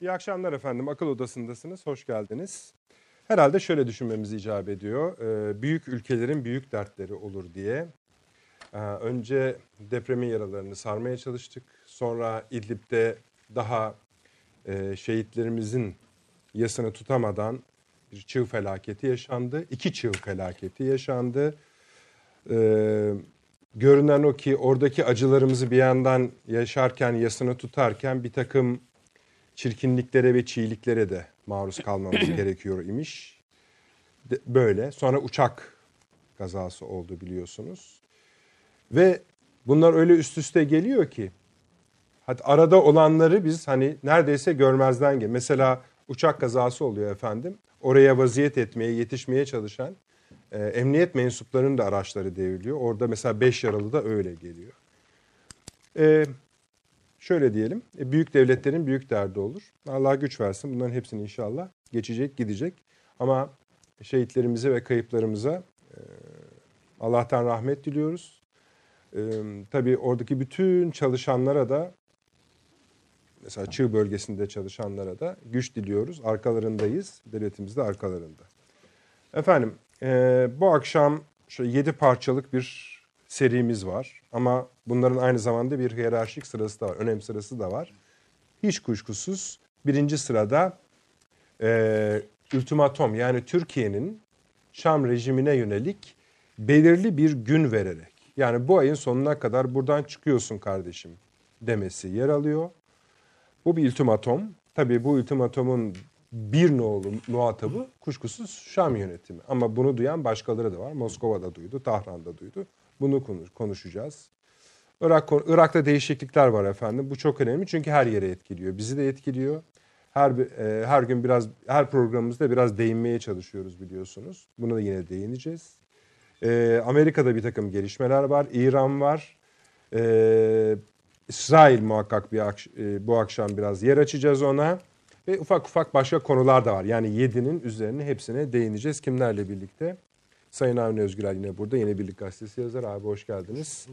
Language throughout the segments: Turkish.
İyi akşamlar efendim. Akıl Odası'ndasınız. Hoş geldiniz. Herhalde şöyle düşünmemiz icap ediyor. Ee, büyük ülkelerin büyük dertleri olur diye. Ee, önce depremin yaralarını sarmaya çalıştık. Sonra İdlib'de daha e, şehitlerimizin yasını tutamadan bir çığ felaketi yaşandı. İki çığ felaketi yaşandı. Ee, görünen o ki oradaki acılarımızı bir yandan yaşarken, yasını tutarken bir takım çirkinliklere ve çiğliklere de maruz kalmamız gerekiyor imiş. De, böyle. Sonra uçak kazası oldu biliyorsunuz. Ve bunlar öyle üst üste geliyor ki hatta arada olanları biz hani neredeyse görmezden gel. Mesela uçak kazası oluyor efendim. Oraya vaziyet etmeye, yetişmeye çalışan e, emniyet mensuplarının da araçları devriliyor. Orada mesela 5 yaralı da öyle geliyor. E, şöyle diyelim, e, büyük devletlerin büyük derdi olur. Allah güç versin bunların hepsini inşallah geçecek, gidecek. Ama şehitlerimize ve kayıplarımıza e, Allah'tan rahmet diliyoruz. E, tabii oradaki bütün çalışanlara da mesela Çığ bölgesinde çalışanlara da güç diliyoruz. Arkalarındayız. Devletimiz de arkalarında. Efendim bu akşam şöyle yedi parçalık bir serimiz var. Ama bunların aynı zamanda bir hiyerarşik sırası da var. Önem sırası da var. Hiç kuşkusuz birinci sırada e, ultimatom yani Türkiye'nin Şam rejimine yönelik belirli bir gün vererek yani bu ayın sonuna kadar buradan çıkıyorsun kardeşim demesi yer alıyor. Bu bir ultimatom. Tabii bu ultimatomun bir nolu muhatabı kuşkusuz Şam yönetimi. Ama bunu duyan başkaları da var. Moskova'da duydu, Tahran'da duydu. Bunu konuşacağız. Irak, Irak'ta değişiklikler var efendim. Bu çok önemli çünkü her yere etkiliyor. Bizi de etkiliyor. Her e, her gün biraz her programımızda biraz değinmeye çalışıyoruz biliyorsunuz. Buna da yine değineceğiz. E, Amerika'da bir takım gelişmeler var. İran var. E, İsrail muhakkak bir e, bu akşam biraz yer açacağız ona. Ve ufak ufak başka konular da var. Yani yedinin üzerine hepsine değineceğiz. Kimlerle birlikte? Sayın Avni Özgürel yine burada. Yeni Birlik Gazetesi yazar. Abi hoş geldiniz.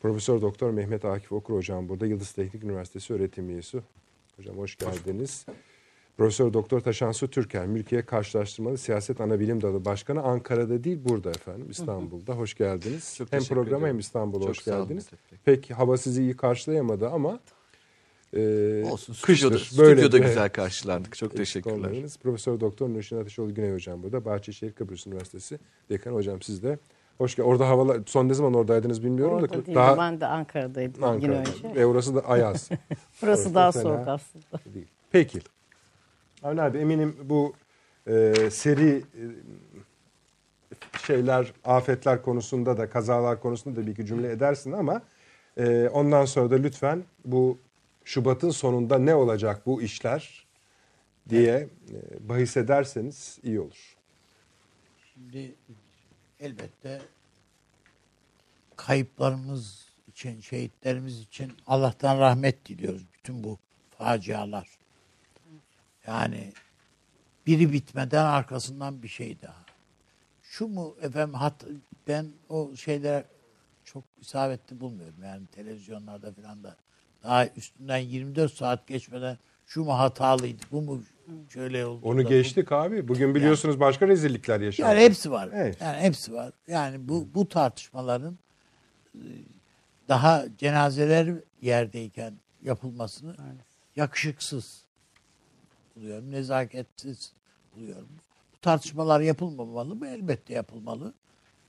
Profesör Doktor Mehmet Akif Okur hocam burada. Yıldız Teknik Üniversitesi öğretim üyesi. Hocam hoş geldiniz. Profesör Doktor Taşansu Türker, Mülkiye Karşılaştırmalı Siyaset Anabilim Dalı Başkanı Ankara'da değil burada efendim İstanbul'da. Hoş geldiniz. Çok hem programa hem İstanbul'a hoş geldiniz. Pek hava sizi iyi karşılayamadı ama e, Olsun. Stüdyoda, kıştır. Böyle stüdyoda güzel karşılandık. Çok teşekkürler. Olmayınız. Profesör Doktor Nurşin Ateşoğlu Güney Hocam burada. Bahçeşehir Kıbrıs Üniversitesi Dekan Hocam siz de. Hoş geldin. Orada havalar son ne zaman oradaydınız bilmiyorum Orada da. Değil, daha ben de Ankara'daydım Ankara'da. gün önce. Ve orası da ayaz. Burası orası daha soğuk aslında. Değil. Peki. Avni abi eminim bu e, seri e, şeyler, afetler konusunda da, kazalar konusunda da bir iki cümle edersin ama e, ondan sonra da lütfen bu Şubat'ın sonunda ne olacak bu işler diye e, bahis ederseniz iyi olur. Şimdi elbette kayıplarımız için, şehitlerimiz için Allah'tan rahmet diliyoruz bütün bu facialar. Yani biri bitmeden arkasından bir şey daha. Şu mu efendim hat, ben o şeyler çok isabetli bulmuyorum. Yani televizyonlarda falan da daha üstünden 24 saat geçmeden şu mu hatalıydı, bu mu şöyle oldu. Onu geçtik bu... abi. Bugün biliyorsunuz yani, başka rezillikler yaşandı. Yani hepsi var. Evet. Yani hepsi var. Yani bu bu tartışmaların e, daha cenazeler yerdeyken yapılmasını Aynen. yakışıksız buluyorum. Nezaketsiz buluyorum. Bu tartışmalar yapılmamalı mı? Elbette yapılmalı.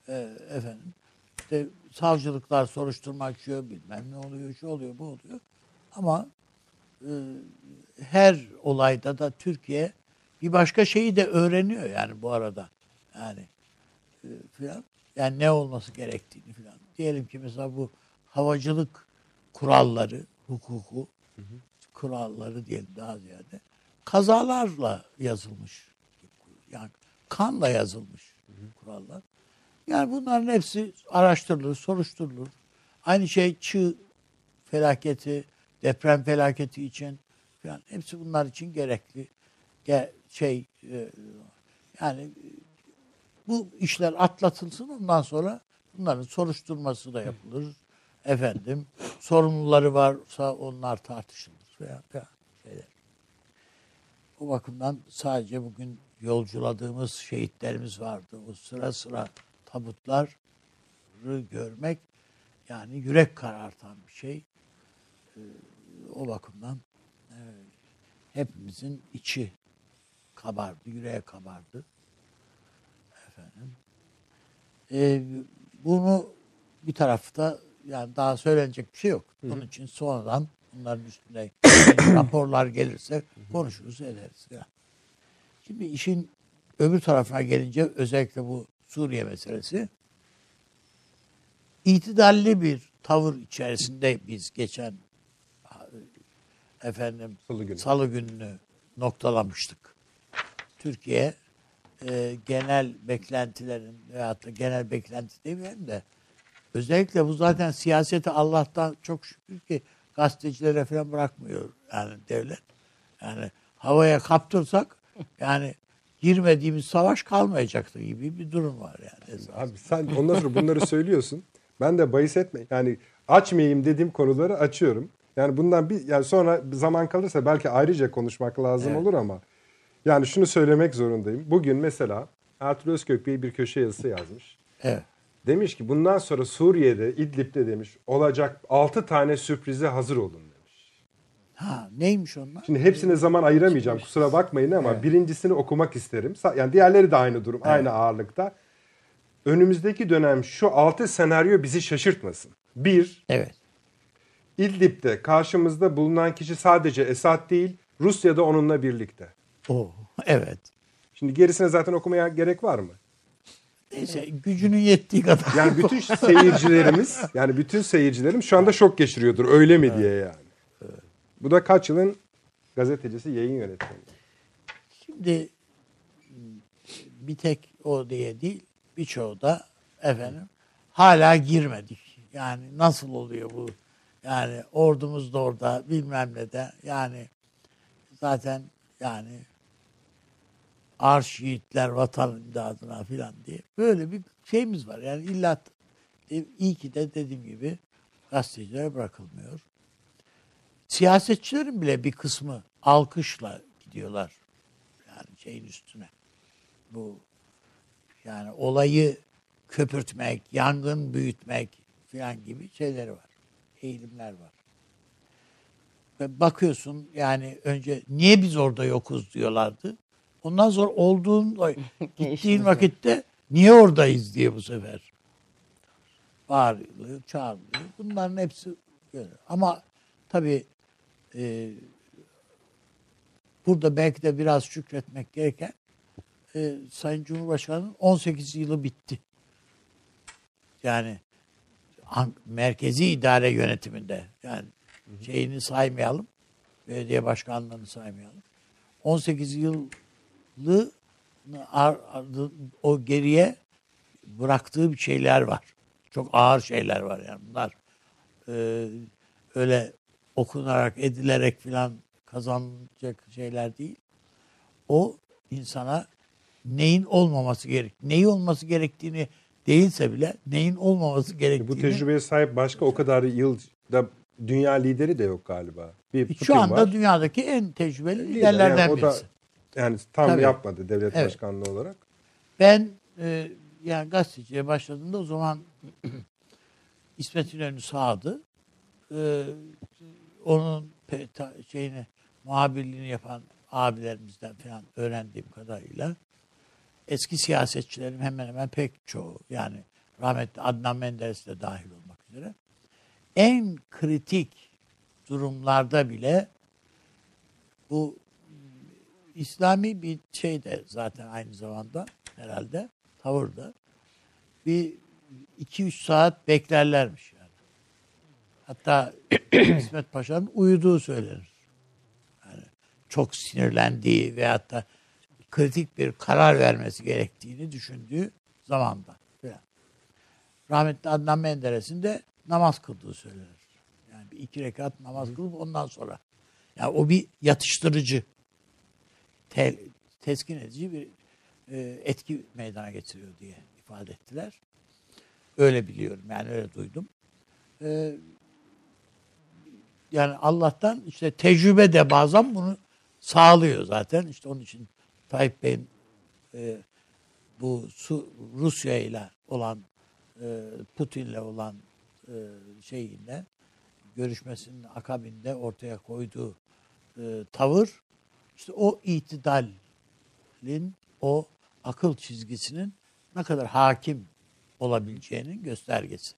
Ee, efendim işte savcılıklar soruşturma açıyor bilmem ne oluyor şu oluyor bu oluyor. Ama her olayda da Türkiye bir başka şeyi de öğreniyor yani bu arada. Yani e, filan. Yani ne olması gerektiğini filan. Diyelim ki mesela bu havacılık kuralları, hukuku, hı hı. kuralları diyelim daha ziyade kazalarla yazılmış. Yani kanla yazılmış hı hı. kurallar. Yani bunların hepsi araştırılır, soruşturulur. Aynı şey çığ felaketi, deprem felaketi için yani hepsi bunlar için gerekli. Şey e, yani bu işler atlatılsın ondan sonra bunların soruşturması da yapılır. Efendim sorumluları varsa onlar tartışılır veya, veya şeyler. o bakımdan sadece bugün yolculadığımız şehitlerimiz vardı. O sıra sıra tabutları görmek yani yürek karartan bir şey. Ee, o bakımdan e, hepimizin içi kabardı, yüreğe kabardı. Efendim. Ee, bunu bir tarafta yani daha söylenecek bir şey yok. Bunun için sonradan bunların üstünde raporlar gelirse konuşuruz ederiz. Yani. Şimdi işin öbür tarafına gelince özellikle bu Suriye meselesi itidalli bir tavır içerisinde biz geçen efendim salı, günü. salı gününü noktalamıştık. Türkiye e, genel beklentilerin veyahut da genel beklenti demeyelim de özellikle bu zaten siyaseti Allah'tan çok şükür ki gazetecilere falan bırakmıyor yani devlet. Yani havaya kaptırsak yani girmediğimiz savaş kalmayacaktı gibi bir durum var yani. Esasında. Abi sen ondan sonra bunları söylüyorsun. Ben de bahis etme. Yani açmayayım dediğim konuları açıyorum. Yani bundan bir yani sonra zaman kalırsa belki ayrıca konuşmak lazım evet. olur ama yani şunu söylemek zorundayım. Bugün mesela Ertuğrul Özkök Bey bir köşe yazısı yazmış. Evet. Demiş ki bundan sonra Suriye'de, İdlib'de demiş olacak 6 tane sürprize hazır olun demiş. Ha neymiş onlar? Şimdi hepsine zaman ayıramayacağım kusura bakmayın ama evet. birincisini okumak isterim. Yani diğerleri de aynı durum, evet. aynı ağırlıkta. Önümüzdeki dönem şu 6 senaryo bizi şaşırtmasın. Bir, evet. İdlib'de karşımızda bulunan kişi sadece Esad değil, Rusya da onunla birlikte. Oo, evet. Şimdi gerisine zaten okumaya gerek var mı? Neyse gücünün yettiği kadar. Yani bütün seyircilerimiz yani bütün seyircilerim şu anda şok geçiriyordur öyle mi diye yani. Bu da kaç yılın gazetecisi yayın yönetmeni. Şimdi bir tek o diye değil birçoğu da efendim hala girmedik. Yani nasıl oluyor bu? Yani ordumuz da orada bilmem ne de yani zaten yani arş yiğitler vatan imdadına filan diye. Böyle bir şeyimiz var. Yani illa e, iyi ki de dediğim gibi gazetecilere bırakılmıyor. Siyasetçilerin bile bir kısmı alkışla gidiyorlar. Yani şeyin üstüne. Bu yani olayı köpürtmek, yangın büyütmek filan gibi şeyleri var. Eğilimler var. Ve bakıyorsun yani önce niye biz orada yokuz diyorlardı. Ondan sonra olduğun gittiğin vakitte niye oradayız diye bu sefer bağırılıyor, çağırılıyor. Bunların hepsi böyle. Ama tabii e, burada belki de biraz şükretmek gereken e, Sayın Cumhurbaşkanı'nın 18 yılı bitti. Yani merkezi idare yönetiminde yani şeyini saymayalım. Belediye başkanlığını saymayalım. 18 yıl o geriye bıraktığı bir şeyler var. Çok ağır şeyler var yani bunlar. Ee, öyle okunarak, edilerek filan kazanacak şeyler değil. O insana neyin olmaması gerek, neyi olması gerektiğini değilse bile neyin olmaması gerektiğini. Bu tecrübeye sahip başka o kadar yılda dünya lideri de yok galiba. Bir Şu anda var. dünyadaki en tecrübeli liderlerden yani birisi. Yani tam Tabii. yapmadı devlet evet. başkanlığı olarak. Ben e, yani gazeteciye başladığımda o zaman İsmet İnönü sağdı. E, onun şeyini muhabirliğini yapan abilerimizden falan öğrendiğim kadarıyla eski siyasetçilerin hemen hemen pek çoğu yani rahmetli Adnan Menderes de dahil olmak üzere en kritik durumlarda bile bu İslami bir şey de zaten aynı zamanda herhalde tavırda. Bir iki üç saat beklerlermiş yani. Hatta İsmet Paşa'nın uyuduğu söylenir. Yani çok sinirlendiği ve hatta kritik bir karar vermesi gerektiğini düşündüğü zamanda. Falan. Rahmetli Adnan Menderes'in de namaz kıldığı söylenir. Yani bir iki rekat namaz kılıp ondan sonra. Yani o bir yatıştırıcı tel, teskin edici bir e, etki meydana getiriyor diye ifade ettiler. Öyle biliyorum yani öyle duydum. E, yani Allah'tan işte tecrübe de bazen bunu sağlıyor zaten. İşte onun için Tayyip Bey'in e, bu Su, Rusya ile olan e, Putin'le olan e, şeyinde görüşmesinin akabinde ortaya koyduğu e, tavır işte o itidalin o akıl çizgisinin ne kadar hakim olabileceğinin göstergesi.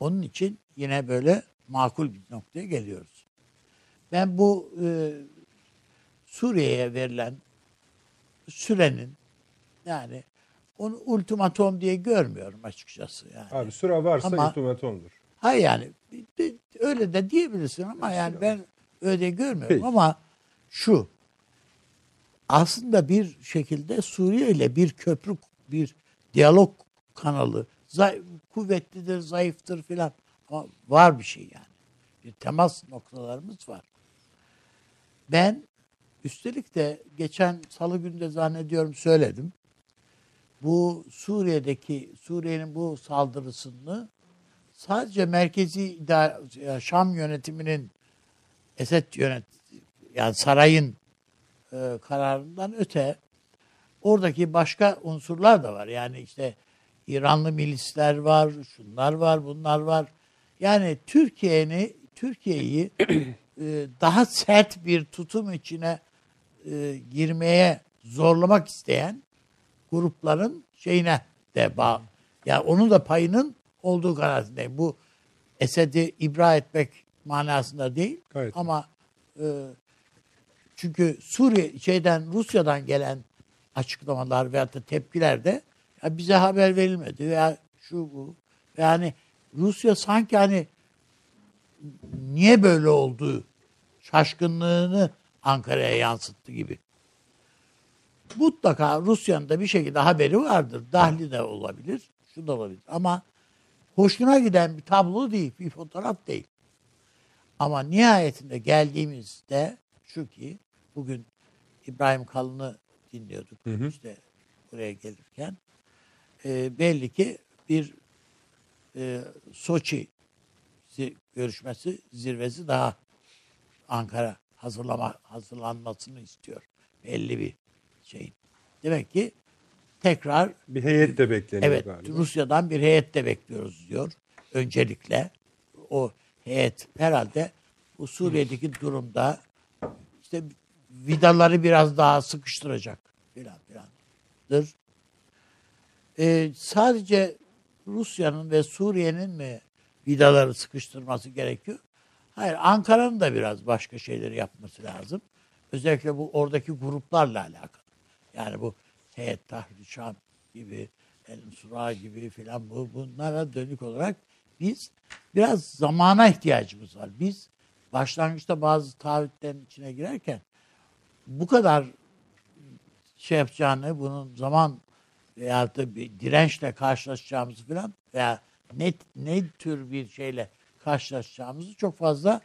Onun için yine böyle makul bir noktaya geliyoruz. Ben bu e, Suriye'ye verilen sürenin yani onu ultimatom diye görmüyorum açıkçası. Yani. Abi süre varsa ama, ultimatomdur. Hayır yani öyle de diyebilirsin ama yani ben öyle görmüyorum Peki. ama şu aslında bir şekilde Suriye ile bir köprü, bir diyalog kanalı zayıf, kuvvetlidir, zayıftır filan ama var bir şey yani. Bir temas noktalarımız var. Ben üstelik de geçen salı günde zannediyorum söyledim. Bu Suriye'deki Suriye'nin bu saldırısını sadece merkezi Şam yönetiminin Esed yönet yani sarayın e, kararından öte oradaki başka unsurlar da var. Yani işte İranlı milisler var, şunlar var, bunlar var. Yani Türkiye'ni Türkiye'yi e, daha sert bir tutum içine e, girmeye zorlamak isteyen grupların şeyine de bağ. Yani onun da payının olduğu kanaatindeyim. Bu Esed'i ibra etmek manasında değil Gayet. ama e, çünkü Suriye şeyden Rusya'dan gelen açıklamalar veyahut da tepkiler de ya bize haber verilmedi veya şu bu. Yani Rusya sanki hani niye böyle olduğu şaşkınlığını Ankara'ya yansıttı gibi. Mutlaka Rusya'nın da bir şekilde haberi vardır. Dahli de olabilir, şu da olabilir. Ama hoşuna giden bir tablo değil, bir fotoğraf değil. Ama nihayetinde geldiğimizde şu ki bugün İbrahim Kalın'ı dinliyorduk hı hı. işte buraya gelirken. E, belli ki bir e, Soçi görüşmesi zirvesi daha Ankara hazırlama hazırlanmasını istiyor. Belli bir şey. Demek ki tekrar bir heyet de bekleniyor evet, galiba. Rusya'dan bir heyet de bekliyoruz diyor. Öncelikle o heyet herhalde bu Suriye'deki durumda işte vidaları biraz daha sıkıştıracak filan filandır. Ee, sadece Rusya'nın ve Suriye'nin mi vidaları sıkıştırması gerekiyor? Hayır, Ankara'nın da biraz başka şeyleri yapması lazım. Özellikle bu oradaki gruplarla alakalı. Yani bu Heyet Tahrir gibi, El Sura gibi filan bu, bunlara dönük olarak biz biraz zamana ihtiyacımız var. Biz başlangıçta bazı taahhütlerin içine girerken bu kadar şey yapacağını, bunun zaman veya da bir dirençle karşılaşacağımızı falan veya ne, ne tür bir şeyle karşılaşacağımızı çok fazla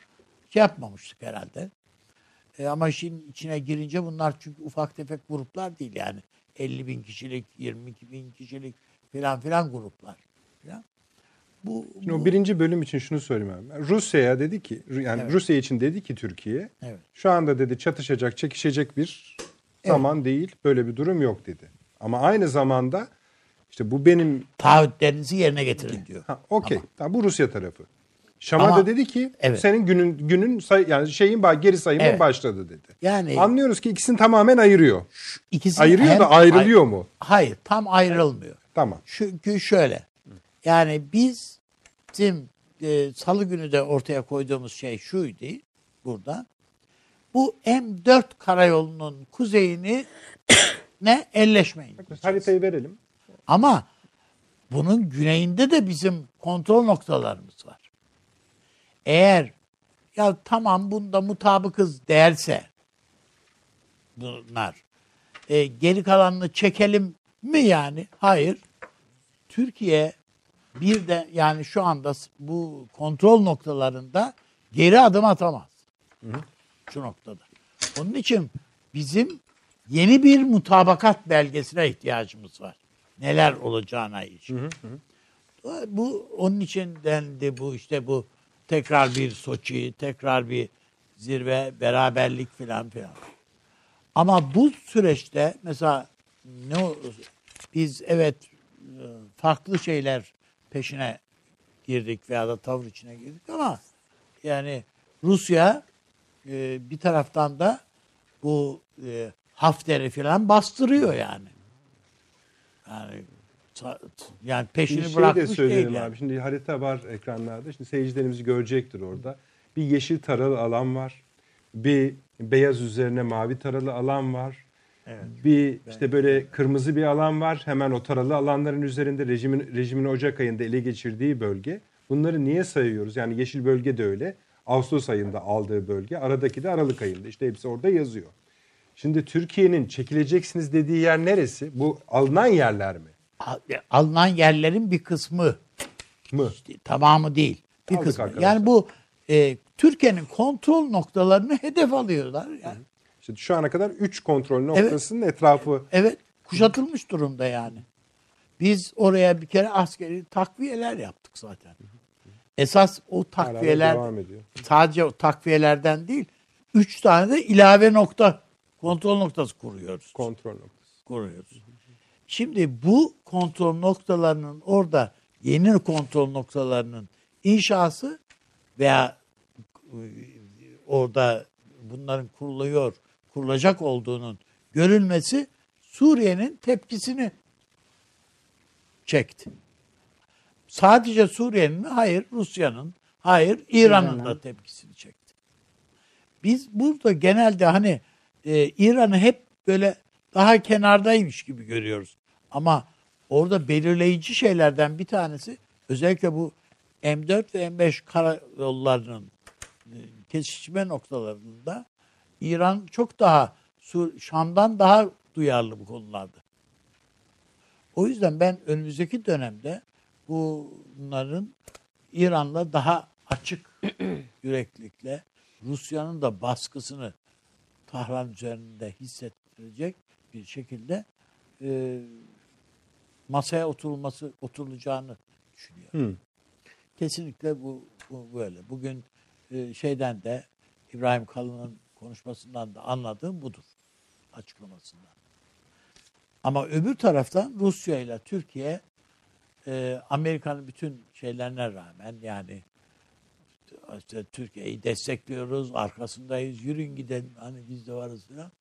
şey yapmamıştık herhalde. E, ama işin içine girince bunlar çünkü ufak tefek gruplar değil yani. 50 bin kişilik, 22 bin kişilik filan filan gruplar. Falan. Bu, Şimdi bu... o birinci bölüm için şunu söyleyeyim abi. Rusya'ya dedi ki yani evet. Rusya için dedi ki Türkiye evet. şu anda dedi çatışacak, çekişecek bir evet. zaman değil. Böyle bir durum yok dedi. Ama aynı zamanda işte bu benim taahhütlerinizi yerine getirin diyor. Ha, okey. Tamam, bu Rusya tarafı. Şam'a Ama, da dedi ki evet. senin günün günün say, yani şeyin geri sayımın evet. başladı dedi. Yani anlıyoruz ki ikisini tamamen ayırıyor. İkisini ayırıyor hem, da ayrılıyor mu? Hayır, tam ayrılmıyor. Tamam. Çünkü şöyle. Yani biz bizim e, salı günü de ortaya koyduğumuz şey şuydu burada. Bu M4 karayolunun kuzeyini ne elleşmeyin. Haritayı verelim. Ama bunun güneyinde de bizim kontrol noktalarımız var. Eğer ya tamam bunda mutabıkız derse bunlar e, geri kalanını çekelim mi yani? Hayır. Türkiye bir de yani şu anda bu kontrol noktalarında geri adım atamaz. Hı hı. Şu noktada. Onun için bizim yeni bir mutabakat belgesine ihtiyacımız var. Neler olacağına ilişkin. Hı hı. Bu onun için dendi bu işte bu tekrar bir Soçi, tekrar bir zirve, beraberlik filan filan. Ama bu süreçte mesela ne biz evet farklı şeyler peşine girdik veya da tavır içine girdik ama yani Rusya e, bir taraftan da bu e, Hafter'i falan bastırıyor yani. Yani yani peşini şey bırakmış de söyleyelim değil yani. abi. Şimdi harita var ekranlarda. Şimdi seyircilerimiz görecektir orada. Bir yeşil taralı alan var. Bir beyaz üzerine mavi taralı alan var. Evet. Bir işte böyle kırmızı bir alan var. Hemen o taralı alanların üzerinde rejimin rejimin Ocak ayında ele geçirdiği bölge. Bunları niye sayıyoruz? Yani yeşil bölge de öyle. Ağustos ayında aldığı bölge. Aradaki de Aralık ayında. İşte hepsi orada yazıyor. Şimdi Türkiye'nin çekileceksiniz dediği yer neresi? Bu alınan yerler mi? Alınan yerlerin bir kısmı mı? İşte, tamamı değil. Bir Aldık kısmı. Arkadaşlar. Yani bu e, Türkiye'nin kontrol noktalarını hedef alıyorlar. Yani. İşte şu ana kadar 3 kontrol noktasının evet. etrafı. Evet. Kuşatılmış durumda yani. Biz oraya bir kere askeri takviyeler yaptık zaten. Esas o takviyeler sadece o takviyelerden değil, üç tane de ilave nokta kontrol noktası kuruyoruz. Kontrol noktası. Kuruyoruz. Şimdi bu kontrol noktalarının orada yeni kontrol noktalarının inşası veya e, orada bunların kuruluyor, kurulacak olduğunun görülmesi Suriye'nin tepkisini çekti. Sadece Suriye'nin mi? Hayır. Rusya'nın, hayır İran'ın da tepkisini çekti. Biz burada genelde hani e, İran'ı hep böyle daha kenardaymış gibi görüyoruz. Ama orada belirleyici şeylerden bir tanesi özellikle bu M4 ve M5 karayollarının e, kesişme noktalarında İran çok daha Şam'dan daha duyarlı bu konularda. O yüzden ben önümüzdeki dönemde bunların İran'la daha açık yüreklilikle Rusya'nın da baskısını Tahran üzerinde hissettirecek bir şekilde e, masaya oturulması oturulacağını düşünüyorum. Hmm. Kesinlikle bu, bu böyle. Bugün e, şeyden de İbrahim Kalın'ın konuşmasından da anladığım budur açıklamasından. Ama öbür taraftan Rusya ile Türkiye e, Amerika'nın bütün şeylerine rağmen yani işte Türkiye'yi destekliyoruz, arkasındayız, yürün gidelim hani biz de varız falan.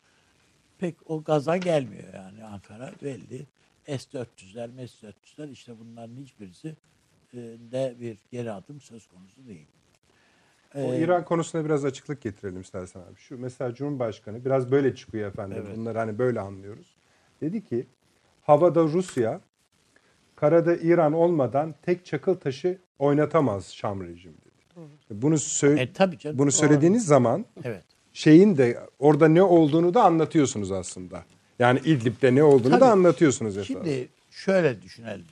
Pek o gaza gelmiyor yani Ankara belli. S-400'ler, M-400'ler işte bunların hiçbirisi e, de bir geri adım söz konusu değil. O ee, İran konusuna biraz açıklık getirelim istersen abi. Şu mesela Cumhurbaşkanı biraz böyle çıkıyor efendim. Evet. Bunları hani böyle anlıyoruz. Dedi ki havada Rusya, karada İran olmadan tek çakıl taşı oynatamaz Şam rejimi dedi. Bunu sö- e, tabii canım, bunu söylediğiniz zaman evet. şeyin de orada ne olduğunu da anlatıyorsunuz aslında. Yani İdlib'de ne olduğunu tabii. da anlatıyorsunuz esas. Şimdi şöyle düşünelim.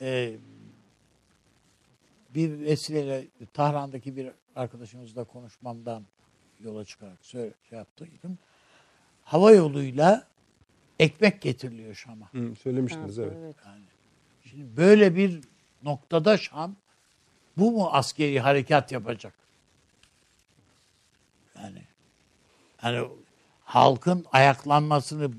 Ee, bir vesileyle Tahran'daki bir arkadaşımızla konuşmamdan yola çıkarak söyle, şey yaptıydım. Hava yoluyla ekmek getiriliyor Şam'a. Hı, söylemiştiniz evet. evet. Yani şimdi böyle bir noktada Şam bu mu askeri harekat yapacak? Yani yani halkın ayaklanmasını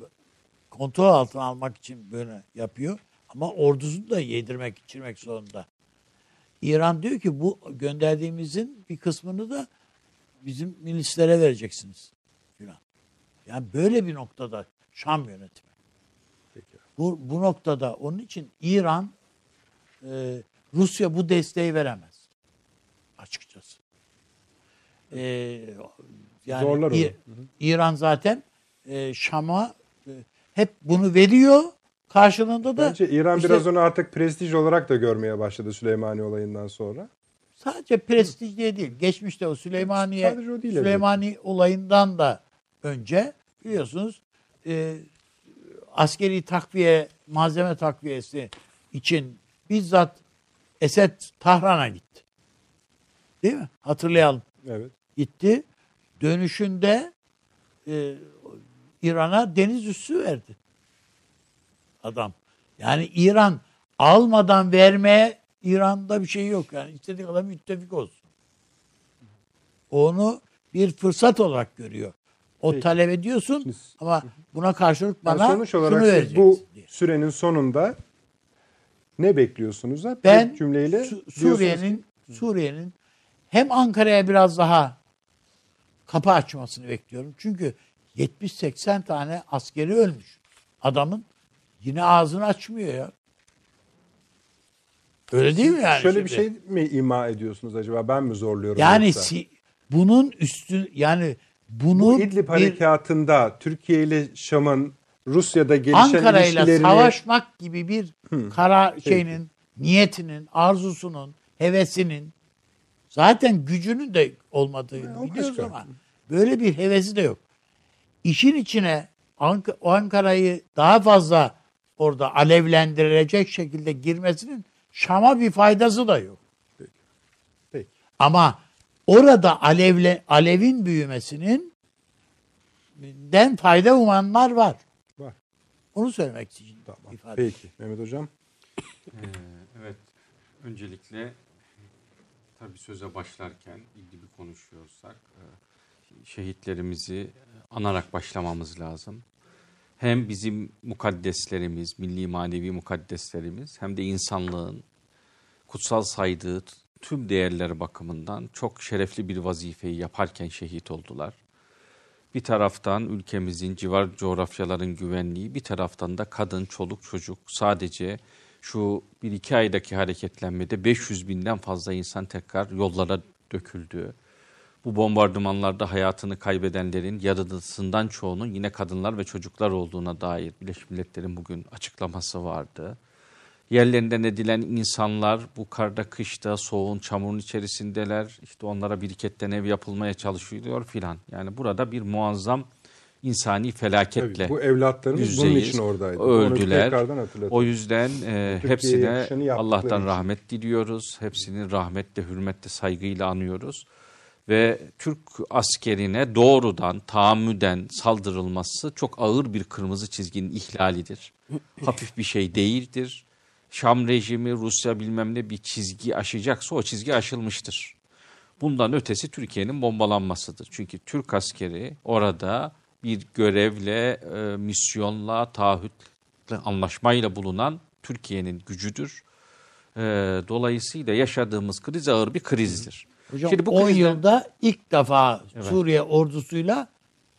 kontrol altına almak için böyle yapıyor. Ama ordusunu da yedirmek, içirmek zorunda. İran diyor ki bu gönderdiğimizin bir kısmını da bizim milislere vereceksiniz. Falan. Yani böyle bir noktada Şam yönetimi. Peki. Bu, bu noktada onun için İran e, Rusya bu desteği veremez. Açıkçası. E, yani Zorlar İ, İran zaten e, Şam'a e, hep bunu veriyor. Karşılığında da Bence İran işte, biraz onu artık prestij olarak da görmeye başladı Süleymani olayından sonra. Sadece prestij diye değil. Geçmişte o Süleymaniye o değil Süleymani evet. olayından da önce biliyorsunuz e, askeri takviye, malzeme takviyesi için bizzat Esed Tahran'a gitti. Değil mi? Hatırlayalım. Evet. Gitti. Dönüşünde e, İran'a deniz üssü verdi. Adam. Yani İran almadan vermeye İran'da bir şey yok. Yani istediği kadar müttefik olsun. Onu bir fırsat olarak görüyor. O Peki. talep ediyorsun Şimdi- ama buna karşılık Yani bana sonuç olarak şunu vereceksin bu diye. sürenin sonunda ne bekliyorsunuz? Ben Tek cümleyle Su- Suriye'nin Suriye'nin hem Ankara'ya biraz daha kapı açmasını bekliyorum. Çünkü 70-80 tane askeri ölmüş. Adamın yine ağzını açmıyor ya. Öyle değil mi yani? Şöyle bir şimdi? şey mi ima ediyorsunuz acaba? Ben mi zorluyorum? Yani yoksa? si- bunun üstü yani bunu bu İdlib bir harekatında Türkiye ile Şam'ın Rusya'da gelişen Ankara ile ilişkilerini savaşmak gibi bir kara Peki. şeyinin, niyetinin, arzusunun, hevesinin zaten gücünün de olmadığını o biliyoruz başka. ama böyle bir hevesi de yok. İşin içine Ank- o Ankara'yı daha fazla orada alevlendirecek şekilde girmesinin Şam'a bir faydası da yok. Peki. Ama orada alevle alevin büyümesinin den fayda umanlar var. Var. Onu söylemek için Tamam. ifade Peki Mehmet Hocam. Ee, evet, öncelikle tabii söze başlarken ilgili konuşuyorsak e, şehitlerimizi anarak başlamamız lazım. Hem bizim mukaddeslerimiz, milli manevi mukaddeslerimiz hem de insanlığın kutsal saydığı tüm değerler bakımından çok şerefli bir vazifeyi yaparken şehit oldular. Bir taraftan ülkemizin civar coğrafyaların güvenliği, bir taraftan da kadın, çoluk, çocuk sadece şu bir iki aydaki hareketlenmede 500 binden fazla insan tekrar yollara döküldü. Bu bombardımanlarda hayatını kaybedenlerin yarısından çoğunun yine kadınlar ve çocuklar olduğuna dair Birleşmiş Milletler'in bugün açıklaması vardı. Yerlerinden edilen insanlar bu karda, kışta, soğuğun, çamurun içerisindeler. İşte onlara biriketten ev yapılmaya çalışılıyor filan. Yani burada bir muazzam insani felaketle Tabii, bu evlatlarımız bunun yüzdeyiz. için oradaydı. Öldüler. O yüzden e, hepsine Allah'tan için. rahmet diliyoruz. Hepsini rahmetle, hürmetle, saygıyla anıyoruz. Ve Türk askerine doğrudan, tahammüden saldırılması çok ağır bir kırmızı çizginin ihlalidir. Hafif bir şey değildir. Şam rejimi, Rusya bilmem ne bir çizgi aşacaksa o çizgi aşılmıştır. Bundan ötesi Türkiye'nin bombalanmasıdır. Çünkü Türk askeri orada bir görevle, e, misyonla, taahhütle, anlaşmayla bulunan Türkiye'nin gücüdür. E, dolayısıyla yaşadığımız kriz ağır bir krizdir. Hocam Şimdi bu 10 krizden- yılda ilk defa Suriye ordusuyla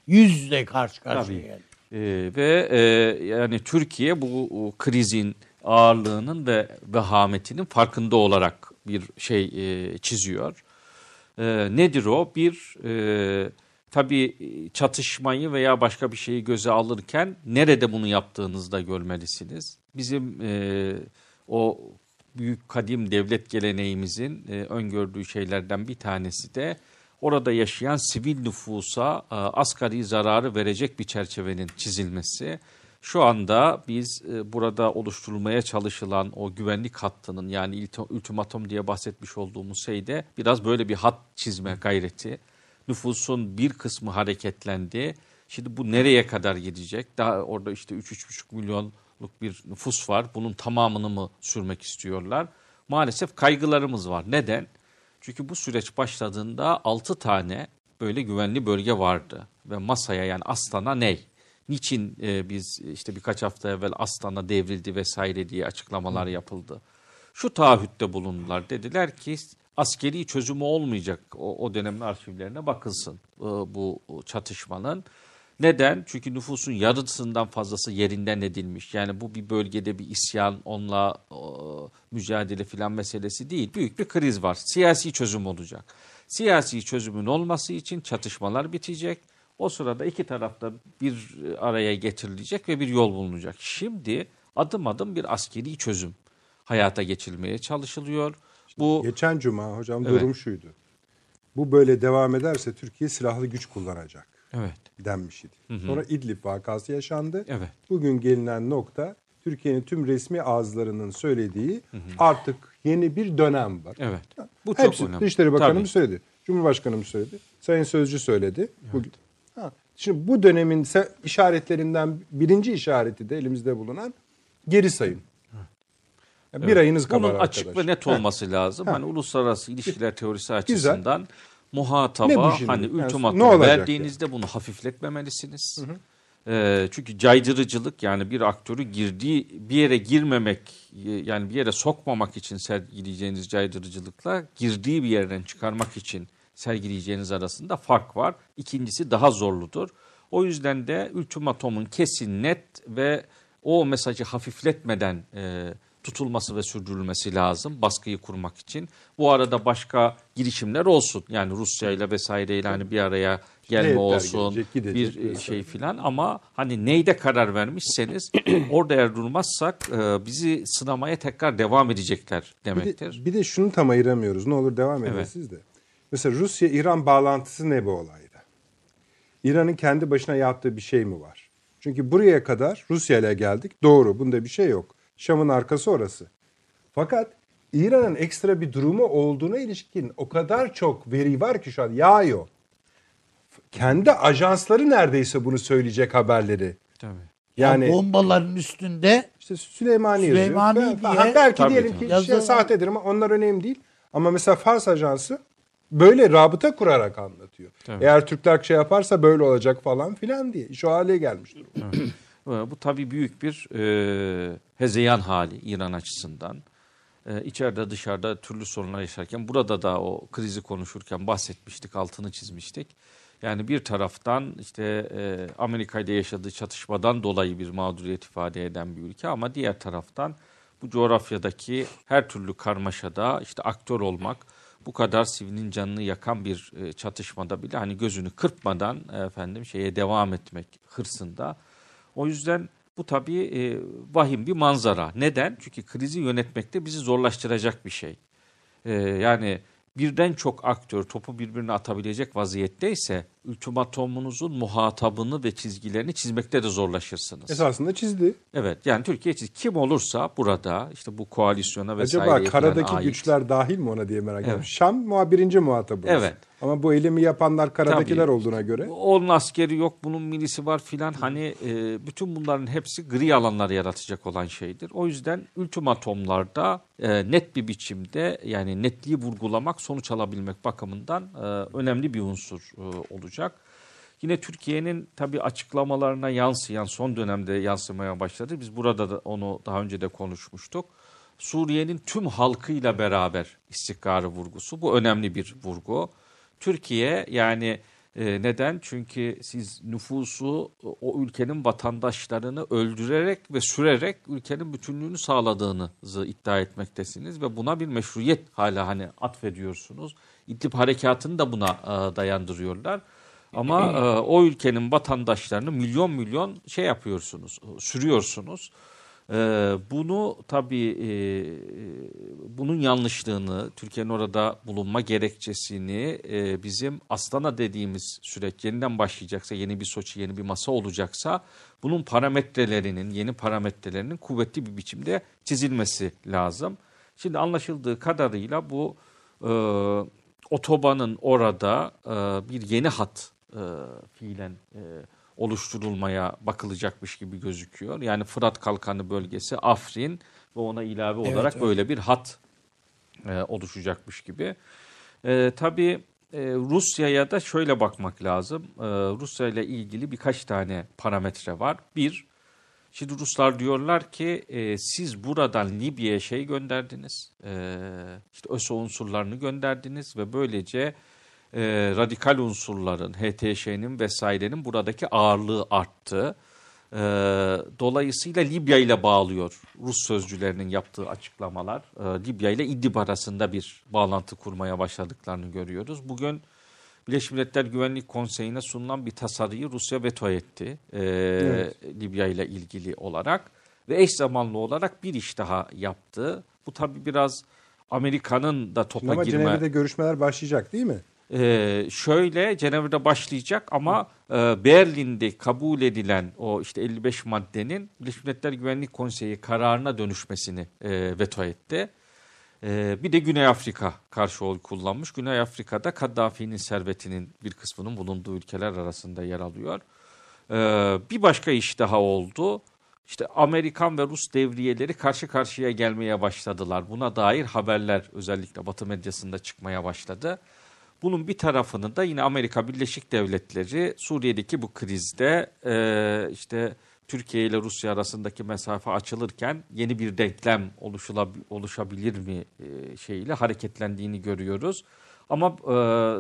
yüz yüze karşı karşıya geldi. Ee, ve e, yani Türkiye bu o, krizin ağırlığının ve vehametinin farkında olarak bir şey e, çiziyor. E, nedir o? Bir e, tabii çatışmayı veya başka bir şeyi göze alırken nerede bunu yaptığınızı da görmelisiniz. Bizim e, o büyük kadim devlet geleneğimizin e, öngördüğü şeylerden bir tanesi de orada yaşayan sivil nüfusa e, asgari zararı verecek bir çerçevenin çizilmesi. Şu anda biz e, burada oluşturulmaya çalışılan o güvenlik hattının yani ultimatum diye bahsetmiş olduğumuz şeyde biraz böyle bir hat çizme gayreti. Nüfusun bir kısmı hareketlendi. Şimdi bu nereye kadar gidecek? Daha orada işte 3-3,5 milyonluk bir nüfus var. Bunun tamamını mı sürmek istiyorlar? Maalesef kaygılarımız var. Neden? Çünkü bu süreç başladığında 6 tane böyle güvenli bölge vardı. Ve masaya yani Aslan'a ney? Niçin e, biz işte birkaç hafta evvel Aslan'a devrildi vesaire diye açıklamalar yapıldı. Şu taahhütte bulundular. Dediler ki askeri çözümü olmayacak. O, o dönemin arşivlerine bakılsın e, bu çatışmanın. Neden? Çünkü nüfusun yarısından fazlası yerinden edilmiş. Yani bu bir bölgede bir isyan, onunla e, mücadele filan meselesi değil. Büyük bir kriz var. Siyasi çözüm olacak. Siyasi çözümün olması için çatışmalar bitecek. O sırada iki tarafta bir araya getirilecek ve bir yol bulunacak. Şimdi adım adım bir askeri çözüm hayata geçirilmeye çalışılıyor. Bu Geçen cuma hocam Evet. durum şuydu. Bu böyle devam ederse Türkiye silahlı güç kullanacak evet, denmiş idi. Sonra İdlib vakası yaşandı. evet. Bugün gelinen nokta Türkiye'nin tüm resmi ağızlarının söylediği artık yeni bir dönem var. Evet. Bu çok Hepsi önemli. Dışişleri Bakanımız Tabii. söyledi. Cumhurbaşkanımız söyledi. Sayın Sözcü söyledi. Bugün. Ha, şimdi bu dönemin işaretlerinden birinci işareti de elimizde bulunan geri sayım. Yani Bir ayınız kalır Bunun arkadaş. açık ve net olması lazım. Hani uluslararası ilişkiler teorisi Güzel. açısından muhataba hani ultimatum yani, verdiğinizde yani? bunu hafifletmemelisiniz. Hı hı. E, çünkü caydırıcılık yani bir aktörü girdiği bir yere girmemek yani bir yere sokmamak için sergileyeceğiniz caydırıcılıkla girdiği bir yerden çıkarmak için sergileyeceğiniz arasında fark var. İkincisi daha zorludur. O yüzden de ultimatomun kesin net ve o mesajı hafifletmeden e, tutulması ve sürdürülmesi lazım baskıyı kurmak için. Bu arada başka girişimler olsun. Yani Rusya ile vesaireyle hani bir araya gelme olsun gelecek, gidecek, bir mesela. şey filan ama hani neyde karar vermişseniz orada eğer durmazsak e, bizi sınamaya tekrar devam edecekler demektir. Bir de, bir de şunu tam ayıramıyoruz. Ne olur devam edin evet. siz de. Mesela Rusya-İran bağlantısı ne bu olayda? İran'ın kendi başına yaptığı bir şey mi var? Çünkü buraya kadar Rusya ile geldik. Doğru bunda bir şey yok. Şam'ın arkası orası. Fakat İran'ın ekstra bir durumu olduğuna ilişkin o kadar çok veri var ki şu an yağıyor. Kendi ajansları neredeyse bunu söyleyecek haberleri. Tabii. Yani ya bombaların üstünde işte Süleymani, Süleymani yazıyor. diye. Belki tabii, diyelim ki şey, sahtedir ama onlar önemli değil. Ama mesela Fars ajansı böyle rabıta kurarak anlatıyor. Tabii. Eğer Türkler şey yaparsa böyle olacak falan filan diye. Şu hale gelmiş durumda. Bu tabii büyük bir e, hezeyan hali İran açısından. E, içeride dışarıda türlü sorunlar yaşarken burada da o krizi konuşurken bahsetmiştik, altını çizmiştik. Yani bir taraftan işte e, Amerika ile yaşadığı çatışmadan dolayı bir mağduriyet ifade eden bir ülke ama diğer taraftan bu coğrafyadaki her türlü karmaşada işte aktör olmak, bu kadar sivilin canını yakan bir e, çatışmada bile hani gözünü kırpmadan efendim şeye devam etmek hırsında. O yüzden bu tabii e, vahim bir manzara. Neden? Çünkü krizi yönetmekte bizi zorlaştıracak bir şey. E, yani birden çok aktör topu birbirine atabilecek vaziyetteyse ultimatomunuzun muhatabını ve çizgilerini çizmekte de zorlaşırsınız. Esasında çizdi. Evet yani Türkiye çizdi. Kim olursa burada işte bu koalisyona vesaire Acaba karadaki ait. güçler dahil mi ona diye merak ediyorum. Evet. Şam muha birinci muhatabı. Evet. Ama bu eylemi yapanlar karadakiler Tabii. olduğuna göre. Onun askeri yok, bunun milisi var filan. Hani e, bütün bunların hepsi gri alanlar yaratacak olan şeydir. O yüzden ultimatomlarda e, net bir biçimde yani netliği vurgulamak, sonuç alabilmek bakımından e, önemli bir unsur e, olacak. Yine Türkiye'nin tabii açıklamalarına yansıyan son dönemde yansımaya başladı. Biz burada da onu daha önce de konuşmuştuk. Suriye'nin tüm halkıyla beraber istikrarı vurgusu. Bu önemli bir vurgu. Türkiye yani e, neden? Çünkü siz nüfusu o ülkenin vatandaşlarını öldürerek ve sürerek ülkenin bütünlüğünü sağladığınızı iddia etmektesiniz ve buna bir meşruiyet hala hani atfediyorsunuz. İdlib harekatını da buna e, dayandırıyorlar. Ama e, o ülkenin vatandaşlarını milyon milyon şey yapıyorsunuz, sürüyorsunuz. E, bunu tabii e, bunun yanlışlığını, Türkiye'nin orada bulunma gerekçesini e, bizim Astana dediğimiz süreç yeniden başlayacaksa, yeni bir Soçi, yeni bir masa olacaksa bunun parametrelerinin, yeni parametrelerinin kuvvetli bir biçimde çizilmesi lazım. Şimdi anlaşıldığı kadarıyla bu e, otobanın orada e, bir yeni hat e, fiilen e, oluşturulmaya bakılacakmış gibi gözüküyor. Yani Fırat Kalkanı bölgesi, Afrin ve ona ilave olarak evet, evet. böyle bir hat e, oluşacakmış gibi. E, tabii e, Rusya'ya da şöyle bakmak lazım. E, Rusya ile ilgili birkaç tane parametre var. Bir, şimdi Ruslar diyorlar ki e, siz buradan Libya'ya şey gönderdiniz. E, işte ÖSO unsurlarını gönderdiniz ve böylece e, radikal unsurların, HTŞ'nin vesairenin buradaki ağırlığı arttı. E, dolayısıyla Libya ile bağlıyor Rus sözcülerinin yaptığı açıklamalar. E, Libya ile İdlib arasında bir bağlantı kurmaya başladıklarını görüyoruz. Bugün Birleşmiş Milletler Güvenlik Konseyi'ne sunulan bir tasarıyı Rusya veto etti e, evet. Libya ile ilgili olarak ve eş zamanlı olarak bir iş daha yaptı. Bu tabii biraz Amerika'nın da topa Ama girme... Ama Cenevre'de görüşmeler başlayacak değil mi? Ee, şöyle Cenevre'de başlayacak ama e, Berlin'de kabul edilen o işte 55 maddenin Birleşmiş Milletler Güvenlik Konseyi kararına dönüşmesini e, veto etti. E, bir de Güney Afrika karşı oy kullanmış. Güney Afrika'da Kaddafi'nin servetinin bir kısmının bulunduğu ülkeler arasında yer alıyor. E, bir başka iş daha oldu. İşte Amerikan ve Rus devriyeleri karşı karşıya gelmeye başladılar. Buna dair haberler özellikle Batı medyasında çıkmaya başladı. Bunun bir tarafını da yine Amerika Birleşik Devletleri Suriye'deki bu krizde e, işte Türkiye ile Rusya arasındaki mesafe açılırken yeni bir denklem oluşabilir mi e, şeyiyle hareketlendiğini görüyoruz. Ama e,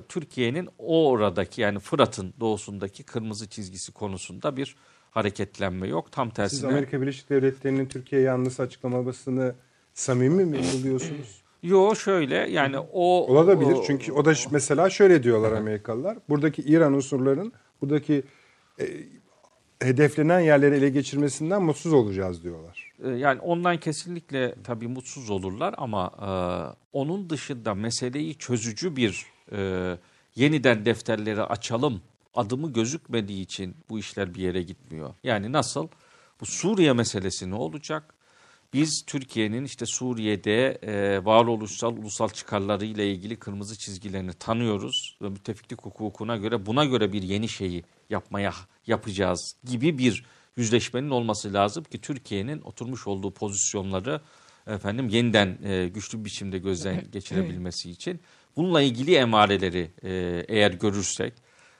Türkiye'nin o oradaki yani Fırat'ın doğusundaki kırmızı çizgisi konusunda bir hareketlenme yok. Tam tersine. Siz Amerika Birleşik Devletleri'nin Türkiye yanlısı açıklamasını samimi mi buluyorsunuz? Yo şöyle yani o olabilir o, çünkü o da mesela şöyle diyorlar Amerikalılar. Buradaki İran unsurların buradaki e, hedeflenen yerleri ele geçirmesinden mutsuz olacağız diyorlar. E, yani ondan kesinlikle tabii mutsuz olurlar ama e, onun dışında meseleyi çözücü bir e, yeniden defterleri açalım adımı gözükmediği için bu işler bir yere gitmiyor. Yani nasıl? Bu Suriye meselesi ne olacak? Biz Türkiye'nin işte Suriye'de e, varoluşsal ulusal çıkarları ile ilgili kırmızı çizgilerini tanıyoruz ve müttefiklik hukukuna göre buna göre bir yeni şeyi yapmaya yapacağız gibi bir yüzleşmenin olması lazım ki Türkiye'nin oturmuş olduğu pozisyonları efendim yeniden e, güçlü bir biçimde gözden geçirebilmesi için. Bununla ilgili emareleri e, eğer görürsek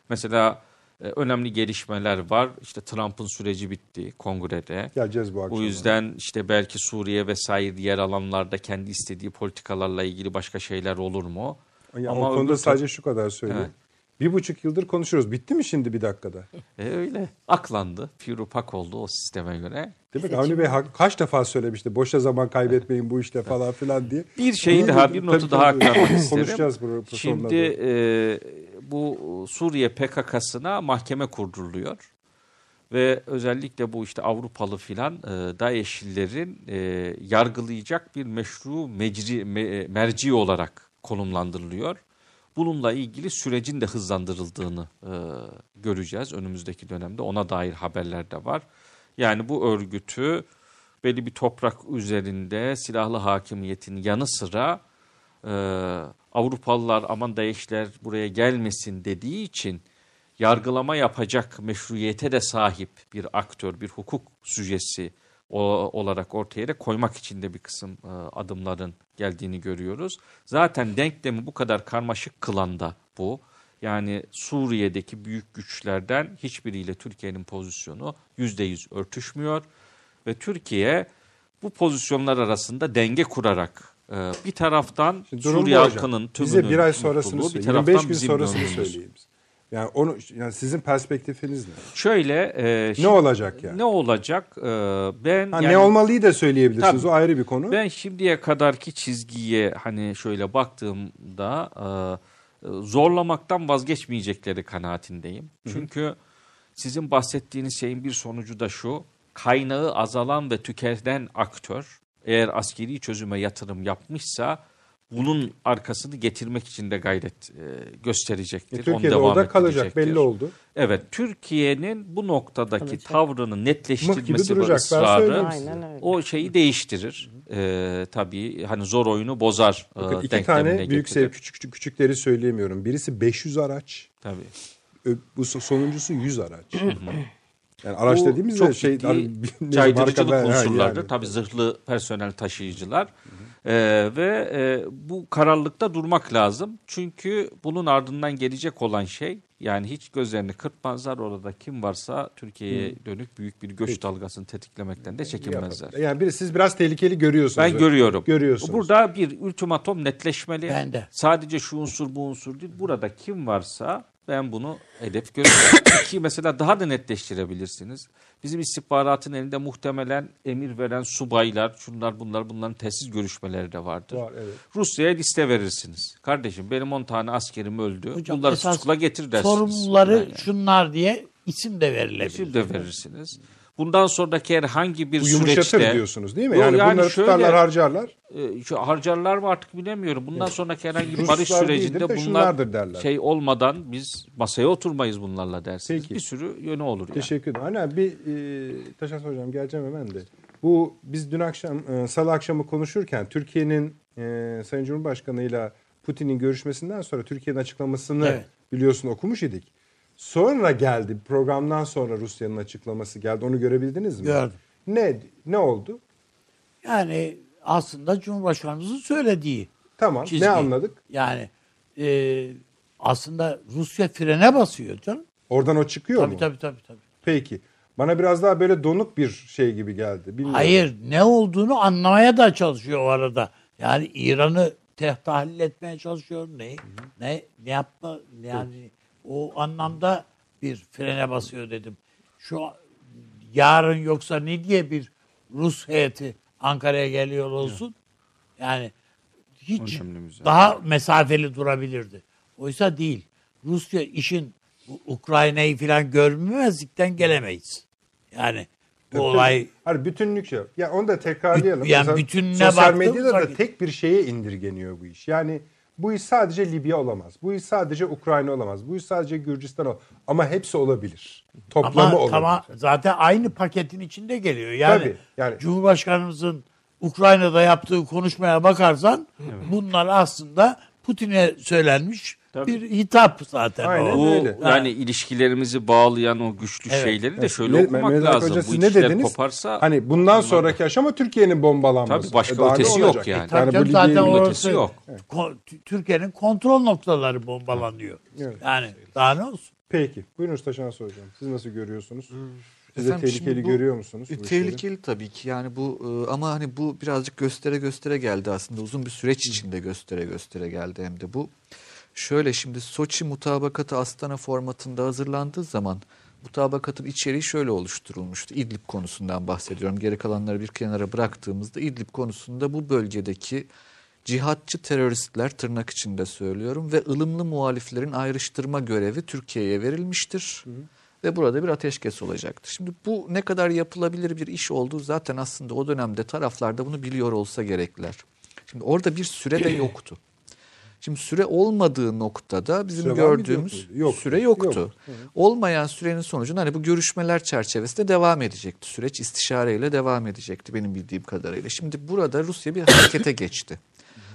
mesela önemli gelişmeler var. İşte Trump'ın süreci bitti kongrede. Geleceğiz bu akşam. O yüzden işte belki Suriye vesaire diğer alanlarda kendi istediği politikalarla ilgili başka şeyler olur mu? Ya Ama o konuda sadece şu kadar söyleyeyim. Evet. Bir buçuk yıldır konuşuyoruz. Bitti mi şimdi bir dakikada? E öyle. Aklandı. Firupak oldu o sisteme göre. Değil mi? Avni Bey kaç defa söylemişti. Boşa zaman kaybetmeyin bu işte falan filan diye. Bir şeyi daha, bir notu daha aktarmak isterim. Konuşacağız bu Şimdi e, bu Suriye PKK'sına mahkeme kurduruluyor. Ve özellikle bu işte Avrupalı filan e, DAEŞ'lilerin e, yargılayacak bir meşru mecri, me, merci olarak konumlandırılıyor. Bununla ilgili sürecin de hızlandırıldığını e, göreceğiz önümüzdeki dönemde. Ona dair haberler de var. Yani bu örgütü belli bir toprak üzerinde silahlı hakimiyetin yanı sıra e, Avrupalılar aman DAEŞ'ler buraya gelmesin dediği için yargılama yapacak meşruiyete de sahip bir aktör, bir hukuk süjesi olarak ortaya da koymak için de bir kısım e, adımların geldiğini görüyoruz. Zaten denklemi bu kadar karmaşık kılan da bu. Yani Suriye'deki büyük güçlerden hiçbiriyle Türkiye'nin pozisyonu yüzde yüz örtüşmüyor. Ve Türkiye bu pozisyonlar arasında denge kurarak bir taraftan Suriye halkının tümünün Bize bir ay sonrasını mutluluğu, bir taraftan 25 gün sonrasını söyleyeyim. Yani onu yani sizin perspektifiniz ne? Şöyle e, ne olacak yani? Ne olacak? E, ben ha, yani, ne olmalıyı da söyleyebilirsiniz. Tabii, o ayrı bir konu. Ben şimdiye kadarki çizgiye hani şöyle baktığımda e, zorlamaktan vazgeçmeyecekleri kanaatindeyim. Çünkü sizin bahsettiğiniz şeyin bir sonucu da şu. Kaynağı azalan ve tüketen aktör eğer askeri çözüme yatırım yapmışsa bunun arkasını getirmek için de gayret e, gösterecektir. E, Türkiye'de Onu orada kalacak belli oldu. Evet Türkiye'nin bu noktadaki kalacak. tavrını netleştirmesi ve ısrarı o şeyi değiştirir. E, tabii hani zor oyunu bozar. E, Bakın iki tane büyük sev küçük küçük küçükleri söyleyemiyorum. Birisi 500 araç. Tabii. Bu sonuncusu 100 araç. Yani araç bu dediğimiz de şey caydırıcılık unsurlardır. Yani. Tabii zırhlı personel taşıyıcılar. Hı hı. Ee, ve e, bu kararlılıkta durmak lazım. Çünkü bunun ardından gelecek olan şey yani hiç gözlerini kırpmazlar orada kim varsa Türkiye'ye dönük büyük bir göç Peki. dalgasını tetiklemekten de çekinmezler. Yani bir, siz biraz tehlikeli görüyorsunuz. Ben görüyorum. Görüyorsunuz. Burada bir ultimatom netleşmeli. Ben de. Sadece şu unsur bu unsur değil. Burada kim varsa ben bunu hedef görüyorum. Ki mesela daha da netleştirebilirsiniz. Bizim istihbaratın elinde muhtemelen emir veren subaylar, şunlar bunlar bunların tesis görüşmeleri de vardır. Var, evet. Rusya'ya liste verirsiniz. Kardeşim benim 10 tane askerim öldü. Hocam, Bunları tutukla getir dersiniz. Sorumluları yani. şunlar diye isim de verilebilir. İsim de verirsiniz. Bundan sonraki herhangi bir Bu süreçte... diyorsunuz değil mi? Yani, yani bunları şöyle, tutarlar harcarlar. E, şu harcarlar mı artık bilemiyorum. Bundan evet. sonraki herhangi bir barış sürecinde bunlar derler. şey olmadan biz masaya oturmayız bunlarla dersiniz. Peki. Bir sürü yönü olur. Teşekkür ederim. Hani bir e, Taşan Hocam geleceğim hemen de. Bu biz dün akşam e, salı akşamı konuşurken Türkiye'nin e, Sayın Cumhurbaşkanı ile Putin'in görüşmesinden sonra Türkiye'nin açıklamasını evet. biliyorsun okumuş idik. Sonra geldi programdan sonra Rusya'nın açıklaması geldi. Onu görebildiniz mi? Gördüm. Ne ne oldu? Yani aslında Cumhurbaşkanımızın söylediği. Tamam. Çizgi. Ne anladık? Yani e, aslında Rusya frene basıyor canım. Oradan o çıkıyor tabii, mu? Tabii tabii tabii. Peki. Bana biraz daha böyle donuk bir şey gibi geldi. Bilmiyorum. Hayır ne olduğunu anlamaya da çalışıyor o arada. Yani İran'ı tahlil etmeye çalışıyor. Ne ne ne yapma yani o anlamda bir frene basıyor dedim. Şu yarın yoksa ne diye bir Rus heyeti Ankara'ya geliyor olsun. Yani hiç daha mesafeli durabilirdi. Oysa değil. Rusya işin Ukrayna'yı falan görmemezlikten gelemeyiz. Yani bu Tabii, olay Hani bütünlük şey. Ya onu da tekrarlayalım. Yani bütününe sosyal medyada da tek bir şeye indirgeniyor bu iş. Yani bu iş sadece Libya olamaz. Bu iş sadece Ukrayna olamaz. Bu iş sadece Gürcistan olamaz. Ama hepsi olabilir. Toplamı ama olabilir. tamam zaten aynı paketin içinde geliyor. Yani, Tabii, yani- Cumhurbaşkanımızın Ukrayna'da yaptığı konuşmaya bakarsan bunlar aslında Putin'e söylenmiş Tabii. bir hitap zaten. Aynen o. Bu öyle. yani ilişkilerimizi bağlayan o güçlü Evet. şeyleri de şöyle Me- okumak lazım. Hoca, Bu siz ne işler dediniz? koparsa Hani bundan sonraki aşama Türkiye'nin bombalanması. Tabii, başka E daha ötesi yok yani. Yani Tabii bu canım, Libya'yı zaten ötesi orası yok. Türkiye'nin kontrol noktaları bombalanıyor. Evet. Yani daha ne olsun? Peki. Buyurun Usta Şans Hocam. Siz nasıl görüyorsunuz? Siz de Efendim, tehlikeli bu- görüyor musunuz? E, bu işleri? tehlikeli tabii ki yani bu e, ama hani bu birazcık göstere göstere geldi aslında uzun bir süreç içinde göstere göstere geldi hem de bu. Şöyle şimdi Soçi mutabakatı Astana formatında hazırlandığı zaman mutabakatın içeriği şöyle oluşturulmuştu. İdlib konusundan bahsediyorum. Geri kalanları bir kenara bıraktığımızda İdlib konusunda bu bölgedeki cihatçı teröristler tırnak içinde söylüyorum ve ılımlı muhaliflerin ayrıştırma görevi Türkiye'ye verilmiştir. Ve burada bir ateşkes olacaktır. Şimdi bu ne kadar yapılabilir bir iş olduğu zaten aslında o dönemde taraflarda bunu biliyor olsa gerekler. Şimdi orada bir süre de yoktu. Şimdi süre olmadığı noktada bizim Süre gördüğümüz yok süre yoktu. Yok. Olmayan sürenin sonucunda hani bu görüşmeler çerçevesinde devam edecekti. Süreç istişareyle devam edecekti benim bildiğim kadarıyla. Şimdi burada Rusya bir harekete geçti.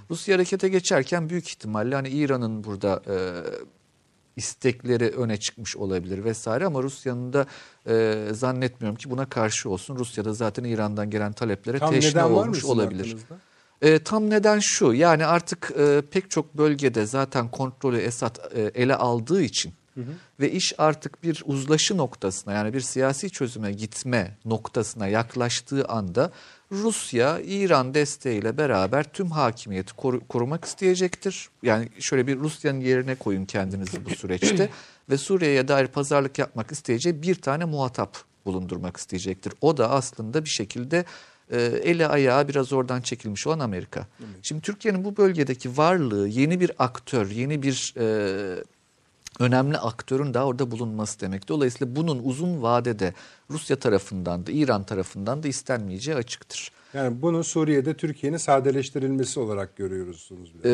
Rusya harekete geçerken büyük ihtimalle hani İran'ın burada e, istekleri öne çıkmış olabilir vesaire ama Rusya'nın da e, zannetmiyorum ki buna karşı olsun. Rusya'da zaten İran'dan gelen taleplere Tam teşne olmuş olabilir. aklınızda? E, tam neden şu yani artık e, pek çok bölgede zaten kontrolü Esad e, ele aldığı için ve iş artık bir uzlaşı noktasına yani bir siyasi çözüme gitme noktasına yaklaştığı anda Rusya İran desteğiyle beraber tüm hakimiyeti koru- korumak isteyecektir. Yani şöyle bir Rusya'nın yerine koyun kendinizi bu süreçte ve Suriye'ye dair pazarlık yapmak isteyeceği bir tane muhatap bulundurmak isteyecektir. O da aslında bir şekilde e, eli ayağı biraz oradan çekilmiş olan Amerika. Şimdi Türkiye'nin bu bölgedeki varlığı yeni bir aktör, yeni bir e, önemli aktörün daha orada bulunması demek. Dolayısıyla bunun uzun vadede Rusya tarafından da İran tarafından da istenmeyeceği açıktır. Yani bunu Suriye'de Türkiye'nin sadeleştirilmesi olarak görüyorsunuz. biraz,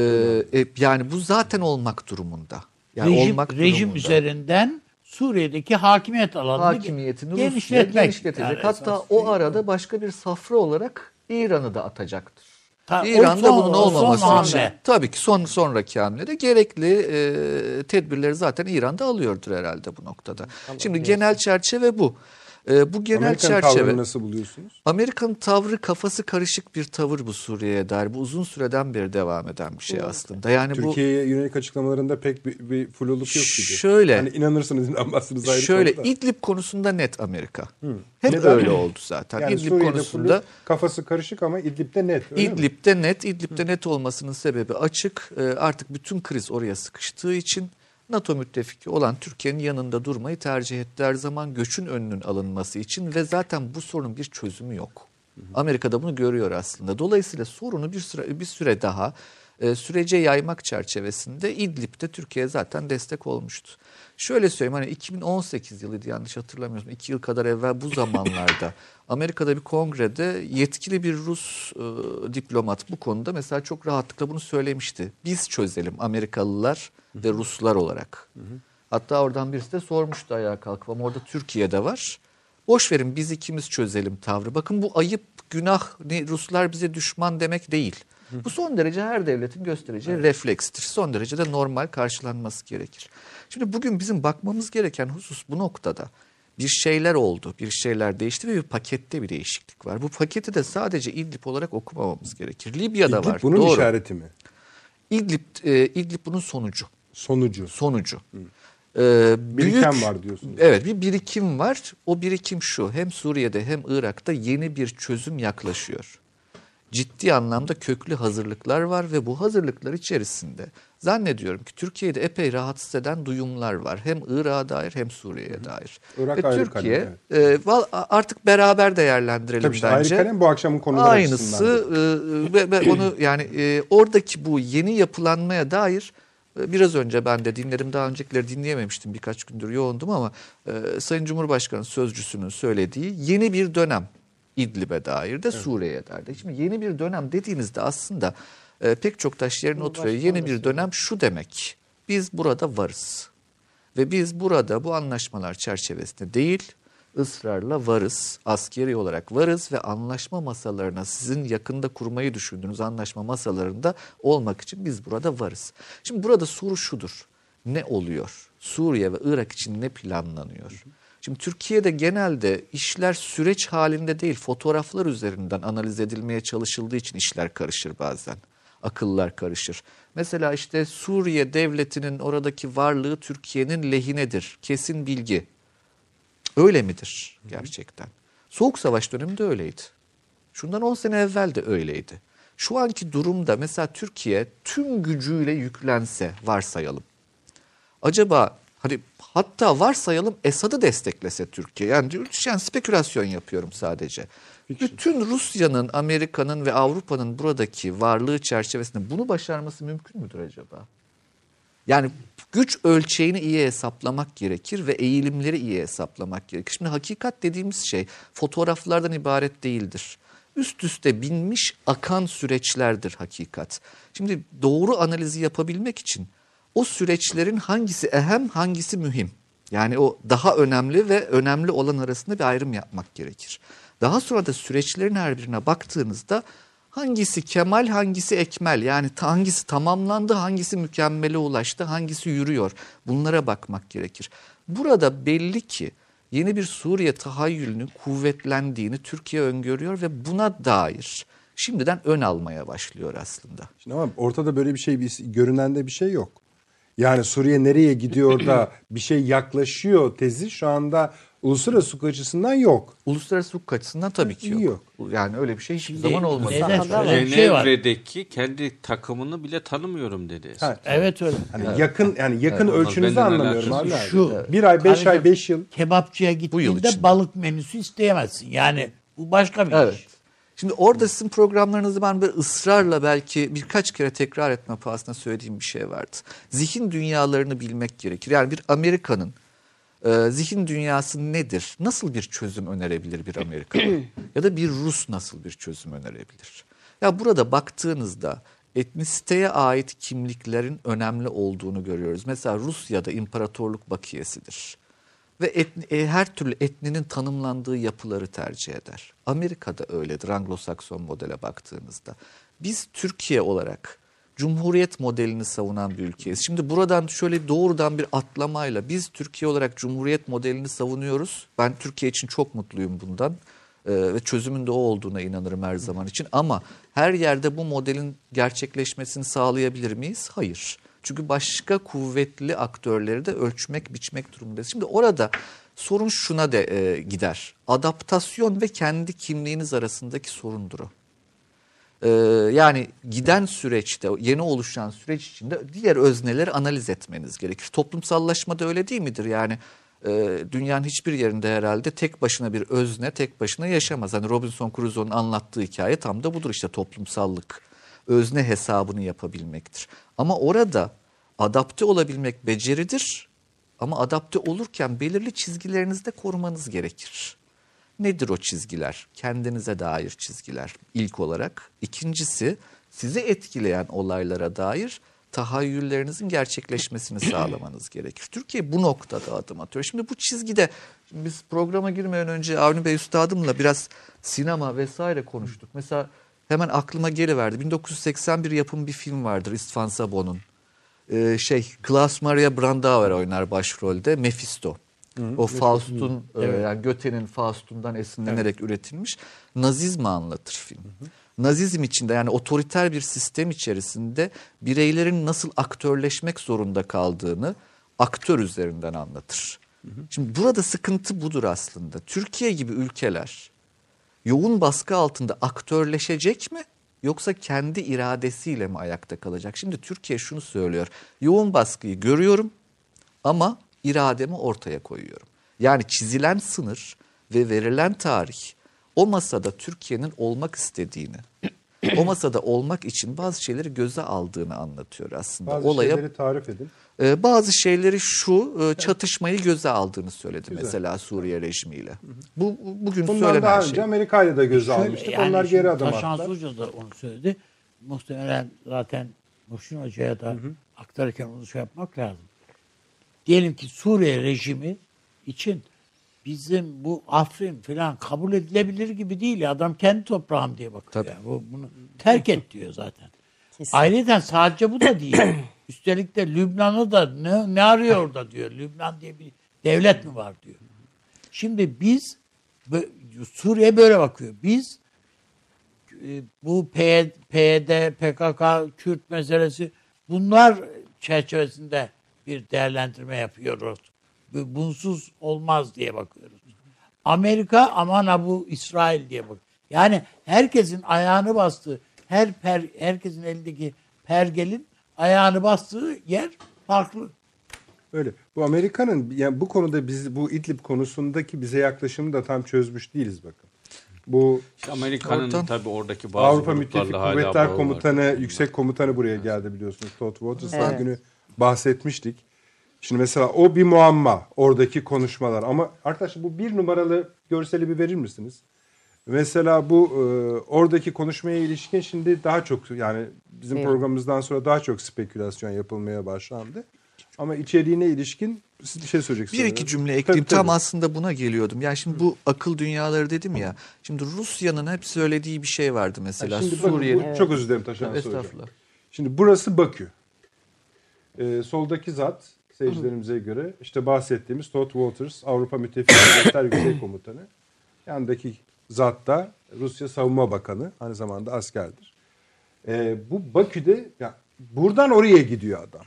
Ee, e, yani bu zaten olmak durumunda. Yani rejim olmak rejim durumunda. üzerinden Suriye'deki hakimiyet alanını hakimiyetini genişletmek. genişletecek. Yani Hatta esas o arada başka bir safra olarak İran'ı da atacaktır. Ta- İran'da son- bunun o son olmaması için hamle. tabii ki son sonraki hamlede gerekli e, tedbirleri zaten İran'da alıyordur herhalde bu noktada. Şimdi genel çerçeve bu. E, bu genel Amerika'nın çerçeve tavrını nasıl buluyorsunuz? Amerika'nın tavrı kafası karışık bir tavır bu Suriye'ye dair. Bu uzun süreden beri devam eden bir şey aslında. Yani bu Türkiye'ye yönelik açıklamalarında pek bir, bir fluluk yok gibi. Şöyle. Yani inanırsınız inanmazsınız ayrı Şöyle konu da. İdlib konusunda net Amerika. Hep Neden? öyle oldu zaten. yani İdlib Suriye'de konusunda fluluk, kafası karışık ama İdlib'de net. öyle mi? İdlib'de net, İdlib'de net olmasının sebebi açık. Ee, artık bütün kriz oraya sıkıştığı için NATO müttefiki olan Türkiye'nin yanında durmayı tercih etti. Her zaman göçün önünün alınması için ve zaten bu sorunun bir çözümü yok. Amerika da bunu görüyor aslında. Dolayısıyla sorunu bir süre, bir süre daha e, sürece yaymak çerçevesinde İdlib'de Türkiye zaten destek olmuştu. Şöyle söyleyeyim hani 2018 yılıydı yanlış hatırlamıyorsam. iki yıl kadar evvel bu zamanlarda Amerika'da bir kongrede yetkili bir Rus e, diplomat bu konuda mesela çok rahatlıkla bunu söylemişti. Biz çözelim Amerikalılar ve Ruslar olarak. Hatta oradan birisi de sormuştu ayağa kalkıp ama orada Türkiye'de var. Boş verin biz ikimiz çözelim tavrı. Bakın bu ayıp, günah, ne, Ruslar bize düşman demek değil. Bu son derece her devletin göstereceği reflekstir. Son derece de normal karşılanması gerekir. Şimdi bugün bizim bakmamız gereken husus bu noktada. Bir şeyler oldu, bir şeyler değişti ve bir pakette bir değişiklik var. Bu paketi de sadece İdlib olarak okumamamız gerekir. Libya'da İdlib var. bunun doğru. işareti mi? İdlib, e, İdlib bunun sonucu. Sonucu. Sonucu. Ee, Biriken büyük- var diyorsunuz. Evet bir birikim var. O birikim şu. Hem Suriye'de hem Irak'ta yeni bir çözüm yaklaşıyor. Ciddi anlamda köklü hazırlıklar var ve bu hazırlıklar içerisinde zannediyorum ki Türkiye'de epey rahatsız eden duyumlar var. Hem Irak'a dair hem Suriye'ye dair. Irak ve Türkiye kalem, e, artık beraber değerlendirelim Tabii işte bence. ayrı kalem bu akşamın konuları Aynısı açısından. e, ve, ve onu yani e, oradaki bu yeni yapılanmaya dair e, biraz önce ben de dinledim daha öncekileri dinleyememiştim birkaç gündür yoğundum ama e, Sayın Cumhurbaşkanı sözcüsünün söylediği yeni bir dönem İdlib'e dair de Suriye'ye dair de. Şimdi yeni bir dönem dediğinizde aslında e, pek çok taş yerine oturuyor. Yeni bir dönem şu demek. Biz burada varız. Ve biz burada bu anlaşmalar çerçevesinde değil, ısrarla varız, askeri olarak varız ve anlaşma masalarına sizin yakında kurmayı düşündüğünüz anlaşma masalarında olmak için biz burada varız. Şimdi burada soru şudur. Ne oluyor? Suriye ve Irak için ne planlanıyor? Şimdi Türkiye'de genelde işler süreç halinde değil, fotoğraflar üzerinden analiz edilmeye çalışıldığı için işler karışır bazen akıllar karışır. Mesela işte Suriye devletinin oradaki varlığı Türkiye'nin lehinedir. Kesin bilgi. Öyle midir gerçekten? Soğuk Savaş döneminde öyleydi. Şundan 10 sene evvel de öyleydi. Şu anki durumda mesela Türkiye tüm gücüyle yüklense varsayalım. Acaba hani hatta varsayalım Esad'ı desteklese Türkiye. Yani, yani spekülasyon yapıyorum sadece. Bütün Rusya'nın, Amerika'nın ve Avrupa'nın buradaki varlığı çerçevesinde bunu başarması mümkün müdür acaba? Yani güç ölçeğini iyi hesaplamak gerekir ve eğilimleri iyi hesaplamak gerekir. Şimdi hakikat dediğimiz şey fotoğraflardan ibaret değildir. Üst üste binmiş akan süreçlerdir hakikat. Şimdi doğru analizi yapabilmek için o süreçlerin hangisi ehem hangisi mühim? Yani o daha önemli ve önemli olan arasında bir ayrım yapmak gerekir. Daha sonra da süreçlerin her birine baktığınızda hangisi kemal hangisi ekmel yani hangisi tamamlandı hangisi mükemmele ulaştı hangisi yürüyor bunlara bakmak gerekir. Burada belli ki yeni bir Suriye tahayyülünün kuvvetlendiğini Türkiye öngörüyor ve buna dair şimdiden ön almaya başlıyor aslında. Şimdi ama ortada böyle bir şey bir, görünen de bir şey yok. Yani Suriye nereye gidiyor da bir şey yaklaşıyor tezi şu anda uluslararası hukuk açısından yok. Uluslararası hukuk açısından tabii ki yok. Yok. Yani öyle bir şey hiçbir Şimdi zaman olmadı. bir şey var. Cenevre'deki kendi takımını bile tanımıyorum dedi. Ha, Evet öyle. hani yakın yani yakın Evet, ölçünüzü anlamıyorum abi. Şu Bir ay, beş ay, beş yıl. Kebapçıya gittiğinde balık menüsü isteyemezsin. Yani bu başka bir Evet. iş. Şimdi orada sizin programlarınızı ben böyle ısrarla belki birkaç kere tekrar etme pahasına söylediğim bir şey vardı. Zihin dünyalarını bilmek gerekir. Yani bir Amerikanın e, zihin dünyası nedir? Nasıl bir çözüm önerebilir bir Amerikan? ya da bir Rus nasıl bir çözüm önerebilir? Ya burada baktığınızda etnisiteye ait kimliklerin önemli olduğunu görüyoruz. Mesela Rusya'da imparatorluk bakiyesidir ve etni- e, her türlü etninin tanımlandığı yapıları tercih eder. Amerika'da öyledir Anglo-Sakson modele baktığınızda. Biz Türkiye olarak Cumhuriyet modelini savunan bir ülkeyiz. Şimdi buradan şöyle doğrudan bir atlamayla biz Türkiye olarak Cumhuriyet modelini savunuyoruz. Ben Türkiye için çok mutluyum bundan Ee, ve çözümün de o olduğuna inanırım her zaman için. Ama her yerde bu modelin gerçekleşmesini sağlayabilir miyiz? Hayır. Çünkü başka kuvvetli aktörleri de ölçmek, biçmek durumundayız. Şimdi orada sorun şuna da e, gider. Adaptasyon ve kendi kimliğiniz arasındaki sorundur o. Ee, yani giden süreçte, yeni oluşan süreç içinde diğer özneleri analiz etmeniz gerekir. Toplumsallaşma da öyle değil midir? Yani e, dünyanın hiçbir yerinde herhalde tek başına bir özne tek başına yaşamaz. Hani Robinson Crusoe'nun anlattığı hikaye tam da budur işte toplumsallık. Özne hesabını yapabilmektir. Ama orada adapte olabilmek beceridir. Ama adapte olurken belirli çizgilerinizi de korumanız gerekir. Nedir o çizgiler? Kendinize dair çizgiler ilk olarak. İkincisi sizi etkileyen olaylara dair tahayyüllerinizin gerçekleşmesini sağlamanız gerekir. Türkiye bu noktada adım atıyor. Şimdi bu çizgide biz programa girmeden önce Avni Bey Üstadım'la biraz sinema vesaire konuştuk. Mesela hemen aklıma geliverdi. 1981 yapım bir film vardır İstvan Sabon'un. Ee, şey Klaus Maria Brandauer oynar başrolde Mephisto. O Faust'un e, yani Göte'nin Faust'undan esinlenerek üretilmiş Nazizmi anlatır film. Nazizm içinde yani otoriter bir sistem içerisinde bireylerin nasıl aktörleşmek zorunda kaldığını aktör üzerinden anlatır. Şimdi burada sıkıntı budur aslında. Türkiye gibi ülkeler yoğun baskı altında aktörleşecek mi yoksa kendi iradesiyle mi ayakta kalacak? Şimdi Türkiye şunu söylüyor. Yoğun baskıyı görüyorum ama irademi ortaya koyuyorum. Yani çizilen sınır ve verilen tarih o masada Türkiye'nin olmak istediğini, o masada olmak için bazı şeyleri göze aldığını anlatıyor aslında. Bazı Olaya şeyleri tarif edin. ee, bazı şeyleri şu e, çatışmayı göze aldığını söyledi Güzel. mesela Suriye rejimiyle. Bu bu- bugün Bundan söylenen daha şey. önce Amerika'yla da göze Şöyle, almıştık. yani Onlar geri adım Taşan attılar. Hoca da onu söyledi. Muhtemelen zaten Muhsin Hoca'ya da aktarırken onu şey yapmak lazım. Diyelim ki Suriye rejimi için bizim bu Afrin falan kabul edilebilir gibi değil. Adam kendi toprağım diye bakıyor. Tabii. Yani. Bu, bunu terk et diyor zaten. Kesin. Ayrıca sadece bu da değil. Üstelik de Lübnan'ı da ne, ne arıyor orada diyor. Lübnan diye bir devlet mi var diyor. Şimdi biz Suriye böyle bakıyor. Biz e, bu PYD, PYD, PKK, Kürt meselesi bunlar çerçevesinde bir değerlendirme yapıyoruz. Bu- Bunsuz olmaz diye bakıyoruz. Amerika aman ha bu İsrail diye bak. Yani herkesin ayağını bastığı, her per, herkesin elindeki pergelin ayağını bastığı yer farklı. Öyle. Bu Amerika'nın yani bu konuda biz bu İdlib konusundaki bize yaklaşımı da tam çözmüş değiliz bakın. Bu İşte Amerika'nın tabii oradaki bazı Avrupa Müttefik Kuvvetler bağı var. Komutanı, Yüksek Komutanı buraya geldi biliyorsunuz. Todd Waters'tan Evet. günü bahsetmiştik. Şimdi mesela o bir muamma oradaki konuşmalar ama arkadaşlar bu bir numaralı görseli bir verir misiniz? Mesela bu e, oradaki konuşmaya ilişkin şimdi daha çok yani bizim Evet. programımızdan sonra daha çok spekülasyon yapılmaya başlandı. Ama içeriğine ilişkin siz bir şey söyleyeceksiniz. Bir iki cümle ekleyeyim. Tam aslında buna geliyordum. Yani şimdi bu akıl dünyaları dedim ya. Şimdi Rusya'nın hep söylediği bir şey vardı mesela. Şimdi bakın, Suriye'nin bu- çok özür dilerim Taşan Hocam. Estağfurullah. Şimdi burası Bakü. Ee, soldaki zat seyircilerimize göre işte bahsettiğimiz Todd Walters Avrupa Müttefik Devletler Yüksek Komutanı. Yandaki zat da Rusya Savunma Bakanı. Aynı zamanda askerdir. Ee, bu Bakü'de ya buradan oraya gidiyor adam.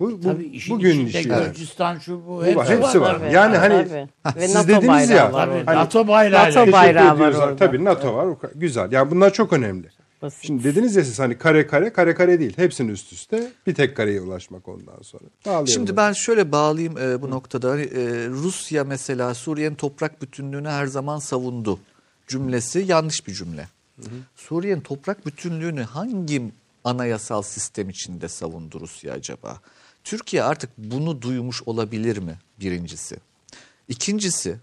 Bu, bu Tabii işin bugün işi. yani. Gürcistan şu bu, Bu var, hepsi var. Tabii, Yani hani. Ve siz NATO dediniz ya, var orada. NATO bayrağı. NATO bayrağı var orada. Tabii NATO var. Güzel. Yani bunlar çok önemli. Basit. Şimdi dediniz ya siz hani kare kare kare kare değil. Hepsinin üst üste bir tek kareye ulaşmak ondan sonra. Bağlayalım. Şimdi ben şöyle bağlayayım e, bu noktada. Hani, e, Rusya mesela Suriye'nin toprak bütünlüğünü her zaman savundu cümlesi yanlış bir cümle. Suriye'nin toprak bütünlüğünü hangi anayasal sistem içinde savundu Rusya acaba? Türkiye artık bunu duymuş olabilir mi birincisi? İkincisi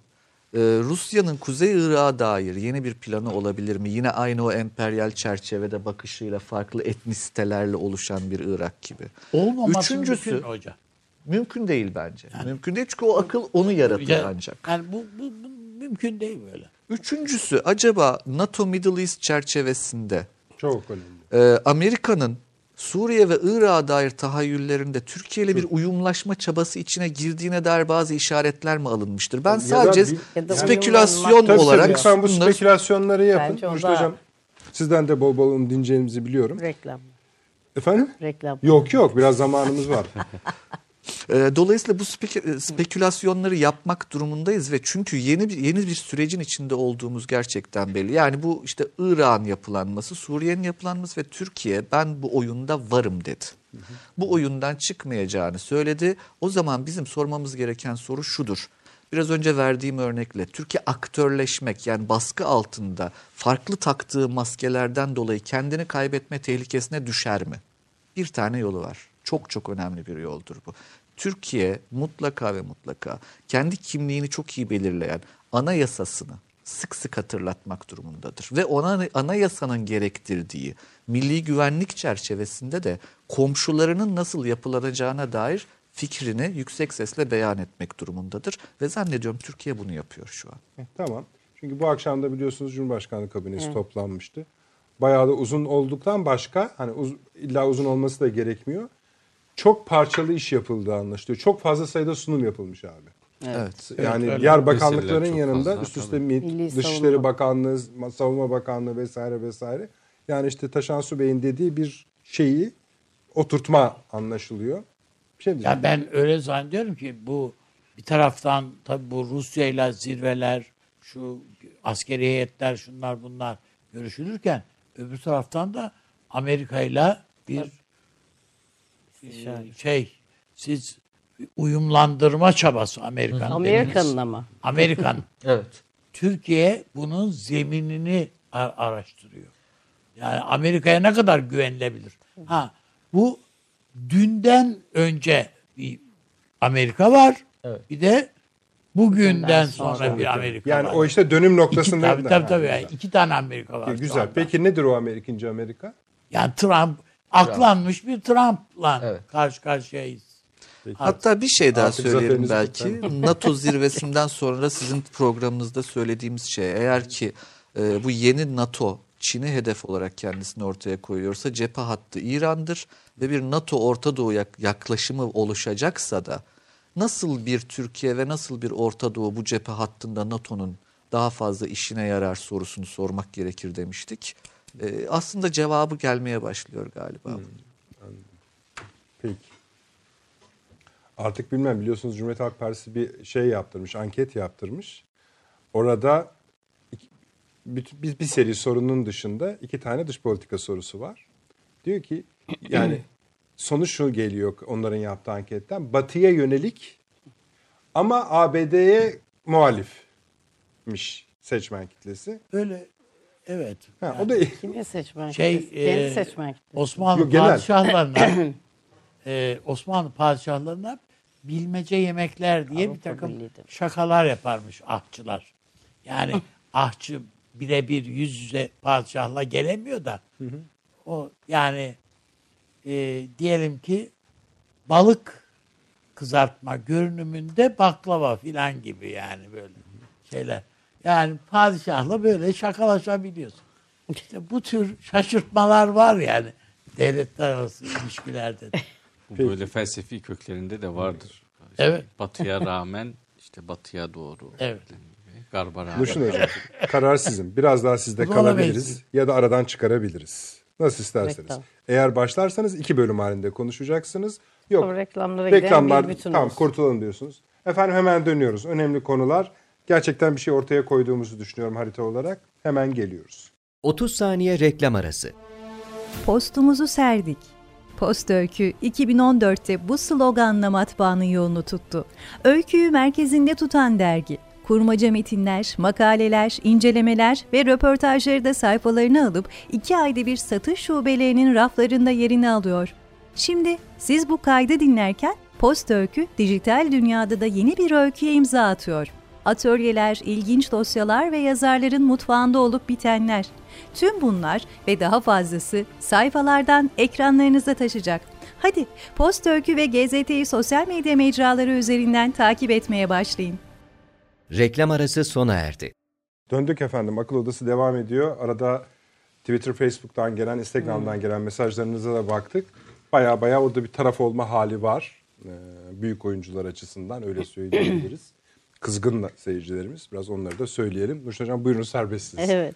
e, Rusya'nın Kuzey Irak'a dair yeni bir planı olabilir mi? Yine aynı o emperyal çerçevede bakışıyla farklı etnisitelerle oluşan bir Irak gibi. Olmaması Üçüncüsü mümkün hocam. mümkün değil bence. Mümkün değil çünkü o akıl onu yaratır Ya- ancak. Yani bu, bu, bu mümkün değil böyle. Üçüncüsü acaba NATO Middle East çerçevesinde çok önemli. e, Amerika'nın Suriye ve Irak'a dair tahayyüllerinde Türkiye ile bir uyumlaşma çabası içine girdiğine dair bazı işaretler mi alınmıştır? Ben Ya sadece bir- spekülasyon Tabii olarak tabii lütfen bu bunları- spekülasyonları yapın. Bence o Müştü da- hocam sizden de bol bol onu dinleyeceğinizi biliyorum. Reklam. Efendim? Reklam. Yok yok biraz zamanımız var. E, Dolayısıyla bu e, spekülasyonları yapmak durumundayız ve çünkü yeni bir yeni bir sürecin içinde olduğumuz gerçekten belli. Yani bu işte İran yapılanması, Suriye'nin yapılanması ve Türkiye ben bu oyunda varım dedi. Bu oyundan çıkmayacağını söyledi. O zaman bizim sormamız gereken soru şudur. Biraz önce verdiğim örnekle Türkiye aktörleşmek yani baskı altında farklı taktığı maskelerden dolayı kendini kaybetme tehlikesine düşer mi? Bir tane yolu var. Çok çok önemli bir yoldur bu. Türkiye mutlaka ve mutlaka kendi kimliğini çok iyi belirleyen anayasasını sık sık hatırlatmak durumundadır. Ve ona anayasanın gerektirdiği milli güvenlik çerçevesinde de komşularının nasıl yapılanacağına dair fikrini yüksek sesle beyan etmek durumundadır. Ve zannediyorum Türkiye bunu yapıyor şu an. tamam. Çünkü bu akşam da biliyorsunuz Cumhurbaşkanlığı kabinesi toplanmıştı. Bayağı da uzun olduktan başka hani uz- illa uzun olması da gerekmiyor. Çok parçalı iş yapıldığı anlaşılıyor. Çok fazla sayıda sunum yapılmış abi. Evet. Yani öyle. diğer bakanlıkların yanında fazla, üst üste tabii. MİT, Milli Dışişleri Savunma. Bakanlığı, Savunma Bakanlığı vesaire vesaire. Yani işte Taşansu Bey'in dediği bir şeyi oturtma anlaşılıyor. Bir şey diyeceğim. Ya ben öyle zannediyorum ki bu bir taraftan tabii bu Rusya ile zirveler, şu askeri heyetler, şunlar bunlar görüşülürken öbür taraftan da Amerika ile bir e, şey siz uyumlandırma çabası Amerikan. Amerika'nın ama. Amerikan. Evet. Türkiye bunun zeminini ar- araştırıyor. Yani Amerika'ya ne kadar güvenilebilir? Ha bu dünden önce bir Amerika var. Bir de bugünden sonra bir Amerika Yani var. o işte dönüm İki, noktasında. tabii tabii tabii. Ha, Yani iki tane Amerika var. Güzel. Peki nedir o Amerika, ikinci Amerika? Yani Trump aklanmış bir Trump'la Evet. karşı karşıyayız. Hatta bir şey daha Artık söyleyelim zaferiniz belki. NATO zirvesinden sonra sizin programınızda söylediğimiz şey eğer ki e, bu yeni NATO Çin'i hedef olarak kendisini ortaya koyuyorsa cephe hattı İran'dır ve bir NATO Orta Doğu yak- yaklaşımı oluşacaksa da nasıl bir Türkiye ve nasıl bir Orta Doğu bu cephe hattında NATO'nun daha fazla işine yarar sorusunu sormak gerekir demiştik. E, aslında cevabı gelmeye başlıyor galiba. Peki. Artık bilmem biliyorsunuz Cumhuriyet Halk Partisi bir şey yaptırmış, anket yaptırmış. Orada iki- bir, bir, bir seri sorunun dışında iki tane dış politika sorusu var. Diyor ki yani sonuç şu geliyor onların yaptığı anketten. Batıya yönelik ama ABD'ye muhalifmiş seçmen kitlesi. Öyle evet. Ha, o da Kimi seçmen Şey, kitlesi? Kendi e, seçmen kitlesi. Osmanlı Yok, padişahlarına e, Osmanlı padişahlarına bilmece yemekler diye bir Avrupa takım Birliği'de. şakalar yaparmış ahçılar. Yani ahçı birebir yüz yüze padişahla gelemiyor da o yani e, diyelim ki balık kızartma görünümünde baklava filan gibi yani böyle şeyler. Yani padişahla böyle şakalaşabiliyorsun. İşte bu tür şaşırtmalar var yani devletler arası ilişkilerde. de. Bu böyle felsefi köklerinde de vardır. İşte Evet. Batıya rağmen işte batıya doğru. Evet. Garba rağmen. Dursun Hocam karar sizin. Biraz daha sizde Buna kalabiliriz ya da aradan çıkarabiliriz. Nasıl isterseniz. Reklam. Eğer başlarsanız iki bölüm halinde konuşacaksınız. Yok Sonra reklamlara giden reklamlar bir bütün tamam olsun. kurtulalım diyorsunuz. Efendim hemen dönüyoruz. Önemli konular. Gerçekten bir şey ortaya koyduğumuzu düşünüyorum harita olarak. Hemen geliyoruz. 30 saniye reklam arası. Postumuzu serdik. Post Öykü 2014'te bu sloganla matbaanın yolunu tuttu. Öyküyü merkezinde tutan dergi. Kurmaca metinler, makaleler, incelemeler ve röportajları da sayfalarına alıp iki ayda bir satış şubelerinin raflarında yerini alıyor. Şimdi siz bu kaydı dinlerken Post Öykü dijital dünyada da yeni bir öyküye imza atıyor. Atölyeler, ilginç dosyalar ve yazarların mutfağında olup bitenler. Tüm bunlar ve daha fazlası sayfalardan ekranlarınıza taşacak. Hadi Post Öykü ve GZT'yi sosyal medya mecraları üzerinden takip etmeye başlayın. Reklam arası sona erdi. Döndük efendim. Akıl Odası devam ediyor. Arada Twitter, Facebook'tan gelen, Instagram'dan gelen mesajlarınıza da baktık. Baya baya orada bir taraf olma hali var. Ee, büyük oyuncular açısından öyle söyleyebiliriz. Kızgın seyircilerimiz. Biraz onları da söyleyelim. Nurşen Hocam buyurun serbestsiniz. Evet.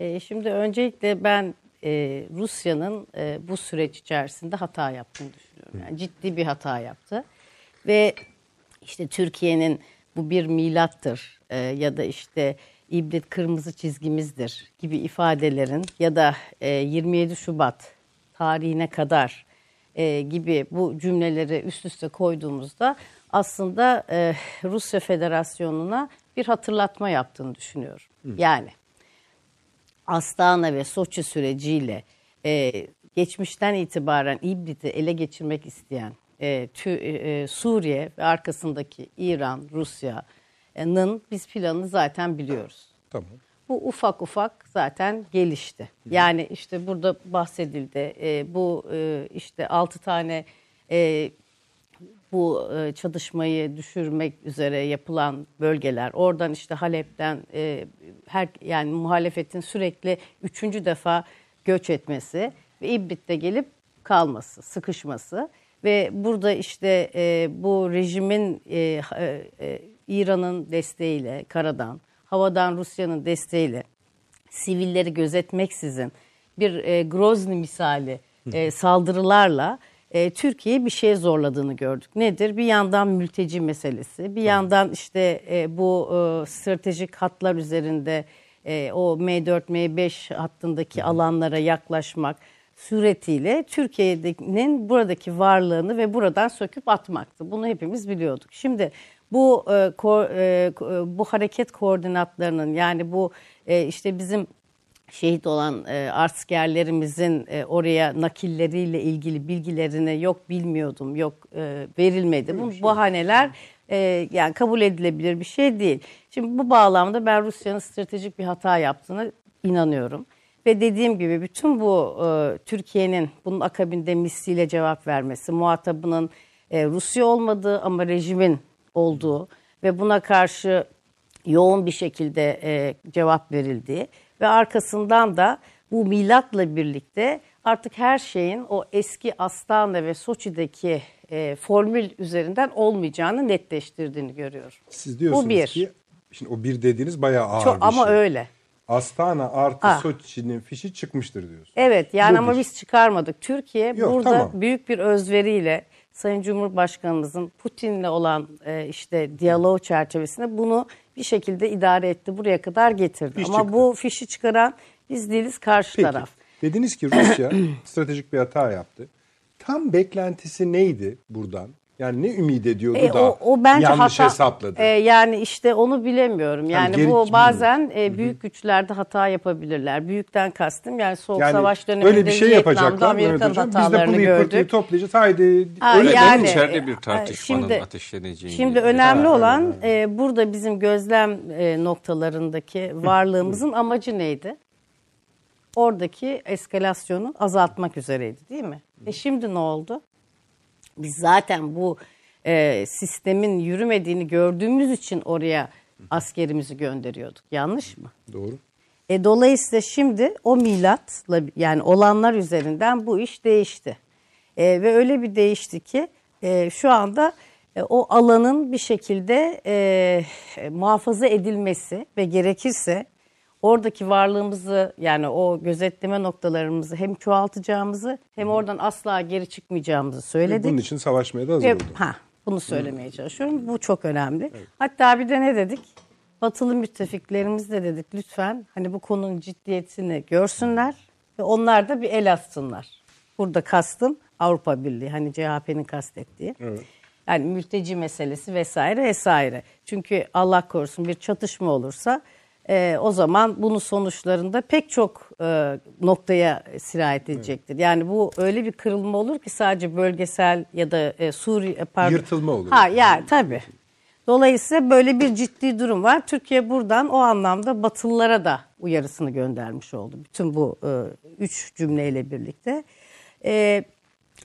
E, şimdi öncelikle ben e, Rusya'nın e, bu süreç içerisinde hata yaptığını düşünüyorum. Yani ciddi bir hata yaptı. Ve işte Türkiye'nin bu bir milattır e, ya da işte ibret kırmızı çizgimizdir gibi ifadelerin ya da e, 27 Şubat tarihine kadar e, gibi bu cümleleri üst üste koyduğumuzda aslında e, Rusya Federasyonu'na bir hatırlatma yaptığını düşünüyorum. Yani Astana ve Soçi süreciyle e, geçmişten itibaren İbrit'i ele geçirmek isteyen e, tü, e, Suriye ve arkasındaki İran, Rusya'nın biz planını zaten biliyoruz. Tamam. Bu ufak ufak zaten gelişti. Yani işte burada bahsedildi. E, bu e, işte 6 tane e, bu e, çatışmayı düşürmek üzere yapılan bölgeler. Oradan işte Halep'ten e, her yani muhalefetin sürekli üçüncü defa göç etmesi ve İbrit'te gelip kalması, sıkışması ve burada işte e, bu rejimin e, e, İran'ın desteğiyle karadan, havadan Rusya'nın desteğiyle sivilleri gözetmeksizin bir e, Grozny misali e, saldırılarla e, Türkiye'yi bir şeye zorladığını gördük. Nedir? Bir yandan mülteci meselesi, bir yandan işte e, bu e, stratejik hatlar üzerinde e, o M4, M5 hattındaki alanlara yaklaşmak suretiyle Türkiye'nin buradaki varlığını ve buradan söküp atmaktı. Bunu hepimiz biliyorduk. Şimdi bu e, ko- e, ko- bu hareket koordinatlarının yani bu e, işte bizim şehit olan e, askerlerimizin e, oraya nakilleriyle ilgili bilgilerini yok bilmiyordum, yok e, verilmedi. Bu bahaneler e, yani kabul edilebilir bir şey değil. Şimdi bu bağlamda ben Rusya'nın stratejik bir hata yaptığını inanıyorum. Ve dediğim gibi bütün bu e, Türkiye'nin bunun akabinde misliyle cevap vermesi, muhatabının e, Rusya olmadığı ama rejimin olduğu ve buna karşı yoğun bir şekilde e, cevap verildiği ve arkasından da bu milatla birlikte artık her şeyin o eski Astana ve Soçi'deki e, formül üzerinden olmayacağını netleştirdiğini görüyorum. Siz diyorsunuz Bu bir. ki şimdi o bir dediğiniz bayağı ağır Çok, bir ama şey. öyle. Astana artı Ha. Soçi'nin fişi çıkmıştır diyorsun. Evet yani Bu ama bir. biz çıkarmadık. Türkiye Yok, burada tamam. büyük bir özveriyle Sayın Cumhurbaşkanımızın Putin'le olan e, işte diyalog çerçevesinde bunu bir şekilde idare etti. Buraya kadar getirdi. Fiş ama çıktı. bu fişi çıkaran biz değiliz karşı Peki. taraf. Dediniz ki Rusya stratejik bir hata yaptı. Tam beklentisi neydi buradan? Yani ne ümit ediyordu E, da o, o bence yanlış hata, hesapladı? E, yani işte onu bilemiyorum. Yani geri- bu bazen e, büyük güçlerde hata yapabilirler. Büyükten kastım yani Soğuk Savaş döneminde öyle bir şey Vietnam'da Amerika'nın Hocam. Biz de hatalarını gördük. toplayacağız. Haydi. Ha, öyle yani- içeride bir e, tartışmanın şimdi- ateşleneceğini. Şimdi önemli olan e, burada bizim gözlem e, noktalarındaki varlığımızın amacı neydi? Oradaki eskalasyonu azaltmak üzereydi değil mi? E şimdi ne oldu? Biz zaten bu e, sistemin yürümediğini gördüğümüz için oraya askerimizi gönderiyorduk. Yanlış mı? Doğru. E, dolayısıyla şimdi o milatla yani olanlar üzerinden bu iş değişti. E, ve öyle bir değişti ki e, şu anda e, o alanın bir şekilde e, muhafaza edilmesi ve gerekirse oradaki varlığımızı yani o gözetleme noktalarımızı hem çoğaltacağımızı hem oradan asla geri çıkmayacağımızı söyledik. bunun için savaşmaya da hazır Ve, oldu. ha, bunu söylemeye çalışıyorum. Bu çok önemli. Hatta bir de ne dedik? Batılı müttefiklerimiz de dedik lütfen hani bu konunun ciddiyetini görsünler ve onlar da bir el atsınlar. Burada kastım Avrupa Birliği hani CHP'nin kastettiği. Yani mülteci meselesi vesaire vesaire. Çünkü Allah korusun bir çatışma olursa e, o zaman bunun sonuçlarında pek çok e, noktaya sirayet edecektir. Yani bu öyle bir kırılma olur ki sadece bölgesel ya da e, Suriye pardon. Yırtılma olur. Ha yani tabii. Dolayısıyla böyle bir ciddi durum var. Türkiye buradan o anlamda Batılılara da uyarısını göndermiş oldu. Bütün bu e, üç cümleyle birlikte. E,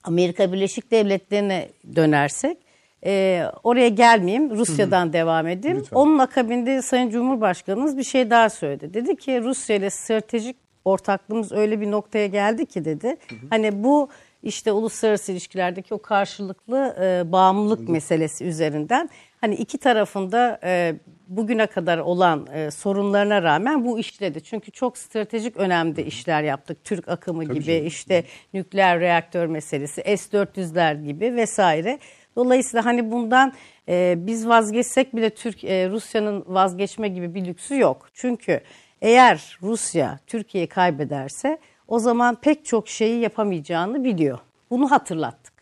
Amerika Birleşik Devletleri'ne dönersek e, oraya gelmeyeyim Rusya'dan devam edeyim. Lütfen. Onun akabinde Sayın Cumhurbaşkanımız bir şey daha söyledi. Dedi ki Rusya ile stratejik ortaklığımız öyle bir noktaya geldi ki dedi. Hani bu işte uluslararası ilişkilerdeki o karşılıklı e, bağımlılık meselesi üzerinden hani iki tarafında e, bugüne kadar olan e, sorunlarına rağmen bu işledi. Çünkü çok stratejik önemde işler yaptık. Türk akımı gibi işte nükleer reaktör meselesi, S-400'ler gibi vesaire. Dolayısıyla hani bundan e, biz vazgeçsek bile Türk e, Rusya'nın vazgeçme gibi bir lüksü yok. Çünkü eğer Rusya Türkiye'yi kaybederse o zaman pek çok şeyi yapamayacağını biliyor. Bunu hatırlattık.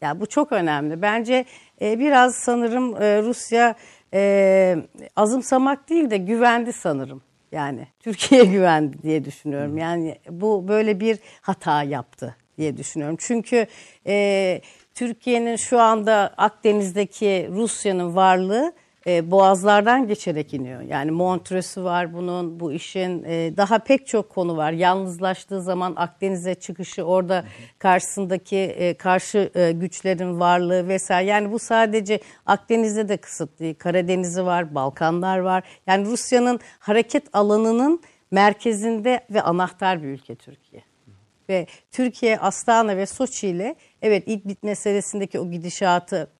Ya bu çok önemli. Bence e, biraz sanırım e, Rusya e, azımsamak değil de güvendi sanırım. Yani Türkiye'ye güvendi diye düşünüyorum. Yani bu böyle bir hata yaptı diye düşünüyorum. Çünkü e, Türkiye'nin şu anda Akdeniz'deki Rusya'nın varlığı e, boğazlardan geçerek iniyor. Yani Montreux'u var bunun, bu işin e, daha pek çok konu var. Yalnızlaştığı zaman Akdeniz'e çıkışı, orada karşısındaki e, karşı e, güçlerin varlığı vesaire. Yani bu sadece Akdeniz'de de kısıtlı. Karadeniz'i var, Balkanlar var. Yani Rusya'nın hareket alanının merkezinde ve anahtar bir ülke Türkiye. Ve Türkiye Astana ve Soçi ile Evet İdlib meselesindeki o gidişatı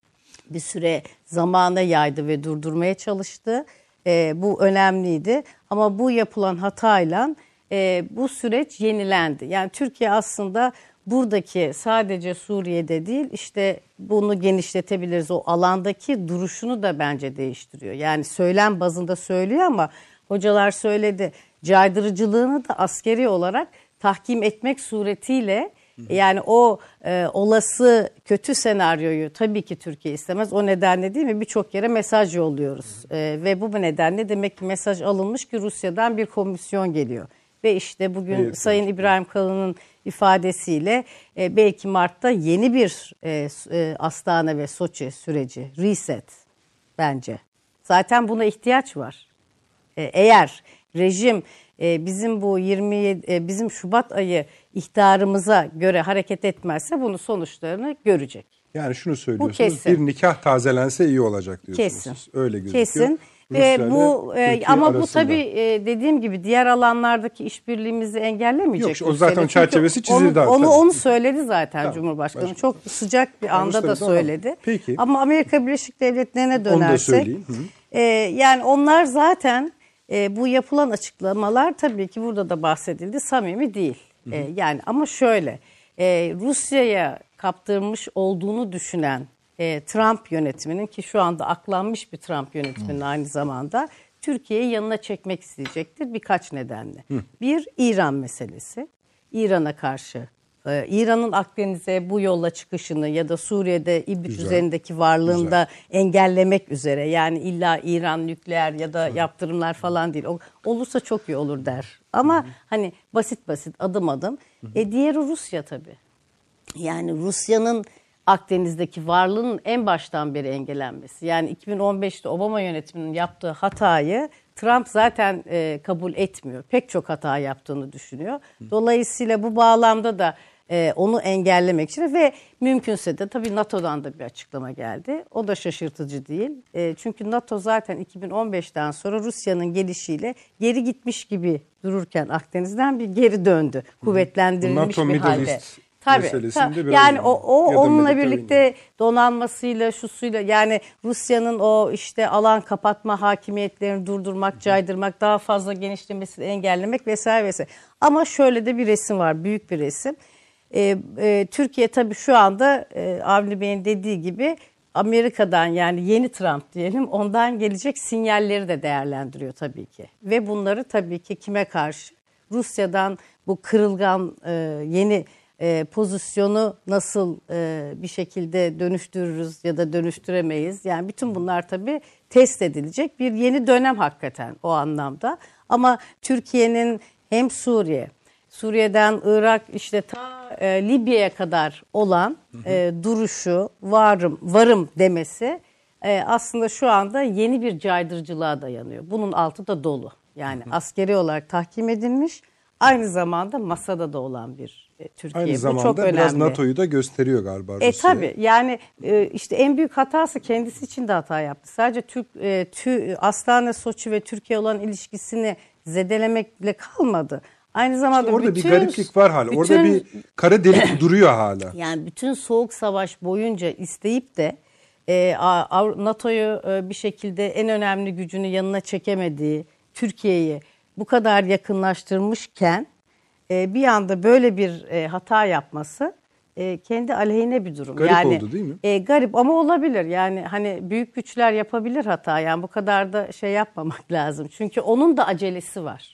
bir süre zamana yaydı ve durdurmaya çalıştı. E, bu önemliydi ama bu yapılan hatayla e, bu süreç yenilendi. Yani Türkiye aslında buradaki sadece Suriye'de değil işte bunu genişletebiliriz. O alandaki duruşunu da bence değiştiriyor. Yani söylem bazında söylüyor ama hocalar söyledi caydırıcılığını da askeri olarak tahkim etmek suretiyle yani o e, olası kötü senaryoyu tabii ki Türkiye istemez. O nedenle değil mi birçok yere mesaj yolluyoruz. E, ve bu nedenle demek ki mesaj alınmış ki Rusya'dan bir komisyon geliyor. Ve işte bugün Evet, Sayın İbrahim Kalın'ın ifadesiyle e, belki Mart'ta yeni bir e, e, Astana ve Soçi süreci, reset bence. Zaten buna ihtiyaç var. E, eğer rejim bizim bu 27 e, bizim Şubat ayı ihtarımıza göre hareket etmezse bunun sonuçlarını görecek. Yani şunu söylüyorsunuz. kesin. Bir nikah tazelense iyi olacak diyorsunuz. Kesin. Öyle gözüküyor. Kesin. Ve bu e, ama bu arasında. tabii e, dediğim gibi diğer alanlardaki işbirliğimizi engellemeyecek. Yok, o zaten çerçevesi onu- çizildi Onu, tabii. onu söyledi zaten Tamam, Cumhurbaşkanı. başka. Çok sıcak bir anda da söyledi. Peki. Ama Amerika Birleşik Devletleri'ne Onu dönersek e, yani onlar zaten e, bu yapılan açıklamalar tabii ki burada da bahsedildi samimi değil. E, yani ama şöyle e, Rusya'ya kaptırmış olduğunu düşünen e, Trump yönetiminin ki şu anda aklanmış bir Trump yönetiminin aynı zamanda Türkiye'yi yanına çekmek isteyecektir birkaç nedenle. Bir İran meselesi. İran'a karşı e, İran'ın Akdeniz'e bu yolla çıkışını ya da Suriye'de İdlib Güzel. üzerindeki varlığını da engellemek üzere yani illa İran nükleer ya da yaptırımlar falan değil. O, olursa çok iyi olur der. Ama hani basit basit adım adım. E diğeri Rusya tabii. Yani Rusya'nın Akdeniz'deki varlığının en baştan beri engellenmesi. Yani 2015'te Obama yönetiminin yaptığı hatayı Trump zaten e, kabul etmiyor. Pek çok hata yaptığını düşünüyor. Dolayısıyla bu bağlamda da e, onu engellemek için ve mümkünse de tabii NATO'dan da bir açıklama geldi. O da şaşırtıcı değil. E, çünkü NATO zaten 2015'ten sonra Rusya'nın gelişiyle geri gitmiş gibi dururken Akdeniz'den bir geri döndü. Kuvvetlendirilmiş NATO bir Middle halde. East Tabii. tabii. Yani o, o ya onunla birlikte donanmasıyla, şusuyla yani Rusya'nın o işte alan kapatma hakimiyetlerini durdurmak, caydırmak, daha fazla genişlemesini engellemek vesaire vesaire. Ama şöyle de bir resim var, büyük bir resim. Ee, e, Türkiye tabii şu anda e, Avni Bey'in dediği gibi Amerika'dan yani yeni Trump diyelim ondan gelecek sinyalleri de değerlendiriyor tabii ki. Ve bunları tabii ki kime karşı? Rusya'dan bu kırılgan e, yeni e, pozisyonu nasıl e, bir şekilde dönüştürürüz ya da dönüştüremeyiz. Yani bütün bunlar tabii test edilecek bir yeni dönem hakikaten o anlamda. Ama Türkiye'nin hem Suriye, Suriye'den Irak işte ta e, Libya'ya kadar olan e, duruşu, varım, varım demesi e, aslında şu anda yeni bir caydırıcılığa dayanıyor. Bunun altı da dolu. Yani askeri olarak tahkim edilmiş, aynı zamanda masada da olan bir e, Türkiye. Aynı Bu zamanda çok önemli. biraz NATO'yu da gösteriyor galiba E Rusya. tabi yani e, işte en büyük hatası kendisi için de hata yaptı. Sadece Türk e, tü, Astana Soçi ve Türkiye olan ilişkisini zedelemekle kalmadı. Aynı zamanda Orada bütün, bir gariplik var hala. Orada bütün- bir kara delik duruyor hala. yani bütün soğuk savaş boyunca isteyip de e, NATO'yu e, bir şekilde en önemli gücünü yanına çekemediği Türkiye'yi bu kadar yakınlaştırmışken e, bir anda böyle bir e, hata yapması e, kendi aleyhine bir durum. Garip yani, oldu değil mi? E, garip ama olabilir. Yani hani büyük güçler yapabilir hata. Yani bu kadar da şey yapmamak lazım. Çünkü onun da acelesi var.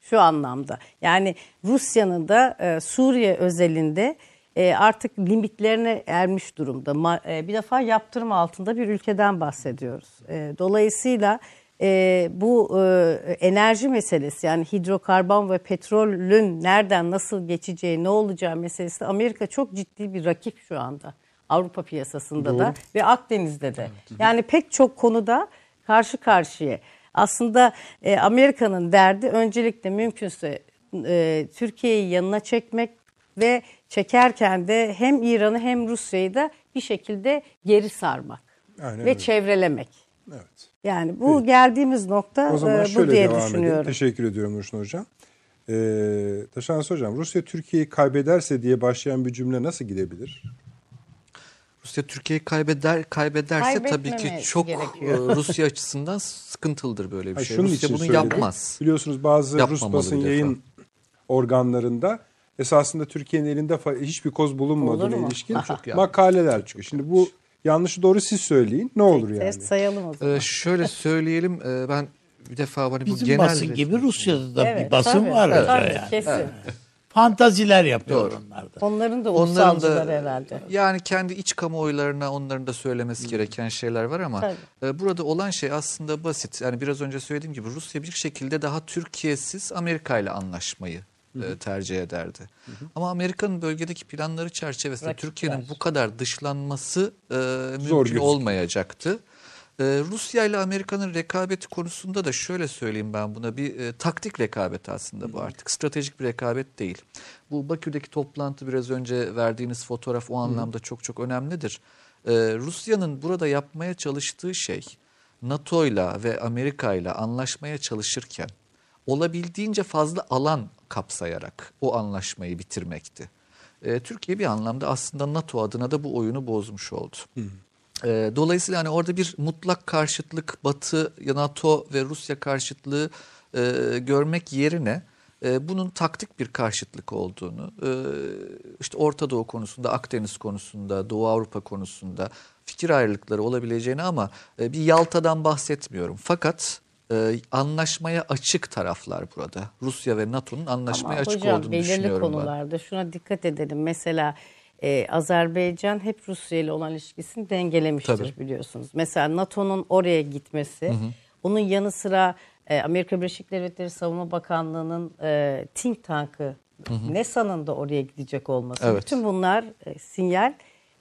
Şu anlamda. Yani Rusya'nın da e, Suriye özelinde e, artık limitlerine ermiş durumda. Ma- e, bir defa yaptırım altında bir ülkeden bahsediyoruz. E, dolayısıyla e, bu e, enerji meselesi yani hidrokarbon ve petrolün nereden nasıl geçeceği ne olacağı meselesi Amerika çok ciddi bir rakip şu anda. Avrupa piyasasında da ve Akdeniz'de de. Yani pek çok konuda karşı karşıya. Aslında e, Amerika'nın derdi öncelikle mümkünse e, Türkiye'yi yanına çekmek ve çekerken de hem İran'ı hem Rusya'yı da bir şekilde geri sarmak Aynen ve öyle. çevrelemek. Evet. Yani bu geldiğimiz nokta O zaman e, bu şöyle diye devam düşünüyorum. Teşekkür ediyorum Nurşin Hocam. Ee, Taşansı Hocam, Rusya Türkiye'yi kaybederse diye başlayan bir cümle nasıl gidebilir? Rusya Türkiye'yi kaybeder kaybederse tabii ki çok gerekiyor. e, Rusya açısından sıkıntılıdır böyle bir Hayır, şey. şunun Rusya için bunu söyledim. yapmaz. Biliyorsunuz bazı Rus basın defa. yayın organlarında esasında Türkiye'nin elinde hiçbir koz bulunmadığına ilişkin Çok makaleler çıkıyor. Şimdi bu yanlışı doğru siz söyleyin. Ne olur yani? Test sayalım o zaman. Ee, şöyle söyleyelim e, ben bir defa hani bu Bizim genel basın gibi Rusya'da da Evet, bir basın tabii, var tabii, yani. Kesin. Fantaziler yapıyor onlar da. Onların da Onların da herhalde. yani kendi iç kamuoylarına onların da söylemesi gereken şeyler var ama e, burada olan şey aslında basit. Yani biraz önce söylediğim gibi Rusya bir şekilde daha Türkiye'siz Amerika ile anlaşmayı e, tercih ederdi. Ama Amerika'nın bölgedeki planları çerçevesinde. Türkiye'nin bu kadar dışlanması e, mümkün gözüküyor. olmayacaktı. E, Rusya ile Amerika'nın rekabeti konusunda da şöyle söyleyeyim ben buna bir e, taktik rekabet aslında bu artık stratejik bir rekabet değil. Bu Bakü'deki toplantı biraz önce verdiğiniz fotoğraf o anlamda çok çok önemlidir. E, Rusya'nın burada yapmaya çalıştığı şey NATO'yla ve Amerika'yla anlaşmaya çalışırken olabildiğince fazla alan kapsayarak o anlaşmayı bitirmekti. E, Türkiye bir anlamda aslında NATO adına da bu oyunu bozmuş oldu. E, dolayısıyla hani orada bir mutlak karşıtlık Batı, NATO ve Rusya karşıtlığı e, görmek yerine e, bunun taktik bir karşıtlık olduğunu, e, işte Orta Doğu konusunda, Akdeniz konusunda, Doğu Avrupa konusunda fikir ayrılıkları olabileceğini ama e, bir Yalta'dan bahsetmiyorum. Fakat e, anlaşmaya açık taraflar burada. Rusya ve NATO'nun anlaşmaya Ama açık hocam olduğunu belirli düşünüyorum ben. konularda şuna dikkat edelim. Mesela e, Azerbaycan hep Rusya ile olan ilişkisini dengelemiştir Tabii. biliyorsunuz. Mesela NATO'nun oraya gitmesi, onun yanı sıra e, Amerika Birleşik Devletleri Savunma Bakanlığı'nın e, think tankı NESA'nın da oraya gidecek olması. Evet. Bütün bunlar e, sinyal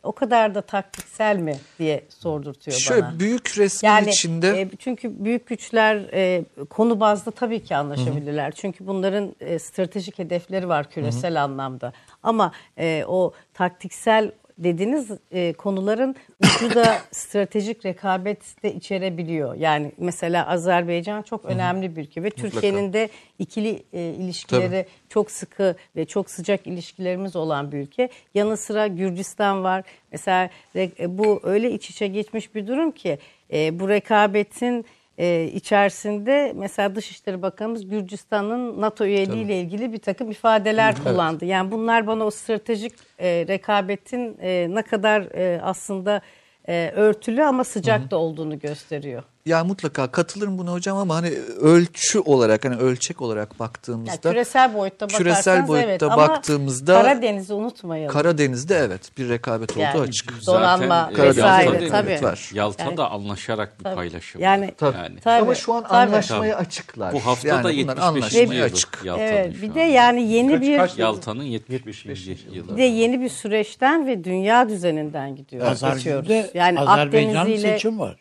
o kadar da taktiksel mi diye sordurtuyor Şöyle bana. büyük resmin Yani içinde e, çünkü büyük güçler e, konu bazda tabii ki anlaşabilirler. Çünkü bunların e, stratejik hedefleri var küresel anlamda. Ama e, o taktiksel dediğiniz e, konuların ucu da stratejik rekabet de içerebiliyor. Yani mesela Azerbaycan çok önemli bir ülke ve Türkiye'nin de ikili e, ilişkileri çok sıkı ve çok sıcak ilişkilerimiz olan bir ülke. Yanı sıra Gürcistan var. Mesela e, bu öyle iç içe geçmiş bir durum ki e, bu rekabetin e, içerisinde mesela Dışişleri Bakanımız Gürcistan'ın NATO üyeliği ile ilgili bir takım ifadeler kullandı. Yani bunlar bana o stratejik e, rekabetin e, ne kadar e, aslında e, örtülü ama sıcak da olduğunu gösteriyor. Ya mutlaka katılırım buna hocam ama hani ölçü olarak hani ölçek olarak baktığımızda küresel boyutta bakarsanız küresel boyutta evet ama baktığımızda Karadeniz'i unutmayalım. Karadeniz'de evet bir rekabet olduğu Yani açık. donanma Zaten, e, vesaire Yalta tabii. var. Yalta'da Yani- anlaşarak bir Tabii. paylaşım. Yani- Tabii. yani. Tabii, Ama şu an tabii. anlaşmaya açıklar. Bu hafta yani da bunlar 75. anlaşmaya yılı açık. Yalta'nın Evet, bir de yani yeni Kaç- bir kaç- Yalta'nın 75. yılı. bir de yeni bir süreçten ve dünya düzeninden gidiyor. geçiyoruz. Azerbaycan'da Yani Azerbaycan'ın Akdeniz'iyle seçim var.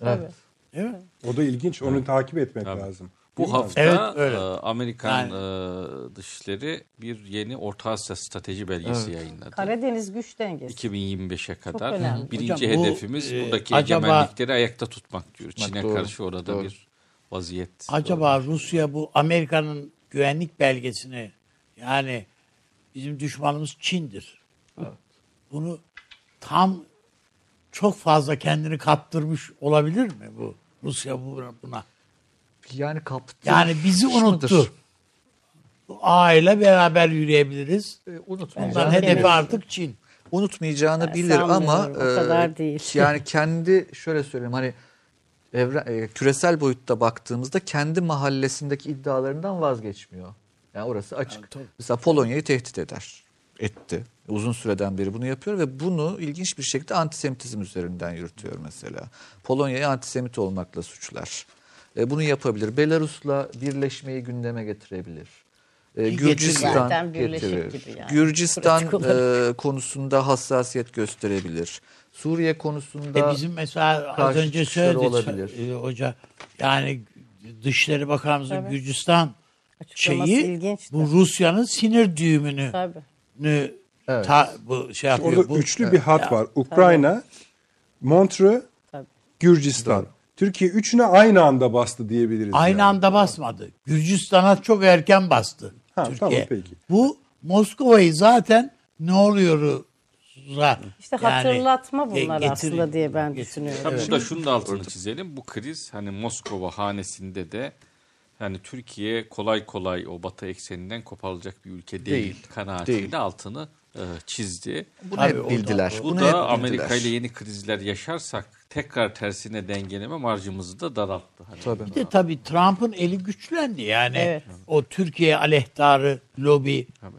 Tabii. Değil mi? O da ilginç. Onu takip etmek lazım. Bu Değil hafta Evet, öyle. e, Amerikan Yani- e, dışişleri bir yeni Orta Asya strateji belgesi yayınladı. Karadeniz güç dengesi. 2025'e kadar önemli. birinci Hocam, bu, hedefimiz e, buradaki acaba- egemenlikleri ayakta tutmak diyor. Çin'e doğru, karşı orada doğru. bir vaziyet. Acaba Rusya bu Amerika'nın güvenlik belgesini yani bizim düşmanımız Çin'dir. Bunu tam çok fazla kendini kaptırmış olabilir mi bu Rusya bu- buna? Yani kaptı. Yani bizi mıdır? unuttu. Bu aile beraber yürüyebiliriz. E, Unutmayacağını, hedefi Henüz- artık Çin. unutmayacağını Ben bilir ama o kadar e, değil. yani kendi şöyle söyleyeyim hani evren, e, küresel boyutta baktığımızda kendi mahallesindeki iddialarından vazgeçmiyor. Yani orası açık. Mesela Polonya'yı tehdit eder. Etti. Uzun süreden beri bunu yapıyor ve bunu ilginç bir şekilde antisemitizm üzerinden yürütüyor mesela. Polonya'yı antisemit olmakla suçlar. E, bunu yapabilir. Belarus'la birleşmeyi gündeme getirebilir. E, Gürcistan getirir. gibi yani. Gürcistan e, konusunda hassasiyet gösterebilir. Suriye konusunda E bizim mesela az önce çıkışları söyledi olabilir. e, hoca yani Dışişleri Bakanımızın Tabii. Gürcistan Açıklaması şeyi ilginçti. bu Rusya'nın sinir düğümünü Tabii. Evet. ta, bu şey yapıyor. Orada bu, üçlü bir hat var. Ukrayna, Tabii. Gürcistan. Türkiye üçüne aynı anda bastı diyebiliriz. Aynı yani. anda basmadı. Gürcistan'a çok erken bastı Ha, Türkiye. tamam, peki. Bu Moskova'yı zaten ne oluyor İşte yani hatırlatma bunlar getirin- aslında diye ben düşünüyorum. Tabii Evet. burada şunu da altını çizelim. Bu kriz hani Moskova hanesinde de yani Türkiye kolay kolay o batı ekseninden koparılacak bir ülke değil, Değil, kanaatinde değil. altını çizdi. Bunu Tabii, hep bildiler. Bu Bunu da Amerika ile yeni krizler yaşarsak tekrar tersine dengeleme marjımızı da daralttı. Hani Tabii. Bir de tabii Trump'ın eli güçlendi. Yani Evet. o Türkiye aleyhtarı lobi Tabii.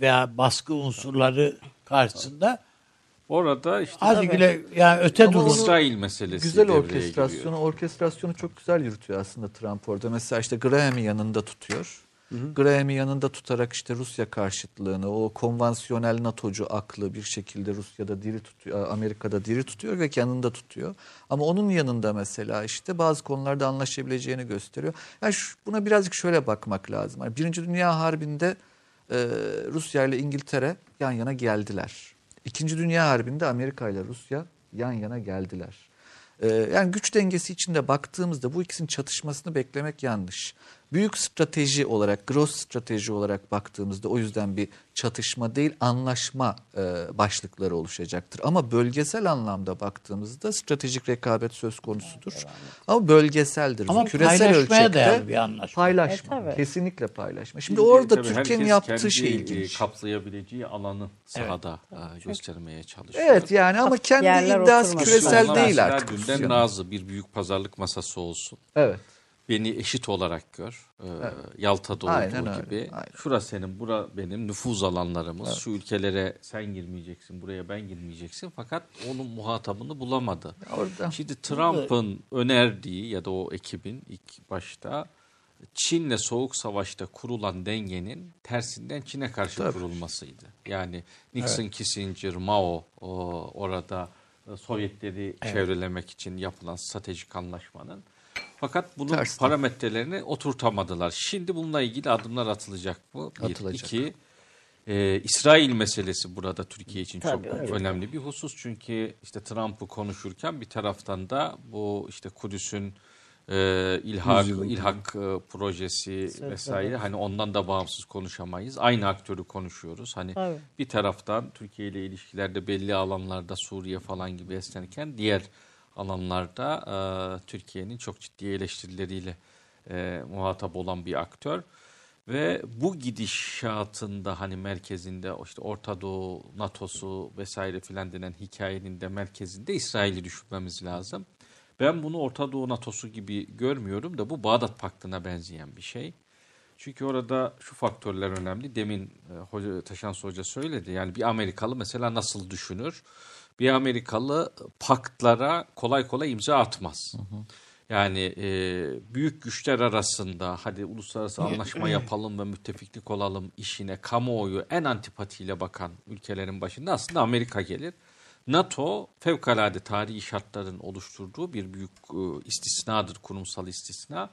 veya baskı unsurları karşısında Orada işte hadi güle yani öte durum. İsrail meselesi Güzel orkestrasyonu, giriyor. orkestrasyonu çok güzel yürütüyor aslında Trump orada. Mesela işte Graham'i yanında tutuyor. Graham'i yanında tutarak işte Rusya karşıtlığını, o konvansiyonel NATO'cu aklı bir şekilde Rusya'da diri tutuyor, Amerika'da diri tutuyor ve yanında tutuyor. Ama onun yanında mesela işte bazı konularda anlaşabileceğini gösteriyor. Yani şu- buna birazcık şöyle bakmak lazım. Yani Birinci Dünya Harbi'nde e, Rusya ile İngiltere yan yana geldiler. İkinci Dünya Harbi'nde Amerika ile Rusya yan yana geldiler. Ee, yani güç dengesi içinde baktığımızda bu ikisinin çatışmasını beklemek yanlış. Büyük strateji olarak, gross strateji olarak baktığımızda o yüzden bir çatışma değil anlaşma e, başlıkları oluşacaktır. Ama bölgesel anlamda baktığımızda stratejik rekabet söz konusudur. Ama bölgeseldir. Ama Küresel paylaşmaya ölçekte dayalı bir anlaşma. Paylaşma. E, tabii. kesinlikle paylaşma. Şimdi Şimdi orada Türkiye'nin yaptığı kendi, şey e, ilginç. Kaplayabileceği alanı sahada e, göstermeye çalışıyor. Evet yani ama kendi Yerler iddiası küresel Onlar değil artık. Rusya'nın. Nazı bir büyük pazarlık masası olsun. Evet. Beni eşit olarak gör. Ee, Yalta'da Aynen olduğu öyle, gibi. aynen. Şura senin, bura benim nüfuz alanlarımız. Şu ülkelere sen girmeyeceksin, buraya ben girmeyeceksin. Fakat onun muhatabını bulamadı. Orada. Şimdi Trump'ın önerdiği ya da o ekibin ilk başta Çin'le soğuk savaşta kurulan dengenin tersinden Çin'e karşı Tabii. kurulmasıydı. Yani Nixon, Kissinger, Mao o, orada e, Sovyetleri çevrelemek için yapılan stratejik anlaşmanın. Fakat bunun Tersten. parametrelerini oturtamadılar. Şimdi bununla ilgili adımlar atılacak mı? Bir, Atılacak. iki. e, İsrail meselesi burada Türkiye için Tabii, çok evet. önemli bir husus. Çünkü işte Trump'ı konuşurken bir taraftan da bu işte Kudüs'ün e, ilhak, Yüzyılın. ilhak e, projesi vesaire hani ondan da bağımsız konuşamayız. Aynı aktörü konuşuyoruz. Hani Tabii. bir taraftan Türkiye ile ilişkilerde belli alanlarda Suriye falan gibi esnerken diğer alanlarda e, Türkiye'nin çok ciddi eleştirileriyle e, muhatap olan bir aktör. Ve bu gidişatında hani merkezinde işte Orta Doğu, NATO'su vesaire filan denen hikayenin de merkezinde İsrail'i düşünmemiz lazım. Ben bunu Orta Doğu NATO'su gibi görmüyorum da bu Bağdat Paktı'na benzeyen bir şey. Çünkü orada şu faktörler önemli. Demin e, hoca, Hoca söyledi. Yani bir Amerikalı mesela nasıl düşünür? Bir Amerikalı paktlara kolay kolay imza atmaz. Yani e, büyük güçler arasında hadi uluslararası anlaşma yapalım ve müttefiklik olalım işine kamuoyu en antipatiyle bakan ülkelerin başında aslında Amerika gelir. NATO fevkalade tarihi şartların oluşturduğu bir büyük e, istisnadır, kurumsal istisna.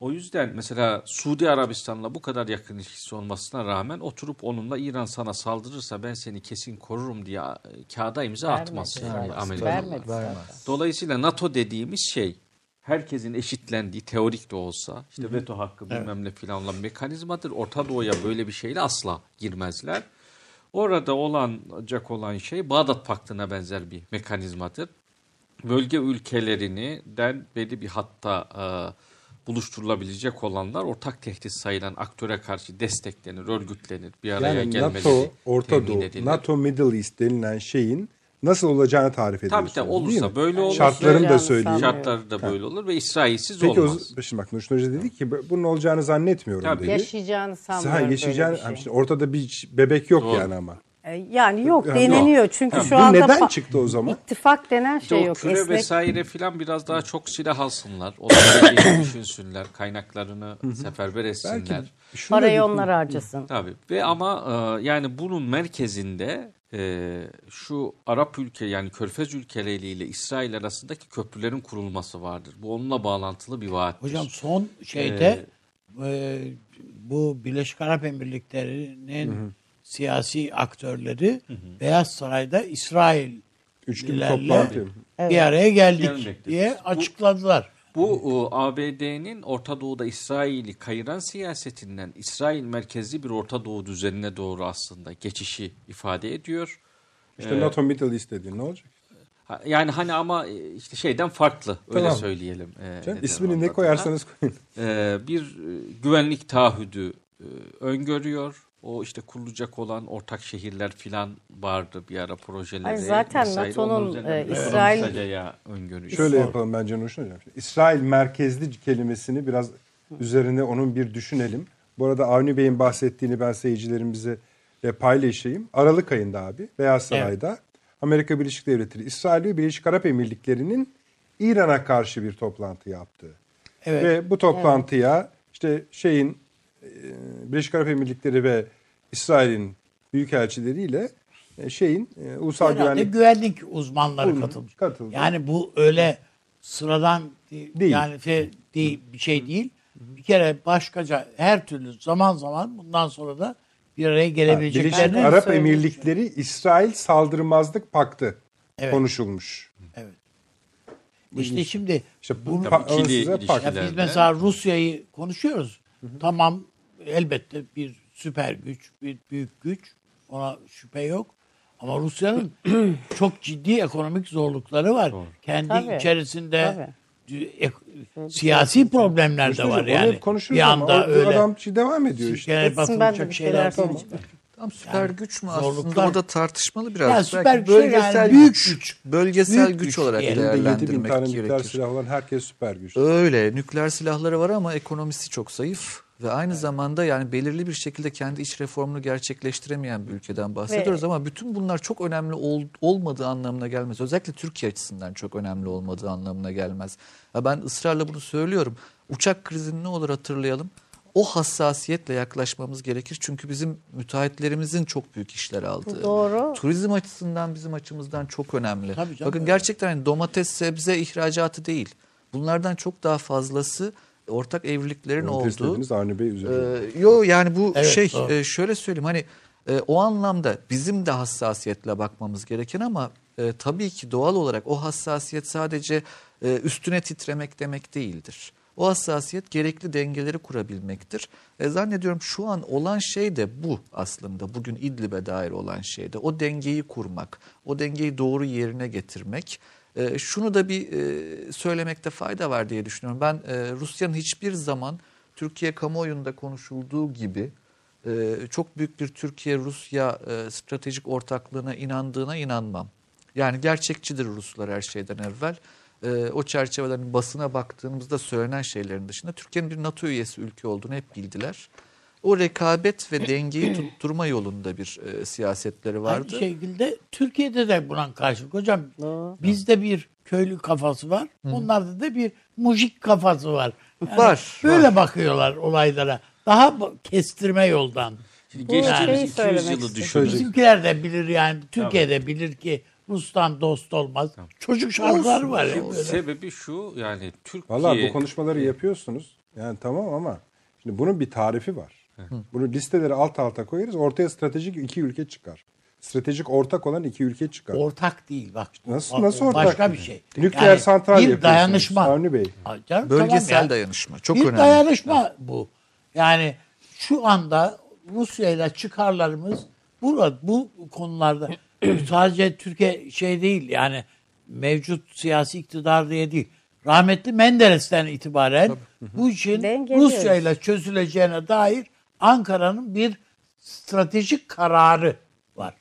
O yüzden mesela Suudi Arabistan'la bu kadar yakın ilişkisi olmasına rağmen oturup onunla İran sana saldırırsa ben seni kesin korurum diye e, kağıda imza atmaz yani. Amerikalılar. Dolayısıyla NATO dediğimiz şey herkesin eşitlendiği teorik de olsa işte veto hakkı bilmem ne filan olan mekanizmadır. Orta Doğu'ya böyle bir şeyle asla girmezler. Orada olacak olan şey Bağdat Paktı'na benzer bir mekanizmadır. Bölge ülkelerinden belli bir hatta e, buluşturulabilecek olanlar ortak tehdit sayılan aktöre karşı desteklenir, örgütlenir, bir araya Yani gelmeleri NATO, Orta temin Doğu, edilir. NATO Middle East denilen şeyin nasıl olacağını tarif Tabii ediyorsunuz de değil olursa böyle olur. Şartlarını da söyleyeyim. Şartları da böyle olur ve İsrailsiz Peki olmaz. o, şimdi bak Nurşin Hoca dedi ki bunun olacağını zannetmiyorum Tabii. dedi. Yaşayacağını Ha, sanmıyorum yaşayacağını, böyle bir şey. ortada bir bebek yok Doğru. yani ama. E, Yani yok Yani deneniyor çünkü Ha, şu bu anda neden çıktı o zaman? ittifak denen İşte şey o yok. küre Esnek vesaire filan biraz daha çok silah alsınlar. Olabileceğini düşünsünler. Kaynaklarını seferber etsinler. Parayı onlar harcasın. Tabii. Ve ama e, yani bunun merkezinde e, şu Arap ülke yani Körfez ülkeleriyle İsrail arasındaki köprülerin kurulması vardır. Bu onunla bağlantılı bir vaattir. Hocam son şeyde e, bu Birleşik Arap Emirlikleri'nin siyasi aktörleri Beyaz Saray'da İsrail Üçlü bir araya geldik Gelmektedir. diye Bu- açıkladılar. Bu e, ABD'nin Orta Doğu'da İsrail'i kayıran siyasetinden İsrail merkezli bir Orta Doğu düzenine doğru aslında geçişi ifade ediyor. İşte Ee, NATO Middle East dediğin ne olacak? Yani hani ama e, işte şeyden farklı öyle Tamam. söyleyelim. Ee, Canım, ne koyarsanız koyun. Ee, bir e, güvenlik taahhüdü e, öngörüyor. O işte kurulacak olan ortak şehirler filan vardı bir ara projeleri. Ay zaten. NATO'nun, e, İsrail- öngörüyor. Şöyle yapalım bence Nurşin Hocam. İsrail merkezli kelimesini biraz üzerine onun bir düşünelim. Bu arada Avni Bey'in bahsettiğini ben seyircilerimize de paylaşayım. Aralık ayında abi Beyaz Saray'da Amerika Birleşik Devletleri, İsrail ve Birleşik Arap Emirlikleri'nin İran'a karşı bir toplantı yaptı. Evet. Ve bu toplantıya işte şeyin e, Birleşik Arap Emirlikleri ve İsrail'in büyükelçileriyle e, şeyin e, ulusal Herhalde güvenlik güvenlik uzmanları katılmış. katıldı. Yani bu öyle sıradan değil, yani şey değil, bir şey değil. Bir kere başkaca her türlü zaman zaman bundan sonra da bir araya Birleşik gelebileceklerini Arap söylemiş. Emirlikleri İsrail saldırmazlık paktı Evet. konuşulmuş. Evet. İşte şimdi İşte bu bunu- pa- Tabii ikili size ilişkiler. pakt. Ya biz mesela Rusya'yı konuşuyoruz. Tamam elbette bir süper güç, bir büyük güç. Ona şüphe yok. Ama Rusya'nın çok ciddi ekonomik zorlukları var. Kendi Tabii, içerisinde ek- siyasi problemler de var yani. Bir anda öyle adam şey devam ediyor işte. genel Etsin, ben de bakılacak bir şeyler söyleyeceğim. Tam süper güç mü aslında o da tartışmalı biraz. Ya Belki süper güç değil yani, büyük güç. Bölgesel Büyük güç, güç olarak diyelim. Elinde 7 bin değerlendirmek tane nükleer silah olan herkes süper güç. Öyle nükleer silahları var ama ekonomisi çok zayıf ve aynı zamanda yani belirli bir şekilde kendi iç reformunu gerçekleştiremeyen bir ülkeden bahsediyoruz ama bütün bunlar çok önemli ol- olmadığı anlamına gelmez. Özellikle Türkiye açısından çok önemli olmadığı anlamına gelmez. Ya ben ısrarla bunu söylüyorum. Uçak krizini ne olur hatırlayalım. O hassasiyetle yaklaşmamız gerekir. Çünkü bizim müteahhitlerimizin çok büyük işler aldığı. Doğru. Turizm açısından bizim açımızdan çok önemli. Tabii canım, Bakın öyle. gerçekten hani domates, sebze ihracatı değil. Bunlardan çok daha fazlası ortak evliliklerin Domates olduğu. dediğiniz Avni Bey üzerinde. Ee, yo yani bu Evet, şey doğru. e, şöyle söyleyeyim hani e, o anlamda bizim de hassasiyetle bakmamız gereken ama e, tabii ki doğal olarak o hassasiyet sadece e, üstüne titremek demek değildir. O hassasiyet gerekli dengeleri kurabilmektir. E, zannediyorum şu an olan şey de bu aslında. Bugün İdlib'e dair olan şey de o dengeyi kurmak, o dengeyi doğru yerine getirmek. E, şunu da bir e, söylemekte fayda var diye düşünüyorum. Ben e, Rusya'nın hiçbir zaman Türkiye kamuoyunda konuşulduğu gibi e, çok büyük bir Türkiye-Rusya e, stratejik ortaklığına inandığına inanmam. Yani gerçekçidir Ruslar her şeyden evvel. E, o çerçeveden basına baktığımızda söylenen şeylerin dışında Türkiye'nin bir NATO üyesi ülke olduğunu hep bildiler. O rekabet ve dengeyi tutturma yolunda bir e, siyasetleri vardı. Aynı şekilde Türkiye'de de buna karşılık. Hocam Doğru. bizde bir köylü kafası var. Onlarda da bir mujik kafası var. Yani Var, Böyle bakıyorlar olaylara. Daha kestirme yoldan. Şimdi Bu geçtiğimiz şeyi 200 söylemek yılı istedim. düşünün. Bizimkiler de bilir yani. Türkiye'de bilir ki Rus'tan dost olmaz. Çocuk şarkılar var. ya böyle. Sebebi şu yani Türkiye Valla bu konuşmaları yapıyorsunuz. Yani tamam ama şimdi bunun bir tarifi var. Bunu listeleri alt alta koyarız. Ortaya stratejik iki ülke çıkar. Stratejik ortak olan iki ülke çıkar. Ortak değil bak. Nasıl- O- nasıl ortak? Başka bir şey. Nükleer Yani santral Bir dayanışma. Avni Bey. Canım, Bölgesel tamam ya. dayanışma çok bir önemli. dayanışma bu. Yani şu anda Rusya ile çıkarlarımız burada bu konularda sadece Türkiye şey değil yani mevcut siyasi iktidar diye değil. Rahmetli Menderes'ten itibaren bu işin. Rusya ile çözüleceğine dair Ankara'nın bir stratejik kararı var.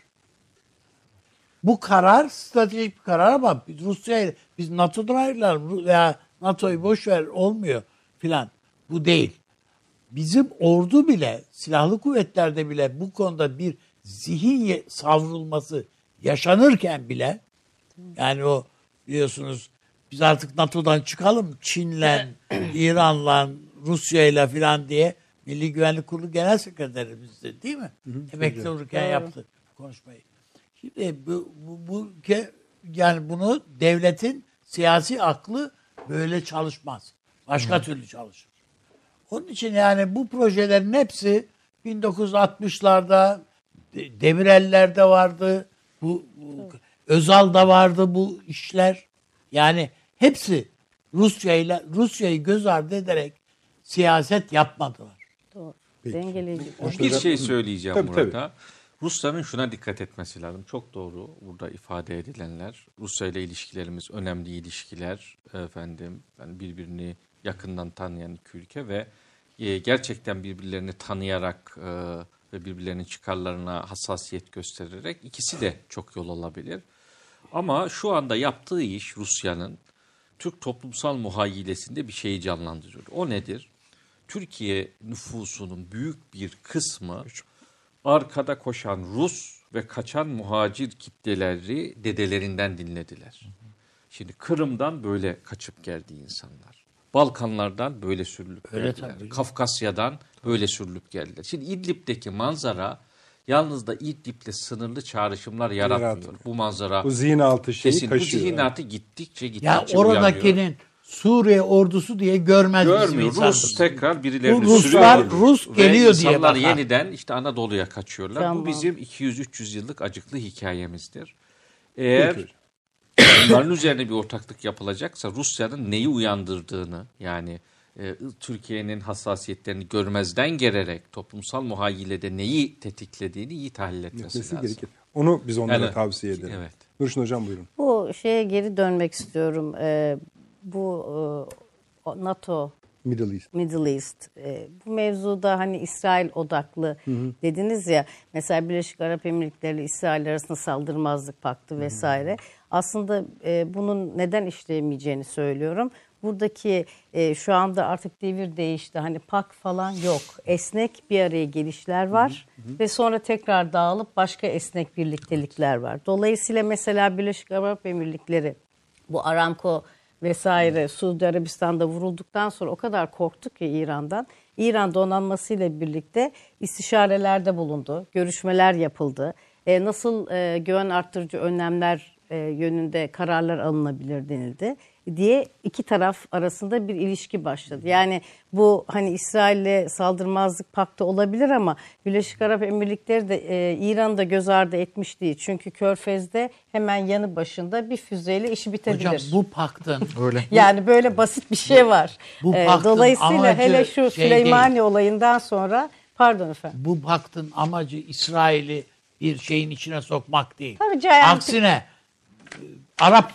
Bu karar stratejik bir karar ama biz Rusya ile biz NATO'dan ayrılalım veya NATO'yu boş ver olmuyor filan. Bu değil. Bizim ordu bile silahlı kuvvetlerde bile bu konuda bir zihin savrulması yaşanırken bile yani o biliyorsunuz biz artık NATO'dan çıkalım Çin'le, İran'la, Rusya'yla filan diye Milli Güvenlik Kurulu Genel Sekreterimiz de değil mi? Emekli olurken yaptı konuşmayı. Şimdi bu, bu, bu yani bunu devletin siyasi aklı böyle çalışmaz. Başka türlü çalışır. Onun için yani bu projelerin hepsi 1960'larda de- Demirel'lerde vardı. Bu, bu Özal'da vardı bu işler. Yani hepsi Rusya ile Rusya'yı göz ardı ederek siyaset yapmadılar. Doğru. Peki. Dengeleyici. Bir şey söyleyeceğim Tabii, burada. Rusların şuna dikkat etmesi lazım. Çok doğru burada ifade edilenler. Rusya ile ilişkilerimiz önemli ilişkiler efendim. Yani birbirini yakından tanıyan iki ülke ve e, gerçekten birbirlerini tanıyarak e, ve birbirlerinin çıkarlarına hassasiyet göstererek ikisi de çok yol alabilir. Ama şu anda yaptığı iş Rusya'nın Türk toplumsal muhayyilesinde bir şeyi canlandırıyor. O nedir? Türkiye nüfusunun büyük bir kısmı arkada koşan Rus ve kaçan muhacir kitleleri dedelerinden dinlediler. Şimdi Kırım'dan böyle kaçıp geldi insanlar. Balkanlardan böyle sürülüp Öyle geldiler. tabii. Kafkasya'dan böyle sürülüp geldiler. Şimdi İdlib'deki manzara yalnız da İdlib'le sınırlı çağrışımlar yaratmıyor. Yaratmıyor. Bu manzara Bu zihin altı şeyi kesin. Bu kaşıyor. zihinatı gittikçe gittikçe Ya uyanıyor. oradakinin Suriye ordusu diye görmez bizim Görmüyor. insanımız. Rus tekrar birilerini Bu Ruslar sürüyor. Rus geliyor diye insanlar bakar. yeniden işte Anadolu'ya kaçıyorlar. Tamam. Bu bizim 200-300 yıllık acıklı hikayemizdir. Eğer Peki. Bunların üzerine bir ortaklık yapılacaksa Rusya'nın neyi uyandırdığını yani e, Türkiye'nin hassasiyetlerini görmezden gelerek toplumsal muhayyilede neyi tetiklediğini iyi tahlil etmesi Etmesi lazım. gerekir. Onu biz onlara Yani- tavsiye edelim. Evet. Nurşin Hocam buyurun. Bu şeye geri dönmek istiyorum. Ee, bu e, NATO Middle East. Middle East. E, bu mevzuda hani İsrail odaklı dediniz ya. Mesela Birleşik Arap Emirlikleri ile İsrail arasında saldırmazlık paktı vesaire. Aslında e, bunun neden işleyemeyeceğini söylüyorum. Buradaki e, şu anda artık devir değişti. Hani pak falan yok. Esnek bir araya gelişler var ve sonra tekrar dağılıp başka esnek birliktelikler var. Dolayısıyla mesela Birleşik Arap Emirlikleri bu Aramco vesaire Suudi Arabistan'da vurulduktan sonra o kadar korktuk ki İran'dan. İran donanmasıyla birlikte istişarelerde bulundu, görüşmeler yapıldı. E, nasıl e, güven arttırıcı önlemler e, yönünde kararlar alınabilir denildi diye iki taraf arasında bir ilişki başladı. Yani bu hani İsrail'le saldırmazlık paktı olabilir ama Birleşik Arap Emirlikleri de e, İran'ı da göz ardı etmiş değil. Çünkü Körfez'de hemen yanı başında bir füzeyle işi bitebilir. Hocam bu paktın Öyle. Yani böyle basit bir şey var. Bu Ee, paktın dolayısıyla amacı hele şu şey Süleymani olayından sonra pardon efendim. bu paktın amacı İsrail'i bir şeyin içine sokmak değil. Tabii Aksine e, Arap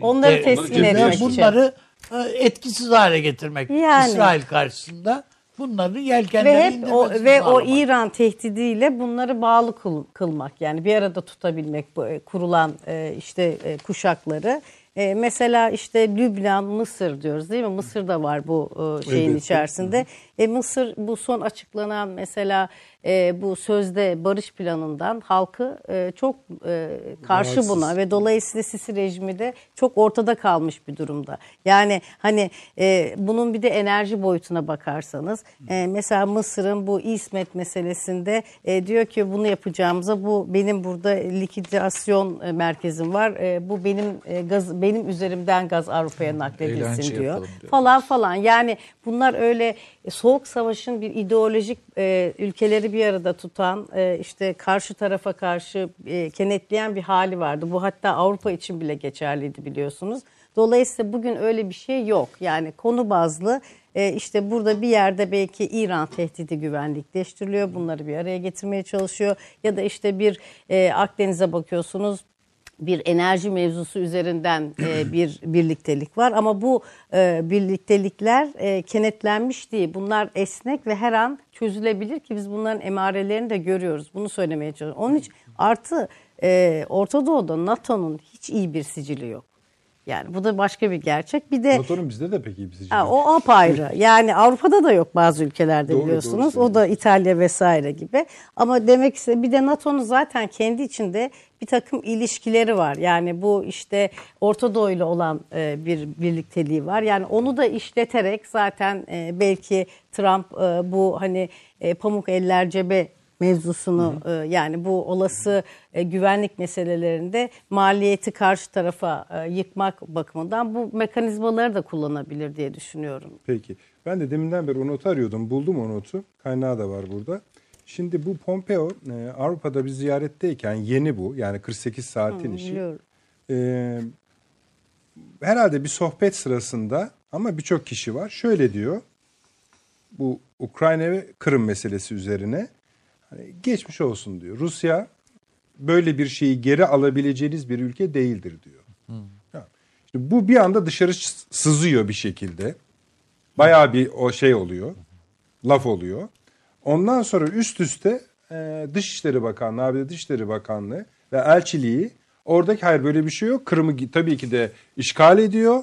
Onları e, teskin ve etmek için. bunları e, etkisiz hale getirmek. Yani. İsrail karşısında bunları ve yelkenleri hep o ve o sağlamak. İran tehdidiyle bunları bağlı kıl- kılmak yani bir arada tutabilmek bu e, kurulan e, işte e, kuşakları. E, mesela işte Lübnan, Mısır diyoruz değil mi? Mısır da var bu e, şeyin Evet. içerisinde. E, Mısır bu son açıklanan mesela e, bu sözde barış planından halkı e, çok e, karşı Rahatsız. buna ve dolayısıyla Sisi rejimi de çok ortada kalmış bir durumda. Yani hani e, bunun bir de enerji boyutuna bakarsanız e, mesela Mısır'ın bu İsmet meselesinde e, diyor ki bunu yapacağımıza bu benim burada likidasyon e, merkezim var. E, bu benim e, gaz benim üzerimden gaz Avrupa'ya nakledilsin Eğlence diyor. diyor. Falan falan. Yani bunlar öyle e, soğuk savaşın bir ideolojik e, ülkeleri bir arada tutan e, işte karşı tarafa karşı e, kenetleyen bir hali vardı. Bu hatta Avrupa için bile geçerliydi biliyorsunuz. Dolayısıyla bugün öyle bir şey yok. Yani konu bazlı e, işte burada bir yerde belki İran tehdidi güvenlikleştiriliyor. Bunları bir araya getirmeye çalışıyor. Ya da işte bir e, Akdeniz'e bakıyorsunuz bir enerji mevzusu üzerinden e, bir birliktelik var ama bu e, birliktelikler e, kenetlenmiş değil. Bunlar esnek ve her an çözülebilir ki biz bunların emarelerini de görüyoruz. Bunu söylemeye çalışıyorum. Onun için artı e, Orta Doğu'da NATO'nun hiç iyi bir sicili yok. Yani bu da başka bir gerçek. Bir de Motorun bizde de pek iyi bir Ha, o apayrı. Yani Avrupa'da da yok bazı ülkelerde Doğru, biliyorsunuz. doğru o da İtalya vesaire gibi. Ama demek ise bir de NATO'nun zaten kendi içinde bir takım ilişkileri var. Yani bu işte Orta Doğu ile olan e, bir birlikteliği var. Yani onu da işleterek zaten e, belki Trump e, bu hani pamuk eller cebe mevzusunu e, yani bu olası e, güvenlik meselelerinde maliyeti karşı tarafa e, yıkmak bakımından bu mekanizmaları da kullanabilir diye düşünüyorum. Peki. Ben de deminden beri o notu arıyordum. Buldum o notu. Kaynağı da var burada. Şimdi bu Pompeo Avrupa'da bir ziyaretteyken yeni bu. Yani 48 saatin işi. Biliyorum. E, herhalde bir sohbet sırasında ama birçok kişi var. Şöyle diyor. Bu Ukrayna ve Kırım meselesi üzerine. Hani geçmiş olsun diyor. Rusya böyle bir şeyi geri alabileceğiniz bir ülke değildir diyor. İşte bu bir anda dışarı sızıyor bir şekilde. Bayağı bir o şey oluyor. Laf oluyor. Ondan sonra üst üste e, Dışişleri Bakanlığı, abi Dışişleri Bakanlığı ve elçiliği oradaki hayır böyle bir şey yok. Kırım'ı tabii ki de işgal ediyor.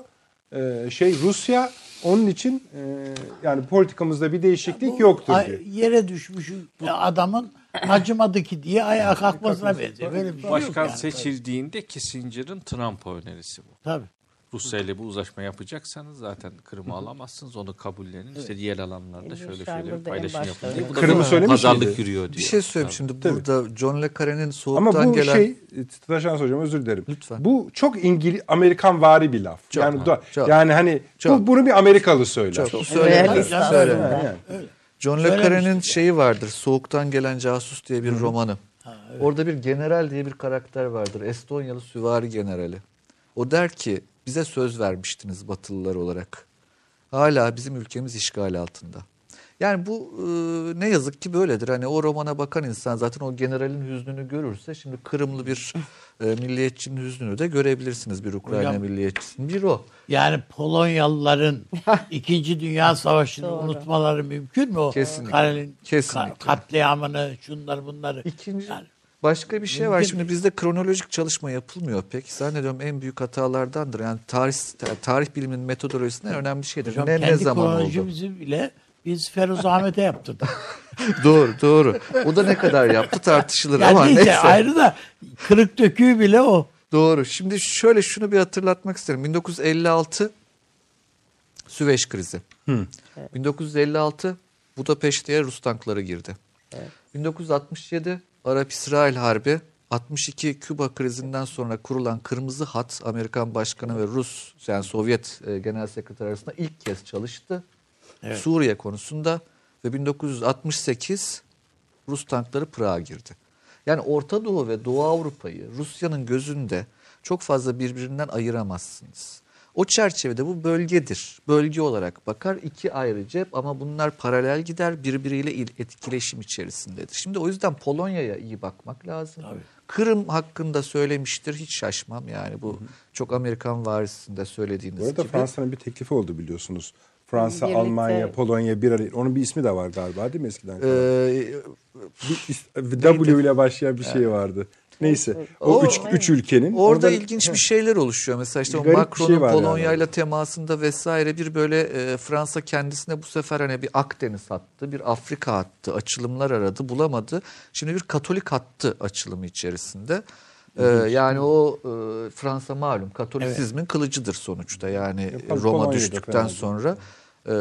E, şey Rusya onun için e, yani politikamızda bir değişiklik yoktur Ay- diyor. Yere düşmüş adamın acımadı ki diye ayağa kalkmasına benziyor. Böyle bir şey yok Başkan yani. seçildiğinde Kissinger'ın Trump'a önerisi bu. Tabii. Rusya ile bu uzlaşma yapacaksanız zaten Kırım'ı alamazsınız. Onu kabullenin. İşte diğer alanlarda şöyle şöyle paylaşım yapın diye. Bu Kırım'ı söylemiş pazarlık miydi? yürüyor diye. Bir şey söyleyeyim şimdi burada John le Carre'nin soğuktan Ama bu gelen şey Taşan hocam özür dilerim. Lütfen. Bu çok İngiliz Amerikan vari bir laf. Çok, yani ha, da- çok. yani hani Çok. bu bunu bir Amerikalı söyler. çok söylenir. aslında. söylenir. Yani, yani. John le Carre'nin şeyi vardır. Soğuktan gelen casus diye bir romanı. Orada bir general diye bir karakter vardır. Estonyalı süvari generali. O der ki bize söz vermiştiniz Batılılar olarak. Hala bizim ülkemiz işgal altında. Yani bu e, ne yazık ki böyledir. Hani o romana bakan insan zaten o generalin hüznünü görürse şimdi Kırımlı bir e, milliyetçinin hüznünü de görebilirsiniz bir Ukrayna Hocam- milliyetçisinin. Bir o. Yani Polonyalıların İkinci Dünya Savaşı'nı Doğru. unutmaları mümkün mü? O Kesinlikle. Karel'in Kesinlikle. ka- katliamını, şunları bunları. İkinci Yani başka bir şey var. Şimdi bizde kronolojik çalışma yapılmıyor pek. Zannediyorum en büyük hatalardandır. Yani tarih tarih biliminin metodolojisinin en önemli şeydir. hocam ne ne kendi zaman oldu? bile biz Feruz Ahmet'e yaptırdık. doğru, doğru. O da ne kadar yaptı tartışılır Yani ama neyse, neyse. ayrı da kırık döküğü bile o. Doğru. Şimdi şöyle şunu bir hatırlatmak isterim. 1956 Süveyş krizi. 1956 Budapeşte'ye Rus tankları girdi. 1967 Arap-İsrail Harbi 62 Küba krizinden sonra kurulan Kırmızı Hat Amerikan Başkanı ve Rus yani Sovyet e, Genel Sekreter arasında ilk kez çalıştı. Suriye konusunda ve 1968 Rus tankları Prag'a girdi. Yani Orta Doğu ve Doğu Avrupa'yı Rusya'nın gözünde çok fazla birbirinden ayıramazsınız. O çerçevede bu bölgedir. Bölge olarak bakar iki ayrı cep ama bunlar paralel gider birbiriyle il- etkileşim içerisindedir. Şimdi o yüzden Polonya'ya iyi bakmak lazım. Kırım hakkında söylemiştir hiç şaşmam yani bu çok Amerikan varisinde söylediğiniz Bu arada gibi. Fransa'nın bir teklifi oldu biliyorsunuz. Fransa, Birlikte- Almanya, Polonya bir araya. Onun bir ismi de var galiba değil mi eskiden? Ee, bir, w ile başlayan bir şey vardı. Neyse. O, O- üç, üç ülkenin. Orada oradan- ilginç bir şeyler oluşuyor. Mesela işte o Garip bir Macron'un şey Polonya yani. ile temasında vesaire bir böyle e, Fransa kendisine bu sefer hani bir Akdeniz hattı, bir Afrika hattı, açılımlar aradı, bulamadı. Şimdi bir Katolik hattı açılımı içerisinde. E, yani o e, Fransa malum Katolisizmin kılıcıdır sonuçta. Yani tabii Roma düştükten sonra e,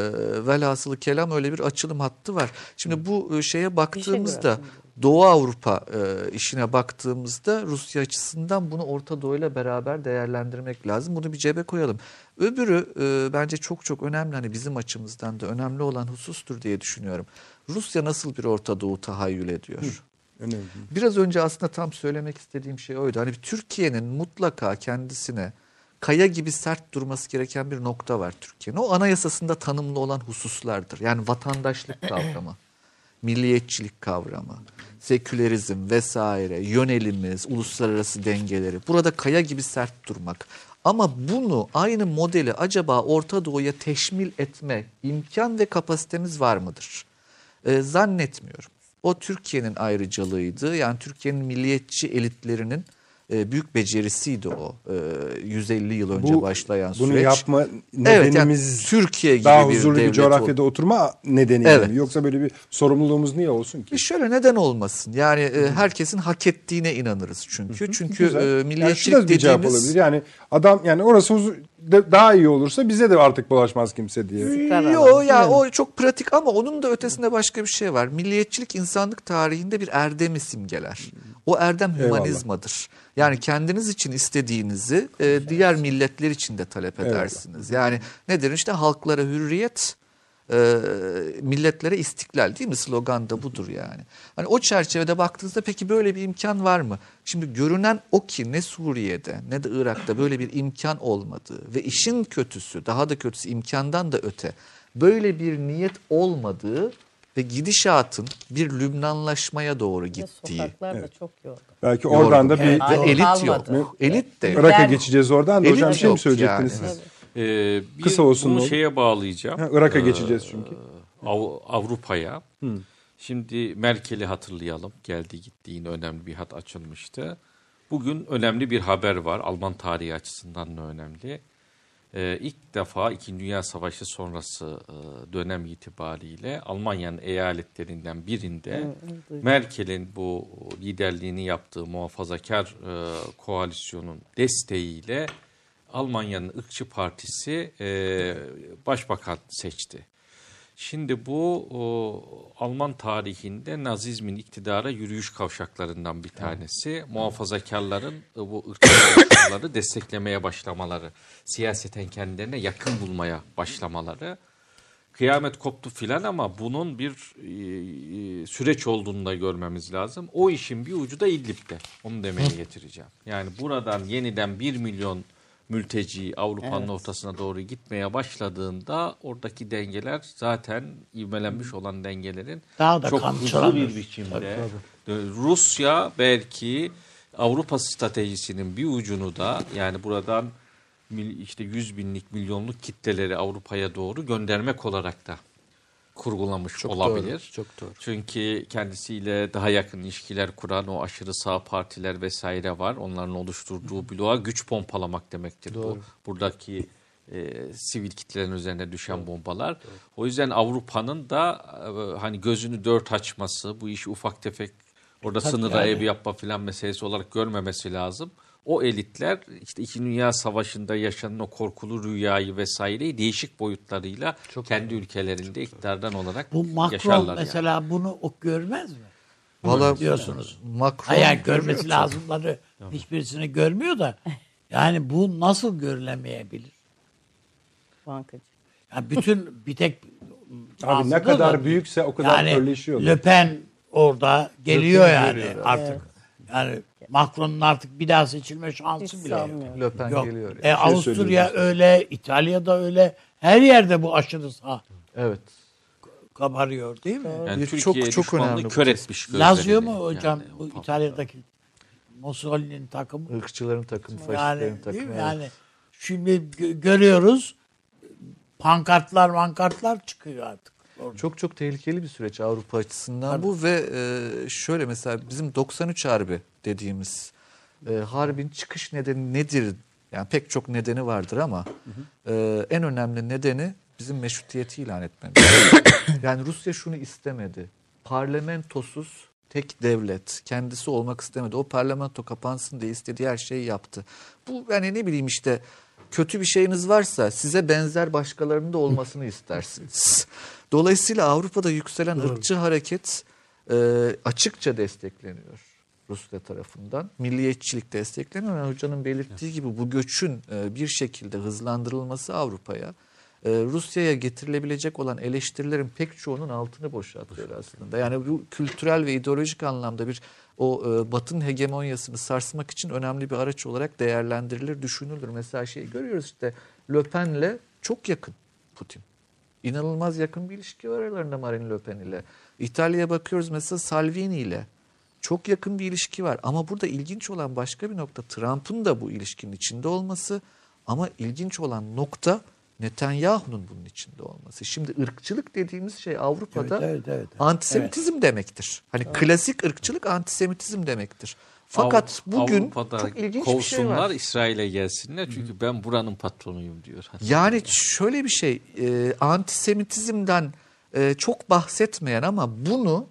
velhasılı kelam öyle bir açılım hattı var. Şimdi bu e, şeye baktığımızda bırakın. Doğu Avrupa e, işine baktığımızda Rusya açısından bunu Orta Doğu ile beraber değerlendirmek lazım. Bunu bir cebe koyalım. Öbürü e, bence çok çok önemli hani bizim açımızdan da önemli olan husustur diye düşünüyorum. Rusya nasıl bir Orta Doğu tahayyül ediyor? Önemli. Biraz önce aslında tam söylemek istediğim şey oydu. Hani Türkiye'nin mutlaka kendisine kaya gibi sert durması gereken bir nokta var Türkiye'nin. O anayasasında tanımlı olan hususlardır. Yani vatandaşlık kavramı, milliyetçilik kavramı, sekülerizm vesaire, yönelimiz, uluslararası dengeleri. Burada kaya gibi sert durmak. Ama bunu aynı modeli acaba Orta Doğu'ya teşmil etme imkan ve kapasitemiz var mıdır? Ee, zannetmiyorum. O Türkiye'nin ayrıcalığıydı. Yani Türkiye'nin milliyetçi elitlerinin e, büyük becerisiydi o. E, 150 yıl önce Bu- başlayan Bunu süreç. yapma Evet yani nedenimiz Türkiye gibi daha bir huzurlu bir coğrafyada oturma nedeniyle Evet. mi? Yoksa böyle bir sorumluluğumuz niye olsun ki? E şöyle neden olmasın? Yani e, herkesin hak ettiğine inanırız çünkü. Çünkü Güzel. e, yani milliyetçilik da bir cevap dediğimiz olabilir. Yani adam yani orası huzur, de- daha iyi olursa bize de artık bulaşmaz kimse diye. Karar Yo alalım. ya o çok pratik ama onun da ötesinde başka bir şey var. Milliyetçilik insanlık tarihinde bir erdemi simgeler. O erdem Eyvallah. hümanizmadır. Yani kendiniz için istediğinizi e, diğer milletler için de talep Eyvallah. edersiniz. Yani nedir işte halklara hürriyet, e, milletlere istiklal değil mi? Slogan da budur yani. Hani o çerçevede baktığınızda peki böyle bir imkan var mı? Şimdi görünen o ki ne Suriye'de ne de Irak'ta böyle bir imkan olmadığı ve işin kötüsü daha da kötüsü imkandan da öte böyle bir niyet olmadığı ve gidişatın bir Lübnanlaşmaya doğru Ve gittiği. Sokaklar da çok yorgun. Belki oradan da bir Evet. Elit yok. Elit de. Irak'a geçeceğiz oradan da Elit hocam bir şey mi söyleyecektiniz yani. siz? Ee, bir Kısa olsun bunu şeye bağlayacağım. Ha, Irak'a Ee, geçeceğiz çünkü. Av- Avrupa'ya. Şimdi Merkel'i hatırlayalım. Geldi gitti yine önemli bir hat açılmıştı. Bugün önemli bir haber var. Alman tarihi açısından da önemli. Ee, ilk defa İkinci Dünya Savaşı sonrası e, dönem itibariyle Almanya'nın eyaletlerinden birinde Merkel'in bu liderliğini yaptığı muhafazakar e, koalisyonun desteğiyle Almanya'nın ırkçı partisi e, başbakan seçti. Şimdi bu o, Alman tarihinde Nazizmin iktidara yürüyüş kavşaklarından bir tanesi. Muhafazakarların e, bu ırkçıları desteklemeye başlamaları, siyaseten kendilerine yakın bulmaya başlamaları. Kıyamet koptu filan ama bunun bir e, e, süreç olduğunu da görmemiz lazım. O işin bir ucu da İdlib'de. Onu demeye getireceğim. Yani buradan yeniden 1 milyon mülteci Avrupa'nın ortasına doğru gitmeye başladığında oradaki dengeler zaten ivmelenmiş olan dengelerin Daha da çok hızlı bir biçimde Rusya belki Avrupa stratejisinin bir ucunu da yani buradan işte 100 binlik milyonluk kitleleri Avrupa'ya doğru göndermek olarak da kurgulamış Çok olabilir. doğru, çok doğru. Çünkü kendisiyle daha yakın ilişkiler kuran o aşırı sağ partiler vesaire var. Onların oluşturduğu bloğa güç pompalamak demektir bu. Buradaki e, sivil kitlelerin üzerine düşen bombalar. O yüzden Avrupa'nın da e, hani gözünü dört açması, bu işi ufak tefek orada sınıra yani. ev yapma filan meselesi olarak görmemesi lazım. O elitler işte İkinci Dünya Savaşı'nda yaşanan o korkulu rüyayı vesaireyi değişik boyutlarıyla kendi ülkelerinde iktidardan olarak Bu Macron yaşarlar yani. mesela bunu o görmez mi? Valla diyorsunuz. Macron Hayır görmesi lazımları hiçbirisini görmüyor da yani bu nasıl görülemeyebilir? Bankacı. Yani bütün bir tek Abi ne kadar da- büyükse o kadar yani körleşiyorlar. Le Pen orada geliyor Pen yani geliyor. artık. Yani Macron'un artık bir daha seçilme şansı Hiç bile yok. sanmıyorum. Le Pen Yok. geliyor. E, Avusturya söyleyeyim öyle, İtalya'da öyle. Her yerde bu aşırı sağ Evet. kabarıyor değil mi? Yani Bir Türkiye çok- çok önemli kör etmiş Lazio mu hocam Yani bu İtalya'daki Mussolini'nin takımı? Irkçıların takımı, faşistlerin Yani takımı. evet. Yani şimdi gö- görüyoruz pankartlar mankartlar çıkıyor artık. Orada. Çok çok tehlikeli bir süreç Avrupa açısından bu ve e, şöyle mesela bizim 93 Harbi dediğimiz e, harbin çıkış nedeni nedir? Yani pek çok nedeni vardır ama e, en önemli nedeni bizim meşrutiyeti ilan etmemiz. yani Rusya şunu istemedi. Parlamentosuz tek devlet kendisi olmak istemedi. O parlamento kapansın diye istediği her şeyi yaptı. Bu yani ne bileyim işte kötü bir şeyiniz varsa size benzer başkalarının da olmasını istersiniz. Dolayısıyla Avrupa'da yükselen ırkçı hareket e, açıkça destekleniyor Rusya tarafından. Milliyetçilik destekleniyor. Yani hocanın belirttiği gibi bu göçün e, bir şekilde hızlandırılması Avrupa'ya e, Rusya'ya getirilebilecek olan eleştirilerin pek çoğunun altını boşaltıyor aslında. Yani bu kültürel ve ideolojik anlamda bir o e, Batı'nın hegemonyasını sarsmak için önemli bir araç olarak değerlendirilir, düşünülür. Mesela şey görüyoruz işte Le Pen'le çok yakın Putin. İnanılmaz yakın bir ilişki var aralarında Marine Le Pen ile. İtalya'ya bakıyoruz mesela Salvini ile. Çok yakın bir ilişki var. Ama burada ilginç olan başka bir nokta Trump'ın da bu ilişkinin içinde olması. Ama ilginç olan nokta Netanyahu'nun bunun içinde olması. Şimdi ırkçılık dediğimiz şey Avrupa'da Evet, evet, evet. antisemitizm demektir. Hani klasik ırkçılık antisemitizm demektir. Fakat Av- bugün Avrupa'da çok ilginç bir şey kovsunlar var. İsrail'e gelsinler çünkü ben buranın patronuyum diyor. Yani şöyle bir şey, e, antisemitizmden e, çok bahsetmeyen ama bunu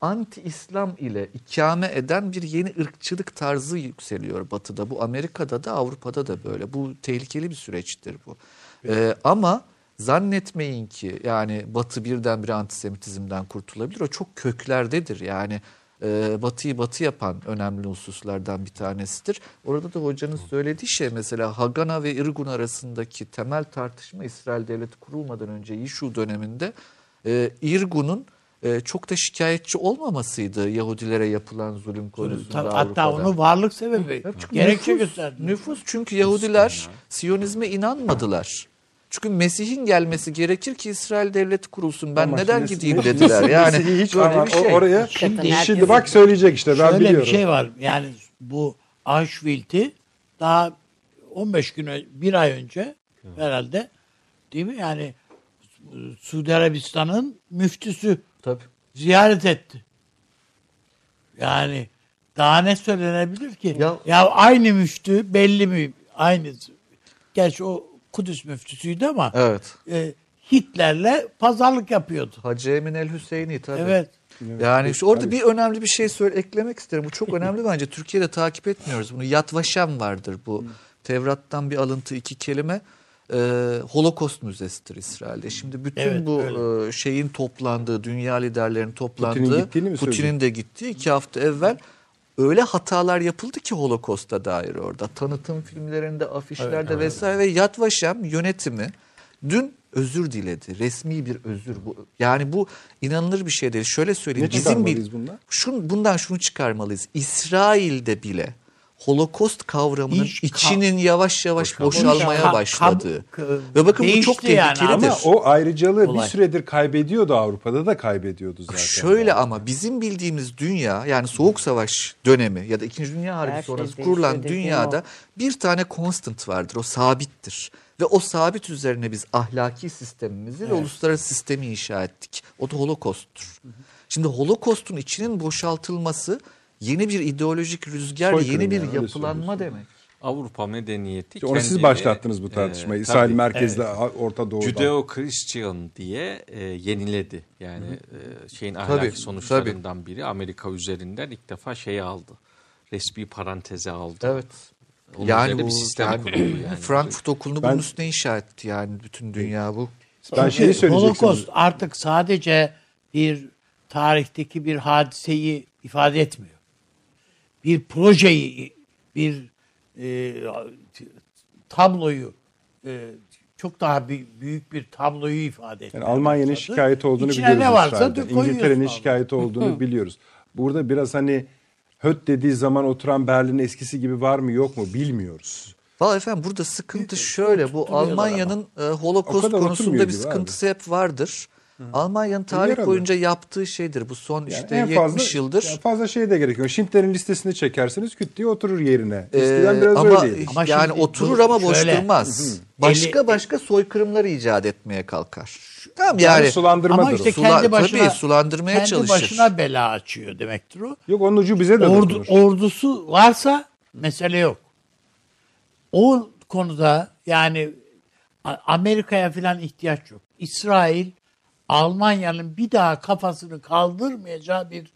anti-İslam ile ikame eden bir yeni ırkçılık tarzı yükseliyor Batı'da. Bu Amerika'da da Avrupa'da da böyle. Bu tehlikeli bir süreçtir bu. E, ama zannetmeyin ki yani Batı birdenbire antisemitizmden kurtulabilir. O çok köklerdedir yani. e, Batı'yı batı yapan önemli hususlardan bir tanesidir. Orada da hocanın söylediği şey mesela Hagana ve Irgun arasındaki temel tartışma İsrail devleti kurulmadan önce Yişu döneminde e, Irgun'un e, çok da şikayetçi olmamasıydı Yahudilere yapılan zulüm konusunda Tabii, hatta Avrupa'da. onu varlık sebebi gerekçe gösterdi. Nüfus çünkü Yahudiler Siyonizme inanmadılar. Çünkü Mesih'in gelmesi gerekir ki İsrail devleti kurulsun. Ben Ama neden şimdi gideyim Mesih- dediler. Yani Mesih'i hiç böyle bir şey. oraya şimdi, herkesin- bak söyleyecek işte ben Şöyle biliyorum. bir şey var. Yani bu Auschwitz'i daha 15 gün bir ay önce herhalde değil mi? Yani Suudi Arabistan'ın müftüsü Tabii. ziyaret etti. Yani daha ne söylenebilir ki? Ya- Ya, aynı müftü belli mi? Aynı. Gerçi o Kudüs müftüsüydü ama Evet. e, Hitler'le pazarlık yapıyordu. Hacı Emin el Hüseyini tabii. Evet. Yani işte orada bir önemli bir şey söyle eklemek isterim. Bu çok önemli bence. Türkiye'de takip etmiyoruz bunu. Yad Vashem vardır bu. Tevrat'tan bir alıntı iki kelime. Ee, Holocaust Müzesi'dir İsrail'de. Şimdi bütün Evet, bu öyle. e, şeyin toplandığı, dünya liderlerinin toplandığı, Putin'in Putin'in de gittiği iki hafta evvel öyle hatalar yapıldı ki Holocaust'a dair orada. Tanıtım filmlerinde, afişlerde vesaire ve Yad Vashem yönetimi dün özür diledi. Resmi bir özür bu. Yani bu inanılır bir şey değil. Şöyle söyleyeyim. Ne bizim bir çıkarmalıyız bundan? şun, bundan şunu çıkarmalıyız. İsrail'de bile Holocaust kavramının İş- içinin yavaş yavaş boşalmaya Ka- başladığı. kab- Ve bakın bu çok değişti yani tehlikelidir. Ama o ayrıcalığı Olay. bir süredir kaybediyordu Avrupa'da da kaybediyordu zaten. Şöyle ama bizim bildiğimiz dünya yani Soğuk Savaş dönemi ya da İkinci Dünya Harbi Her şey sonrası değişiyor kurulan dünyada o. bir tane constant vardır. O sabittir. Ve o sabit üzerine biz ahlaki sistemimizi ve uluslararası sistemi inşa ettik. O da Holocaust'tur. Şimdi Holocaust'un içinin boşaltılması yeni bir ideolojik rüzgar, Soykırım yeni bir yani, söylüyorsun. demek. Avrupa medeniyeti İşte Onu siz kendini, başlattınız bu e, tartışmayı. İsrail tabii, merkezli Orta Doğu'da. Judeo-Christian diye e, yeniledi. Yani e, şeyin ahlaki Tabii, sonuçlarından biri Amerika üzerinden ilk defa şeyi aldı. Resmi paranteze aldı. Evet. Onun yani bu bir sistem yani kuruldu yani. Frankfurt Okulu'nu Ben- bunun üstüne inşa etti yani bütün dünya bu. Ben şeyi söyleyecektim. Holocaust artık sadece bir tarihteki bir hadiseyi ifade etmiyor. Bir projeyi, bir e, tabloyu, e, çok daha bir, büyük bir tabloyu ifade etmeye Yani Almanya'nın başladı. şikayeti olduğunu İçine biliyoruz ne varsa İngiltere'nin abi. şikayeti olduğunu biliyoruz. Burada biraz hani höt dediği zaman oturan Berlin eskisi gibi var mı yok mu bilmiyoruz. Valla efendim burada sıkıntı şöyle. Bu Almanya'nın e, Holocaust konusunda bir sıkıntısı hep vardır. Almanya'nın tarih Yaralı. boyunca yaptığı şeydir. Bu son Yani işte en 70 fazla, yıldır. yani fazla şey de gerekiyor. Schindler'in listesini çekersiniz küt diye oturur yerine. Ee, Eskiden biraz ama öyleydi. Ama yani şimdi oturur bu ama boş şöyle, durmaz. Başka Eli- başka soykırımları icat etmeye kalkar. Tamam Yani, yani, sulandırmadır Ama işte o. Sula- kendi başına tabii sulandırmaya kendi çalışır. başına bela açıyor demektir o. Yok onun ucu bize de Ordu, dokunur. ordusu varsa mesele yok. O konuda yani Amerika'ya falan ihtiyaç yok. İsrail Almanya'nın bir daha kafasını kaldırmayacağı bir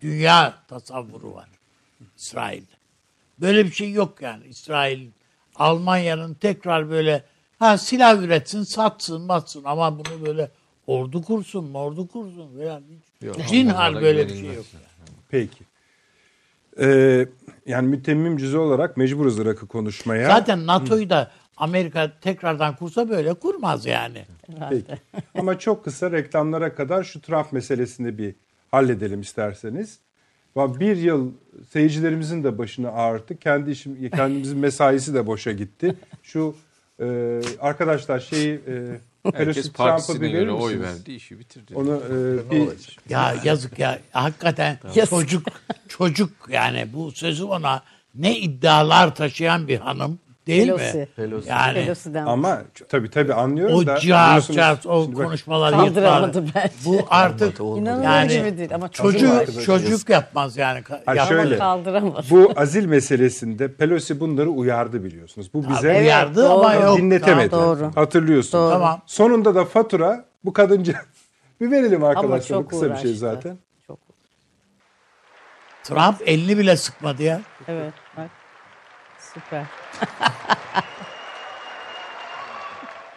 dünya tasavvuru var İsrail'de. Böyle bir şey yok yani İsrail Almanya'nın tekrar böyle ha silah üretsin, satsın, matsın ama bunu böyle ordu kursun, ordu kursun falan hiç. Zinhar böyle bir şey yok. Peki. Ee, yani mütemmim cüzü olarak mecburuz Irak'ı konuşmaya. Zaten NATO'yu da Amerika tekrardan kursa böyle kurmaz yani. Peki. Ama çok kısa reklamlara kadar şu Trump meselesini bir halledelim isterseniz. Bir yıl seyircilerimizin de başını ağrıttı. Kendi işim, kendimizin mesaisi de boşa gitti. Şu e, arkadaşlar şeyi e, Pelosi Herkes partisine bir göre oy verdi, işi bitirdi. Onu e, bir Ya yazık ya. Hakikaten Yazık. çocuk çocuk yani bu sözü ona ne iddialar taşıyan bir hanım değil Pelosi. mi? Pelosi. Yani Pelosi'den ama tabii tabii anlıyorum o da cihaz cihaz o bak, yapmaları. bence. Bu artık. İnanılır Yani gibi değil ama çocuk çocuk yapmaz yani. Yapmaz. şöyle. kaldıramadı. Bu azil meselesinde Pelosi bunları uyardı biliyorsunuz. Bu bize Evet, uyardı ama doğru. yok. dinletemedi. Doğru. Hatırlıyorsun. Doğru. Tamam. Sonunda da fatura bu kadınca bir verelim arkadaşlar. Bu çok kısa bir şey uğraştı. zaten. Çok. Trump elini bile sıkmadı ya. Evet bak. Süper.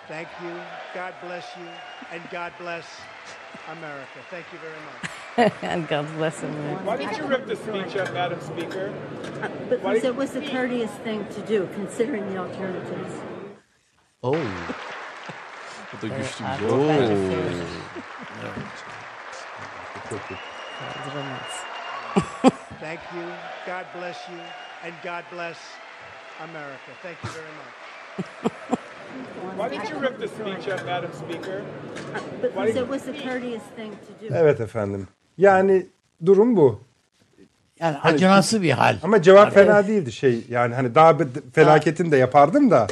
Thank you. God bless you. And God bless America. Thank you very much. And God bless America. Why did you rip the speech up, Madam Speaker? Because it was the courteous thing to do, considering the alternatives. Oo. Bu da güçlü bir Artık cevap. bence kaldıramaz. Thank you. God bless you. And God bless America. Thank you very much. Why didn't you rip the speech up, Madam Speaker? Because it was the courteous thing to do. Evet efendim. Yani durum bu. Yani acınası bir hal. Ama cevap fena değildi şey. Yani hani daha bir felaketini de yapardım da.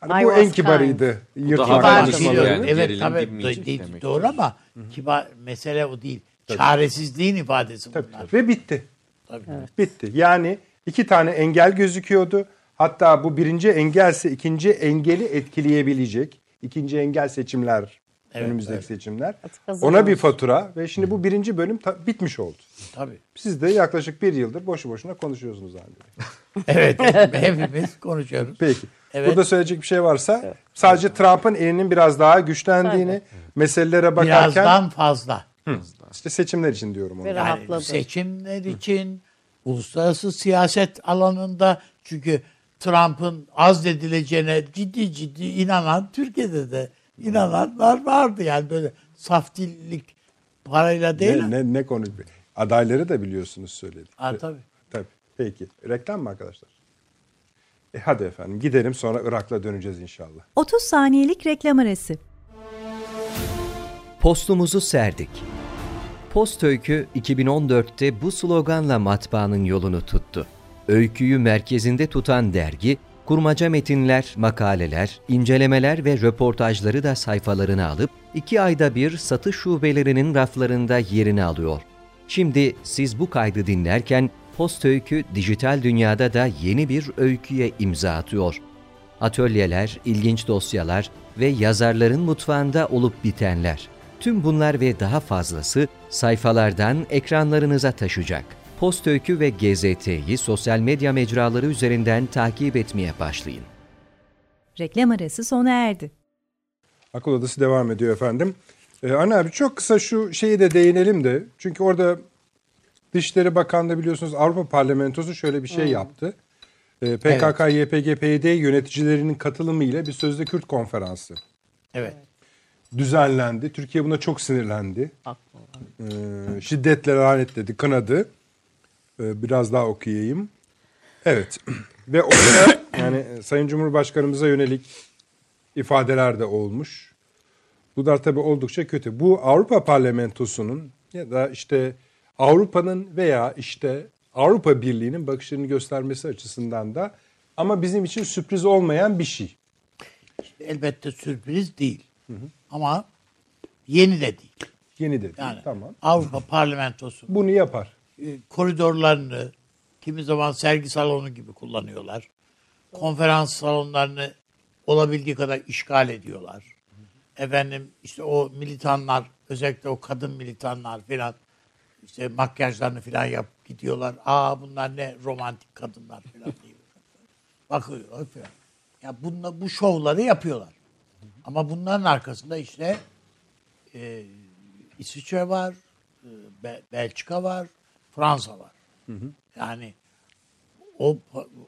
Hani I bu en was kibarıydı. Yırtmak yani. Evet tabii demek. doğru ama kibar mesele o değil. Çaresizliğin ifadesi Tabii. bunlar. Ve bitti. Tabii. Bitti. Yani iki tane engel gözüküyordu. Hatta bu birinci engelse ikinci engeli etkileyebilecek. İkinci engel seçimler. Evet, önümüzdeki evet. seçimler. Ona bir fatura ve şimdi bu birinci bölüm ta- bitmiş oldu. Tabii. Siz de yaklaşık bir yıldır boşu boşuna konuşuyorsunuz halde. Evet hepimiz konuşuyoruz. Peki. Evet. Burada söyleyecek bir şey varsa sadece Trump'ın elinin biraz daha güçlendiğini, meselelere bakarken Birazdan fazla. işte seçimler için diyorum onu. Yani rahatladı. seçimler için uluslararası siyaset alanında çünkü Trump'ın azledileceğine ciddi ciddi inanan Türkiye'de de inananlar vardı yani böyle saf dillik parayla değil. Ne, ne, ne konu? Adayları da biliyorsunuz söyledik. Ha, tabii. Tabii. Peki. Reklam mı arkadaşlar? E hadi efendim gidelim sonra Irak'la döneceğiz inşallah. 30 saniyelik reklam arası. Postumuzu serdik. Post Öykü 2014'te bu sloganla matbaanın yolunu tuttu. Öyküyü merkezinde tutan dergi, kurmaca metinler, makaleler, incelemeler ve röportajları da sayfalarına alıp iki ayda bir satış şubelerinin raflarında yerini alıyor. Şimdi siz bu kaydı dinlerken Post Öykü dijital dünyada da yeni bir öyküye imza atıyor. Atölyeler, ilginç dosyalar ve yazarların mutfağında olup bitenler. Tüm bunlar ve daha fazlası sayfalardan ekranlarınıza taşacak. Post Öykü ve GZT'yi sosyal medya mecraları üzerinden takip etmeye başlayın. Reklam arası sona erdi. Akıl Odası devam ediyor efendim. Ee, Anne abi çok kısa şu şeyi de değinelim de. Çünkü orada Dışişleri Bakanlığı biliyorsunuz Avrupa Parlamentosu şöyle bir şey yaptı. Ee, PKK, YPG, PYD yöneticilerinin katılımıyla bir sözde Kürt konferansı Evet. düzenlendi. Türkiye buna çok sinirlendi. Ee, şiddetle lanetledi, kınadı. Ee, biraz daha okuyayım. Evet. Ve orada yani Sayın Cumhurbaşkanımıza yönelik ifadeler de olmuş. Bu da tabii oldukça kötü. Bu Avrupa Parlamentosu'nun ya da işte Avrupa'nın veya işte Avrupa Birliği'nin bakışlarını göstermesi açısından da ama bizim için sürpriz olmayan bir şey. Elbette sürpriz değil. Ama yeni de değil. Yeni de değil. Yani Tamam. Avrupa Parlamentosu Bunu yapar. E, koridorlarını kimi zaman sergi salonu gibi kullanıyorlar. Konferans salonlarını olabildiği kadar işgal ediyorlar. Efendim işte o militanlar özellikle o kadın militanlar filan işte makyajlarını filan yap gidiyorlar. Aa bunlar ne romantik kadınlar filan diye. Bakıyorlar filan. Ya bunla, bu şovları yapıyorlar. Ama bunların arkasında işte e, İsviçre var, e, Be- Belçika var, Fransa var. Yani o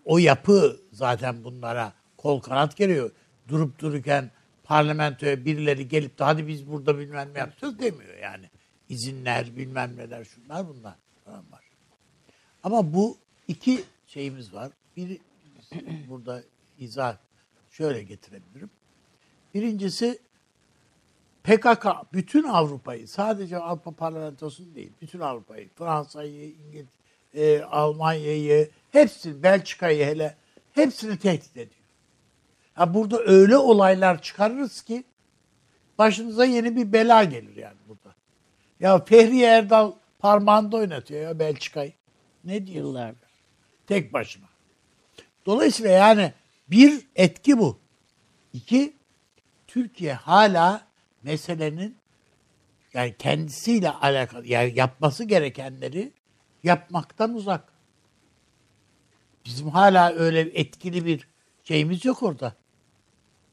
o yapı zaten bunlara kol kanat geliyor. Durup dururken parlamentoya birileri gelip de hadi biz burada bilmem ne yapacağız demiyor yani. İzinler bilmem neler şunlar bunlar falan var. Ama bu iki şeyimiz var. Biri burada izah şöyle getirebilirim. Birincisi PKK bütün Avrupa'yı sadece Avrupa Parlamentosu'nu değil bütün Avrupa'yı Fransa'yı, İngiltere, Almanya'yı hepsini Belçika'yı hele hepsini tehdit ediyor. Ya burada öyle olaylar çıkarırız ki başınıza yeni bir bela gelir yani burada. Ya Fehriye Erdal parmağında oynatıyor ya Belçika'yı. Ne diyorsun? Yıllardır. Tek başına. Dolayısıyla yani bir etki bu. İki, Türkiye hala meselenin yani kendisiyle alakalı yani yapması gerekenleri yapmaktan uzak. Bizim hala öyle etkili bir şeyimiz yok orada.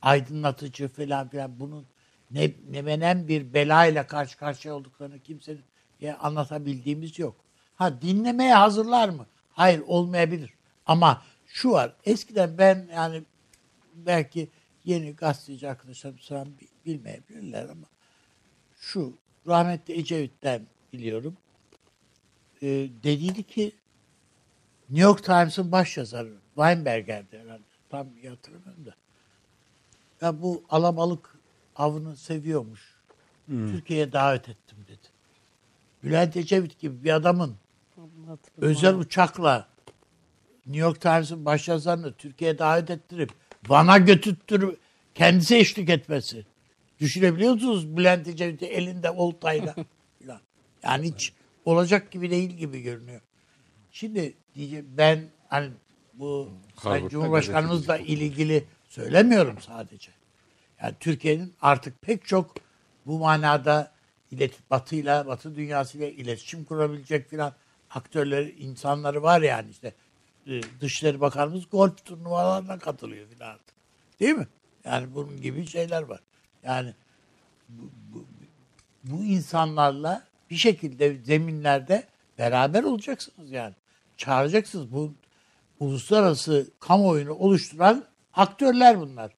Aydınlatıcı falan filan bunun ne, ne menen bir belayla karşı karşıya olduklarını kimsenin ya anlatabildiğimiz yok. Ha dinlemeye hazırlar mı? Hayır olmayabilir. Ama şu var. Eskiden ben yani belki yeni gazeteci arkadaşlarım falan bi- bilmeyebilirler ama şu rahmetli Ecevit'ten biliyorum. Ee, dediydi ki New York Times'ın baş yazarı Weinberger'di herhalde. Tam hatırlamıyorum da. da bu alabalık avını seviyormuş. Türkiye'ye davet ettim dedi. Bülent Ecevit gibi bir adamın özel uçakla New York Times'ın başyazarını Türkiye'ye davet ettirip Van'a götürttürüp kendisi eşlik etmesi. Düşünebiliyor musunuz Bülent Ecevit'i elinde oltayla falan. Yani hiç olacak gibi değil gibi görünüyor. Şimdi diyeceğim ben hani bu Sayın Cumhurbaşkanımızla ilgili söylemiyorum sadece. Yani Türkiye'nin artık pek çok bu manada ilet Batı'yla, Batı dünyasıyla iletişim kurabilecek filan aktörleri, insanları var yani işte e, Dışişleri Bakanımız golf turnuvalarına katılıyor filan artık. Değil mi? Yani bunun gibi şeyler var. Yani bu, bu, bu insanlarla bir şekilde zeminlerde beraber olacaksınız yani. Çağıracaksınız. Bu uluslararası kamuoyunu oluşturan aktörler bunlar.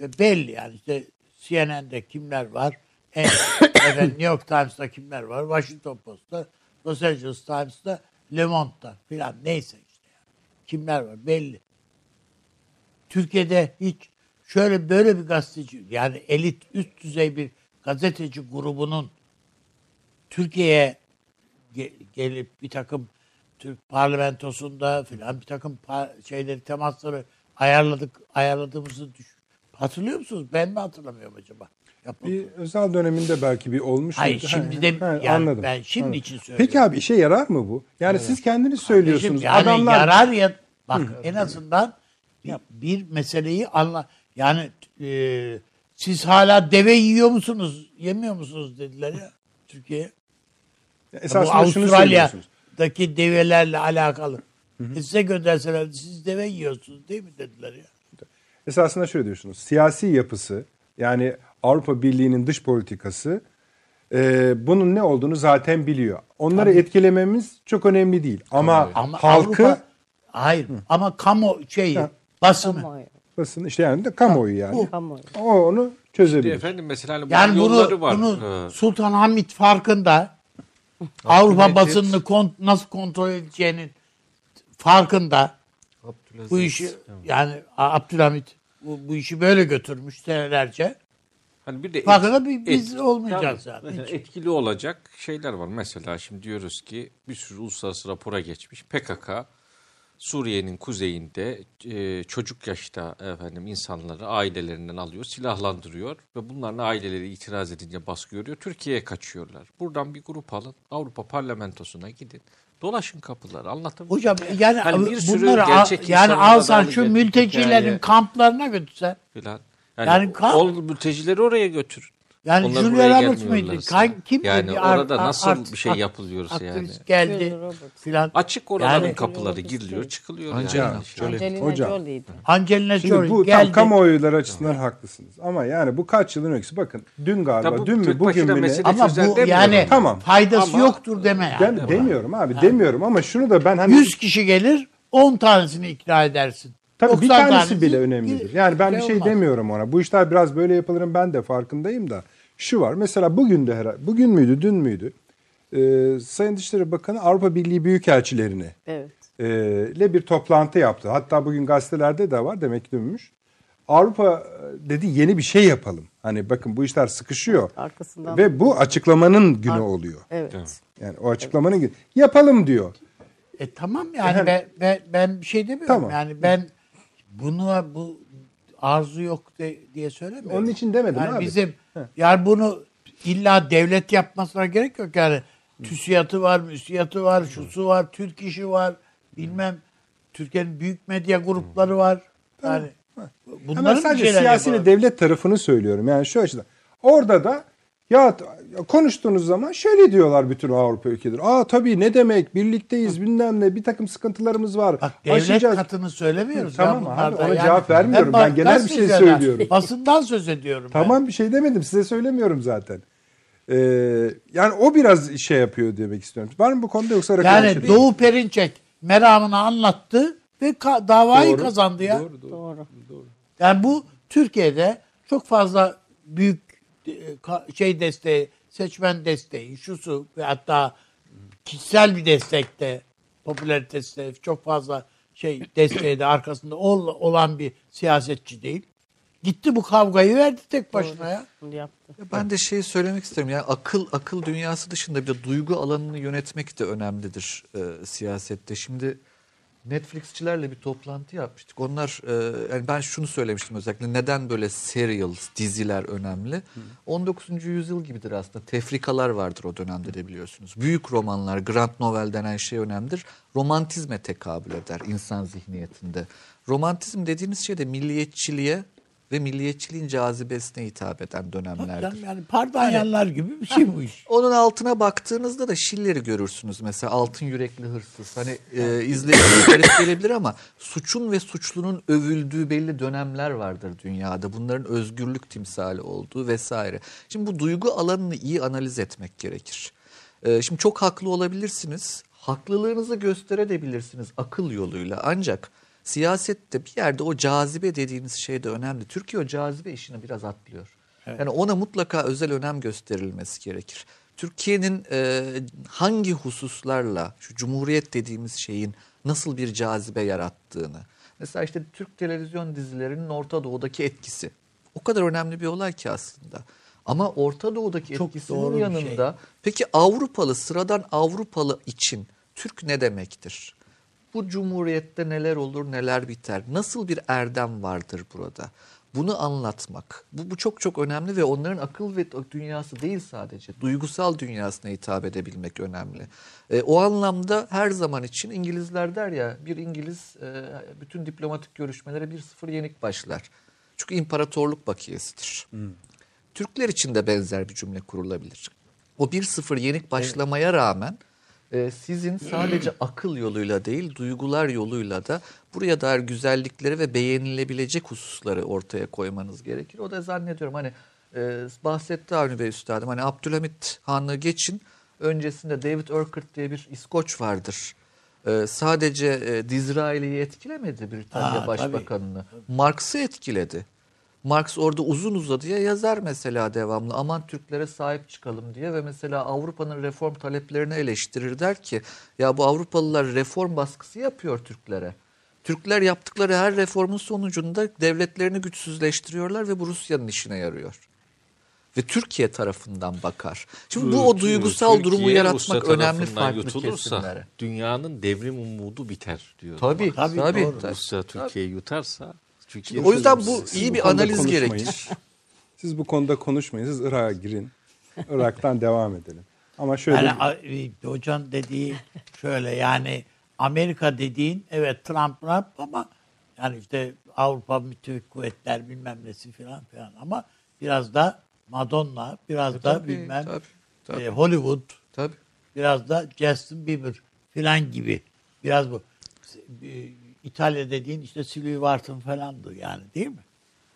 Ve belli yani işte CNN'de kimler var, en, efendim, New York Times'ta kimler var, Washington Post'ta, Los Angeles Times'ta, Le Monde'da filan neyse işte. Yani. Kimler var belli. Türkiye'de hiç şöyle böyle bir gazeteci yani elit üst düzey bir gazeteci grubunun Türkiye'ye ge- gelip bir takım Türk parlamentosunda filan bir takım şeyleri temasları ayarladık ayarladığımızı düş. Hatırlıyor musunuz? Ben mi hatırlamıyorum acaba? Yapıldı. Bir özel döneminde belki bir olmuş. Hayır, şimdi de- ha, yani ben şimdi için söylüyorum. Peki abi işe yarar mı bu? Yani siz kendiniz söylüyorsunuz. yani Adamlar yarar ya bak en azından bir, bir meseleyi anla yani e, siz hala deve yiyor musunuz yemiyor musunuz dediler ya Türkiye'ye. Bu esasında şunu söylüyorsunuz. Avustralya'daki develerle alakalı. E size gönderseler siz deve yiyorsunuz değil mi dediler ya. Esasında şöyle diyorsunuz. Siyasi yapısı yani Avrupa Birliği'nin dış politikası e, bunun ne olduğunu zaten biliyor. Onları etkilememiz çok önemli değil. Ama, Ama halkı Avrupa, hayır ama kamu şeyi Ha. basını Kamuoyu. Basın işte yani de kamuoyu yani. Kamuoyu. O onu çözebilir. Efendim mesela hani Yani yolları bunu, var. bunu Sultan Hamid farkında. Avrupa Abdülhamid- basınını kont- nasıl kontrol edeceğinin farkında. Bu işi yani Abdülhamit bu, bu işi böyle götürmüş senelerce. Hani bir de Farkında bi- biz et- olmayacağız Tabii. yani. Hiç. Etkili olacak şeyler var. Mesela şimdi diyoruz ki bir sürü uluslararası rapora geçmiş. PKK Suriye'nin kuzeyinde e, çocuk yaşta efendim insanları ailelerinden alıyor, silahlandırıyor ve bunların aileleri itiraz edince baskı görüyor. Türkiye'ye kaçıyorlar. Buradan bir grup alın, Avrupa Parlamentosuna gidin. Dolaşın kapıları anlatın. Hocam yani Hani bir sürü bunları al- gerçek yani insanlara alsan şu mültecilerin hikaye kamplarına götürsen. filan. Yani, Yani kamp- ol mültecileri oraya götür. Yani Onlar Julia Roberts mıydı? Kan- Kimdi? Yani ar- orada ar- nasıl art- bir şey art- yapılıyorsa yani. geldi filan. Açık oraların Yani- kapıları giriliyor, çıkılıyor. Angelina yani. Jolie. Angelina Hocam. Jolie'ydi. Angelina Şimdi Jolie bu geldi. tam kamuoyları açısından haklısınız. Ama yani bu kaç yılın öyküsü. Bakın dün galiba, Tabii bu dün mü bugün mü Ama bu yani Tamam. faydası Ama- yoktur deme yani. Ben demiyorum abi demiyorum ama şunu da ben hani 100 kişi gelir 10 tanesini ikna edersin. Tabii bir 90 tanesi bile önemlidir. Yani ben bir şey olmaz. demiyorum ona. Bu işler biraz böyle yapılırım ben de farkındayım da. Şu var mesela bugün de herhalde bugün müydü dün müydü? Ee, Sayın Dışişleri Bakanı Avrupa Birliği Büyükelçilerini Evet. e, ile bir toplantı yaptı. Hatta bugün gazetelerde de var demek ki dönmüş. Avrupa e, dedi yeni bir şey yapalım. Hani bakın bu işler sıkışıyor. Arkasından- Ve bu açıklamanın günü Ar- oluyor. Evet. Yani o açıklamanın günü. Yapalım diyor. E tamam yani ben, ben, ben bir şey demiyorum. Tamam. Yani ben bunu bu arzu yok de, diye söylemiyorum. Onun için demedim yani abi. Bizim yani bunu illa devlet yapmasına gerek yok yani. TÜSİAD'ı var, müsiyatı var, şusu var, Türk işi var, bilmem Türkiye'nin büyük medya grupları var. Yani Ama bunların bir sadece siyasi ve devlet tarafını söylüyorum. Yani şu açıdan. Orada da ya konuştuğunuz zaman şöyle diyorlar bütün Avrupa ülkeleri. Aa tabii ne demek birlikteyiz bilmem ne bir takım sıkıntılarımız var. Bak devlet Aşacağız. katını söylemiyoruz. Tamam ya abi, ona cevap vermiyorum. Ben genel bir şey söylüyorum. Basından söz ediyorum. ben. Tamam bir şey demedim size söylemiyorum zaten. Ee, yani o biraz şey yapıyor demek istiyorum. Var mı bu konuda yoksa rakam Yani şey- Doğu Perinçek meramını anlattı ve ka- davayı Doğru, kazandı ya. Doğru. Yani bu Türkiye'de çok fazla büyük e, şey desteği, seçmen desteği, şusu ve hatta kişisel bir destekte, popülaritesi de çok fazla şey desteği de arkasında ol- olan bir siyasetçi değil. Gitti bu kavgayı verdi tek başına ya. Bunu yaptı. Ya Ben de şeyi söylemek isterim. Yani akıl akıl dünyası dışında bir de duygu alanını yönetmek de önemlidir e, siyasette. Şimdi Netflixçilerle bir toplantı yapmıştık. Onlar e, yani ben şunu söylemiştim özellikle neden böyle serials, diziler önemli? 19. yüzyıl gibidir aslında. Tefrikalar vardır o dönemde de biliyorsunuz. Büyük romanlar, grand novel denen şey önemlidir. Romantizme tekabül eder insan zihniyetinde. Romantizm dediğiniz şey de milliyetçiliğe ve milliyetçiliğin cazibesine hitap eden dönemlerdir. Yani, yani pardanyanlar gibi bir şey bu iş. Onun altına baktığınızda da Schiller'i görürsünüz mesela altın yürekli hırsız. Hani e, izleyiciye garip gelebilir ama suçun ve suçlunun övüldüğü belli dönemler vardır dünyada. Bunların özgürlük timsali olduğu vesaire. Şimdi bu duygu alanını iyi analiz etmek gerekir. E, şimdi çok haklı olabilirsiniz. Haklılığınızı gösterebilirsiniz akıl yoluyla. Ancak siyasette bir yerde o cazibe dediğiniz şey de önemli. Türkiye o cazibe işini biraz atlıyor. Yani ona mutlaka özel önem gösterilmesi gerekir. Türkiye'nin e, hangi hususlarla şu cumhuriyet dediğimiz şeyin nasıl bir cazibe yarattığını. Mesela işte Türk televizyon dizilerinin Orta Doğu'daki etkisi. O kadar önemli bir olay ki aslında. Ama Orta Doğu'daki Çok etkisinin bir yanında peki Avrupalı sıradan Avrupalı için Türk ne demektir? Bu cumhuriyette neler olur neler biter? Nasıl bir erdem vardır burada? Bunu anlatmak. Bu, bu çok çok önemli ve onların akıl ve dünyası değil sadece. Duygusal dünyasına hitap edebilmek önemli. E, o anlamda her zaman için İngilizler der ya bir İngiliz e, bütün diplomatik görüşmelere bir sıfır yenik başlar. Çünkü imparatorluk bakiyesidir. Türkler için de benzer bir cümle kurulabilir. O 1-0 yenik başlamaya rağmen e, sizin sadece akıl yoluyla değil duygular yoluyla da buraya dair güzellikleri ve beğenilebilecek hususları ortaya koymanız gerekir. O da zannediyorum hani e, bahsetti Avni Bey Üstadım hani Abdülhamit Hanlığı geçin öncesinde David Urquhart diye bir İskoç vardır. E, sadece e, etkilemedi Britanya Aa, Başbakanını. Marx'ı etkiledi. Marx orada uzun uzadıya yazar mesela devamlı. Aman Türklere sahip çıkalım diye ve mesela Avrupa'nın reform taleplerini eleştirir der ki ya bu Avrupalılar reform baskısı yapıyor Türklere. Türkler yaptıkları her reformun sonucunda devletlerini güçsüzleştiriyorlar ve bu Rusya'nın işine yarıyor. Ve Türkiye tarafından bakar. Şimdi bu o duygusal Türkiye durumu yaratmak önemli farklı kesimlere. dünyanın devrim umudu biter diyor. Tabii Tabii, tabii. Rusya Türkiye'yi yutarsa Türkiye O yüzden bu Siz iyi bu bir analiz konuşmayın. gerekir. Siz bu konuda konuşmayın. Siz Irak'a girin. Irak'tan devam edelim. Ama şöyle Yani e, hocanın dediği şöyle yani Amerika dediğin evet Trump Trump ama yani işte Avrupa müttefik kuvvetler bilmem nesi filan filan ama biraz da Madonna, biraz da tabii, bilmem tabii, tabii. e, Hollywood, Tabii. biraz da Justin Bieber filan gibi. Biraz bu. İtalya dediğin işte Sylvie Vartan falandı yani değil mi?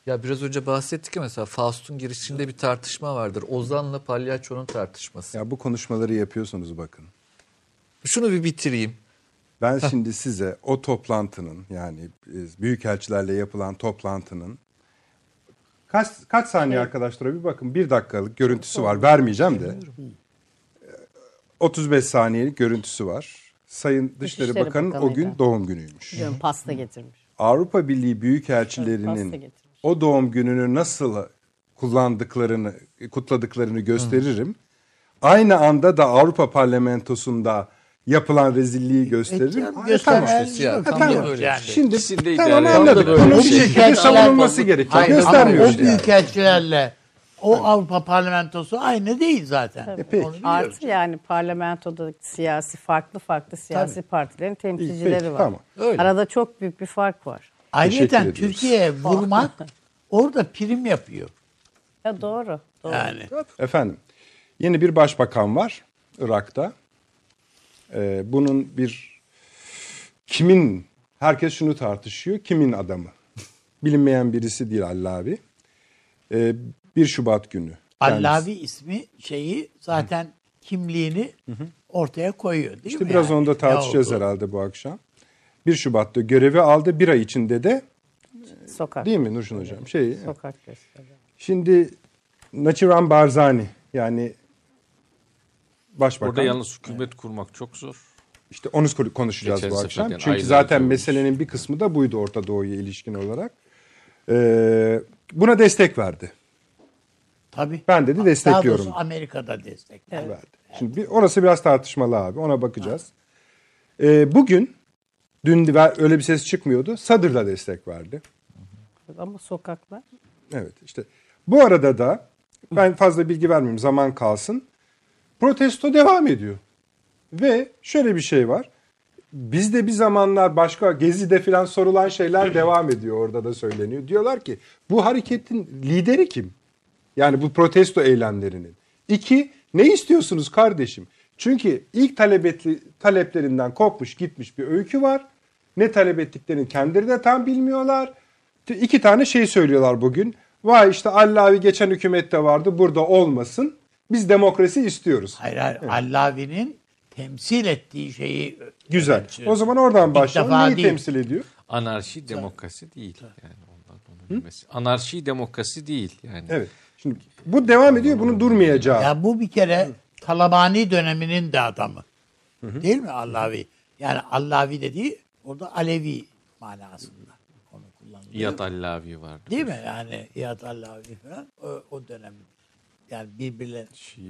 Ya biraz önce bahsettik ya mesela Faust'un girişinde bir tartışma vardır. Ozan'la Palyaço'nun tartışması. ya bu konuşmaları yapıyorsunuz bakın. Şunu bir bitireyim. Ben şimdi size o toplantının yani büyükelçilerle yapılan toplantının kaç kaç saniye arkadaşlar bir bakın bir dakikalık görüntüsü var vermeyeceğim de. E, 35 saniyelik görüntüsü var. Sayın Dışişleri Dışişleri Bakanı'nın o gün doğum günüymüş. Biliyorum pasta getirmiş. Avrupa Birliği büyükelçilerinin o doğum gününü nasıl kullandıklarını, kutladıklarını gösteririm. Aynı anda da Avrupa Parlamentosunda yapılan rezilliği gösteririm. yani Ay, göstermez tamam. Ya, tam tamam. öyle Yani. şey. Şimdi tamam. Onun O bir şekilde büyükelçiler- savunulması gerekiyor. Göstermiyoruz o yani. büyükelçilerle o Avrupa parlamentosu aynı değil zaten. Tabii. peki. Onu biliyoruz. Artı yani parlamentoda siyasi farklı farklı siyasi Tabii. partilerin temsilcileri Peki, var. tamam. Öyle. Arada çok büyük bir fark var. Ayrıca. Türkiye'ye vurmak orada prim yapıyor. Ya doğru. doğru. Yani Efendim, yeni bir başbakan var Irak'ta. Ee, bunun bir kimin, herkes şunu tartışıyor, kimin adamı? Bilinmeyen birisi değil Allavi. Ee, 1 Şubat günü. kendisi- Allavi ismi şeyi zaten kimliğini ortaya koyuyor değil İşte mi? biraz yani? onu da tartışacağız herhalde bu akşam. 1 Şubat'ta görevi aldı. Bir ay içinde de Sokak. değil mi Nurşin Hocam? Şey, Sokak gösteriyor. şimdi Naçivan Barzani yani başbakan. Orada yalnız hükümet kurmak çok zor. İşte onu konuşacağız Geçen bu akşam. Çünkü zaten olmuş. meselenin bir kısmı da buydu Orta Doğu'ya ilişkin olarak. Ee, buna destek verdi. Tabii. Ben dedi Daha destekliyorum. doğrusu Amerika'da destek. verdi. Şimdi bir, orası biraz tartışmalı abi. Ona bakacağız. Ee, bugün dün öyle bir ses çıkmıyordu. Sadır da destek verdi. Ama sokaklar. Evet işte bu arada da ben fazla bilgi vermeyeyim zaman kalsın. Protesto devam ediyor. Ve şöyle bir şey var. Bizde bir zamanlar başka Gezi'de falan sorulan şeyler devam ediyor orada da söyleniyor. Diyorlar ki bu hareketin lideri kim? Yani bu protesto eylemlerinin. İki, ne istiyorsunuz kardeşim? Çünkü ilk talep etli, taleplerinden kopmuş gitmiş bir öykü var. Ne talep ettiklerini kendileri de tam bilmiyorlar. İki tane şey söylüyorlar bugün. Vay işte Allavi geçen hükümette vardı burada olmasın. Biz demokrasi istiyoruz. Hayır hayır. Allavi'nin temsil ettiği şeyi Güzel. önemsiyor. O zaman oradan başlayalım. Neyi değil. temsil ediyor? Anarşi demokrasi değil. Yani ondan onu bilmesi. Anarşi demokrasi değil yani. Evet. Şimdi bu devam ediyor. Bunun durmayacağı. Ya bu bir kere Talabani döneminin de adamı. Değil mi Allavi? Yani Allavi dediği orada Alevi manasında onu kullanılıyor. İyad Allavi vardı. Değil mi? Yani İyad Allavi falan o, o dönemin. Yani birbirine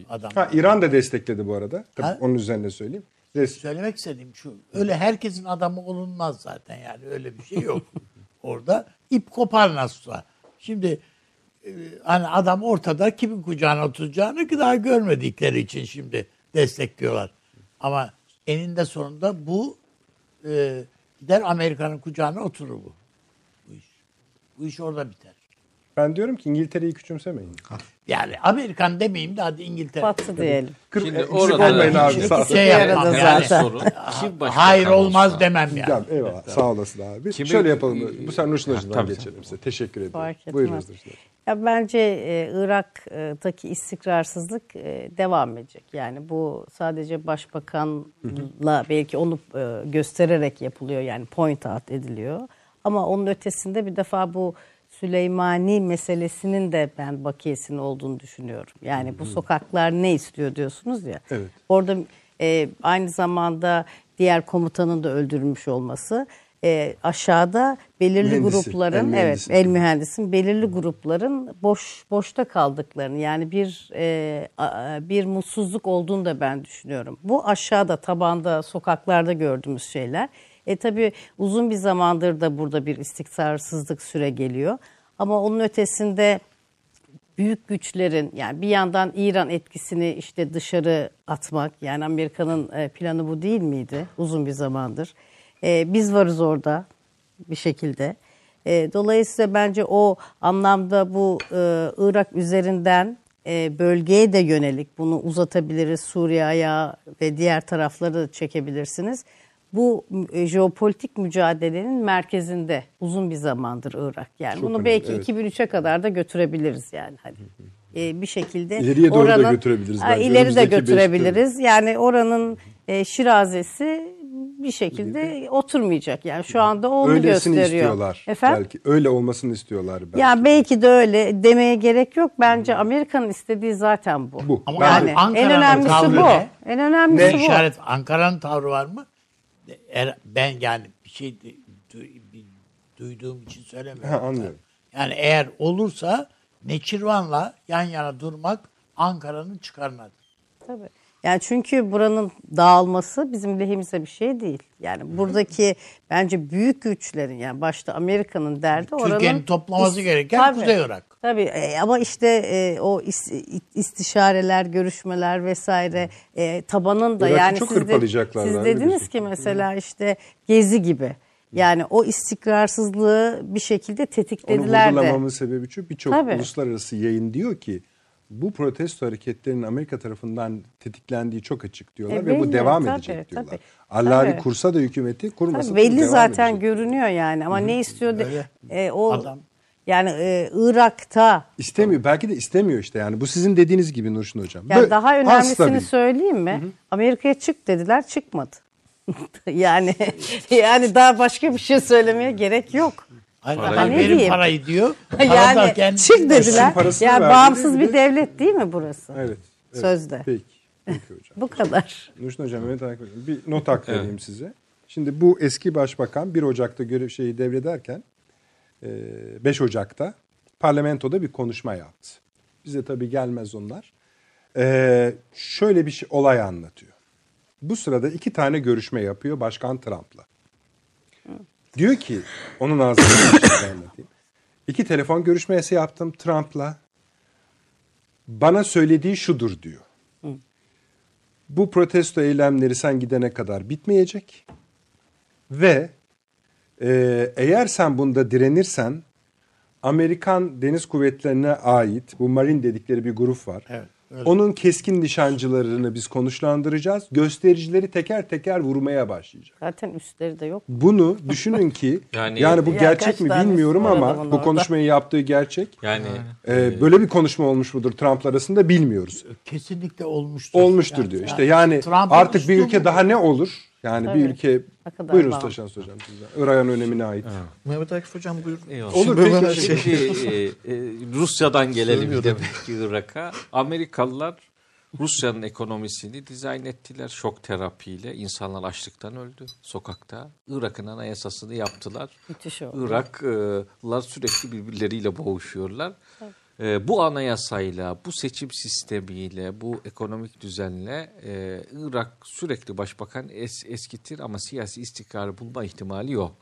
adam. Ha, İran da destekledi bu arada. Tabii Ha? onun üzerine söyleyeyim. Des- Söylemek istediğim şu. Öyle herkesin adamı olunmaz zaten yani. Öyle bir şey yok. Orada ip kopar nasılsa. Şimdi hani adam ortada kimin kucağına oturacağını ki daha görmedikleri için şimdi destekliyorlar. Ama eninde sonunda bu e, gider Amerika'nın kucağına oturur bu. Bu iş. Bu iş orada biter. Ben diyorum ki İngiltere'yi küçümsemeyin. Yani Amerikan demeyeyim de hadi İngiltere. Batı diyelim. Kır, Şimdi e, küçük orada- olmayın abi. Şimdi Sağ, şey yapmam yani. zaten. sorun kim Hayır olmaz demem yani. Tamam, eyvallah. Sağ olasın abi. Kimi- Şöyle yapalım. Bu sen tabii, geçelim size. Teşekkür ederim. Fark etmez. Buyurunuz. Ya bence e, Irak'taki istikrarsızlık e, devam edecek. Yani bu sadece başbakanla belki onu e, göstererek yapılıyor yani point out ediliyor. Ama onun ötesinde bir defa bu Süleymani meselesinin de ben bakiyesinin olduğunu düşünüyorum. Yani bu sokaklar ne istiyor diyorsunuz ya. Evet. Orada e, aynı zamanda diğer komutanın da öldürülmüş olması e, aşağıda belirli Mühendisi, grupların el evet el mühendisin belirli grupların boş boşta kaldıklarını yani bir e, bir mutsuzluk olduğunu da ben düşünüyorum. Bu aşağıda tabanda sokaklarda gördüğümüz şeyler. E tabi uzun bir zamandır da burada bir istikrarsızlık süre geliyor. Ama onun ötesinde büyük güçlerin yani bir yandan İran etkisini işte dışarı atmak yani Amerika'nın e, planı bu değil miydi uzun bir zamandır. E, biz varız orada bir şekilde. E, dolayısıyla bence o anlamda bu e, Irak üzerinden e, bölgeye de yönelik bunu uzatabiliriz. Suriye ayağı ve diğer tarafları da çekebilirsiniz. Bu e, jeopolitik mücadelenin merkezinde uzun bir zamandır Irak. Yani Çok bunu önemli, belki evet. 2003'e kadar da götürebiliriz yani hani. E, bir şekilde İleriye doğru da götürebiliriz bence. ileri de götürebiliriz. Yani oranın e, şirazesi bir şekilde oturmayacak. Yani şu anda onu Öylesini gösteriyor. istiyorlar. Efendim? Belki öyle olmasını istiyorlar belki. Ya belki de öyle demeye gerek yok. Bence Amerika'nın istediği zaten bu. Bu. Ama Yani Ankara'nın en önemlisi tavrı bu. ne? En önemlisi Ne bu. işaret Ankara'nın tavrı var mı? Er- ben yani bir şey du- bir duyduğum için söylemiyorum. Ha, anlıyorum. Yani eğer olursa Neçirvan'la yan yana durmak Ankara'nın çıkarınadır. Tabii. Yani çünkü buranın dağılması bizim lehimize bir şey değil. Yani buradaki bence büyük güçlerin yani başta Amerika'nın derdi Türkiye'nin oranın toplaması is- gereken Tabii. Kuzey Irak. Tabii e, ama işte e, o is- istişareler, görüşmeler vesaire e, tabanın da Irak'ı yani çok siz, de- siz dediniz ki mesela işte gezi gibi. Yani o istikrarsızlığı bir şekilde Onu tetiklediler de. vurgulamamın sebebi şu birçok uluslararası yayın diyor ki bu protesto hareketlerinin Amerika tarafından tetiklendiği çok açık diyorlar E, ve bu devam tabii, edecek diyorlar. tabii. Allavi kursa da hükümeti kurmasa Tabii da belli devam zaten edecek. görünüyor yani ama ne istiyor de, Öyle. e, o Adam. yani e, Irak'ta İstemiyor. Belki de istemiyor işte yani. Bu sizin dediğiniz gibi Nurşin Hocam. yani Böyle daha önemlisini söyleyeyim mi? Amerika'ya çık dediler çıkmadı. yani yani daha başka bir şey söylemeye gerek yok. Hayır, Parayı adam ne verin diyeyim? parayı diyor. Yani kendisi çık dediler. parasını Yani verdi, bağımsız bir de- bir devlet değil mi burası? Evet. evet. Sözde. Peki. Peki hocam. Bu kadar. Nurşin Hocam Hocam, bir not hak vereyim size. Şimdi bu eski başbakan 1 Ocak'ta görev şeyi devrederken e, 5 Ocak'ta parlamentoda bir konuşma yaptı. Bize tabii gelmez onlar. E, şöyle bir şey, olay anlatıyor. Bu sırada iki tane görüşme yapıyor Başkan Trump'la. Diyor ki onun ağzından şey anlatayım. İki telefon görüşmesi yaptım Trump'la. Bana söylediği şudur diyor. Bu protesto eylemleri sen gidene kadar bitmeyecek. Ve e, eğer sen bunda direnirsen Amerikan Deniz Kuvvetleri'ne ait bu Marine dedikleri bir grup var. Evet, öyle. Onun keskin nişancılarını biz konuşlandıracağız. Göstericileri teker teker vurmaya başlayacak. Zaten üstleri de yok. Bunu düşünün ki yani, Yani- bu Ya gerçek mi bilmiyorum ama bu orada? konuşmayı yaptığı gerçek. Yani Ee, böyle bir konuşma olmuş mudur Trump'la arasında bilmiyoruz. Kesinlikle olmuştur. Olmuştur Yani- diyor. İşte yani Trump'ın artık bir ülke daha ne olur? Yani Tabii. bir ülke buyurun bağlı. Taşans hocam sizden. Irak'ın önemine ait. Mehmet Akif hocam buyurun. Eyvallah. Olur Şimdi peki. şey- e, e, Rusya'dan gelelim demek ki Irak'a. Amerikalılar Rusya'nın ekonomisini dizayn ettiler. Şok terapiyle insanlar açlıktan öldü sokakta. Irak'ın anayasasını yaptılar. Müthiş oldu. Iraklılar sürekli birbirleriyle boğuşuyorlar. E, bu anayasayla, bu seçim sistemiyle, bu ekonomik düzenle e, Irak sürekli başbakan es, eskitir ama siyasi istikrarı bulma ihtimali yok.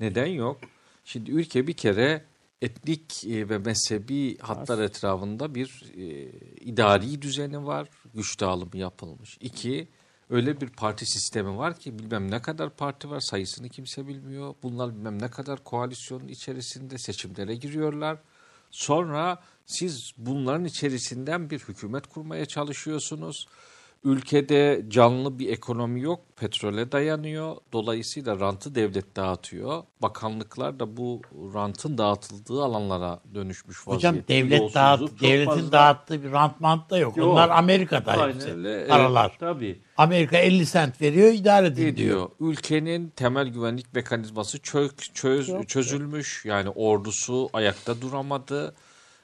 Neden yok? Şimdi ülke bir kere etnik e, ve mezhebi hatlar etrafında bir e, idari düzeni var. Güç dağılımı yapılmış. İki, öyle bir parti sistemi var ki bilmem ne kadar parti var sayısını kimse bilmiyor. Bunlar bilmem ne kadar koalisyonun içerisinde seçimlere giriyorlar. Sonra siz bunların içerisinden bir hükümet kurmaya çalışıyorsunuz. Ülkede canlı bir ekonomi yok, petrole dayanıyor. Dolayısıyla rantı devlet dağıtıyor. Bakanlıklar da bu rantın dağıtıldığı alanlara dönüşmüş Hocam vaziyette. devlet Yolsuzluk dağıt, devletin fazla. dağıttığı bir rantmant da yok. Yok. Onlar Amerika'da Aynen hepsi. öyle. Evet, Paralar. tabii. Amerika 50 sent veriyor, idare edin diyor. ediyor. Ülkenin temel güvenlik mekanizması çök, çöz, Yok. çözülmüş. Yani ordusu ayakta duramadı.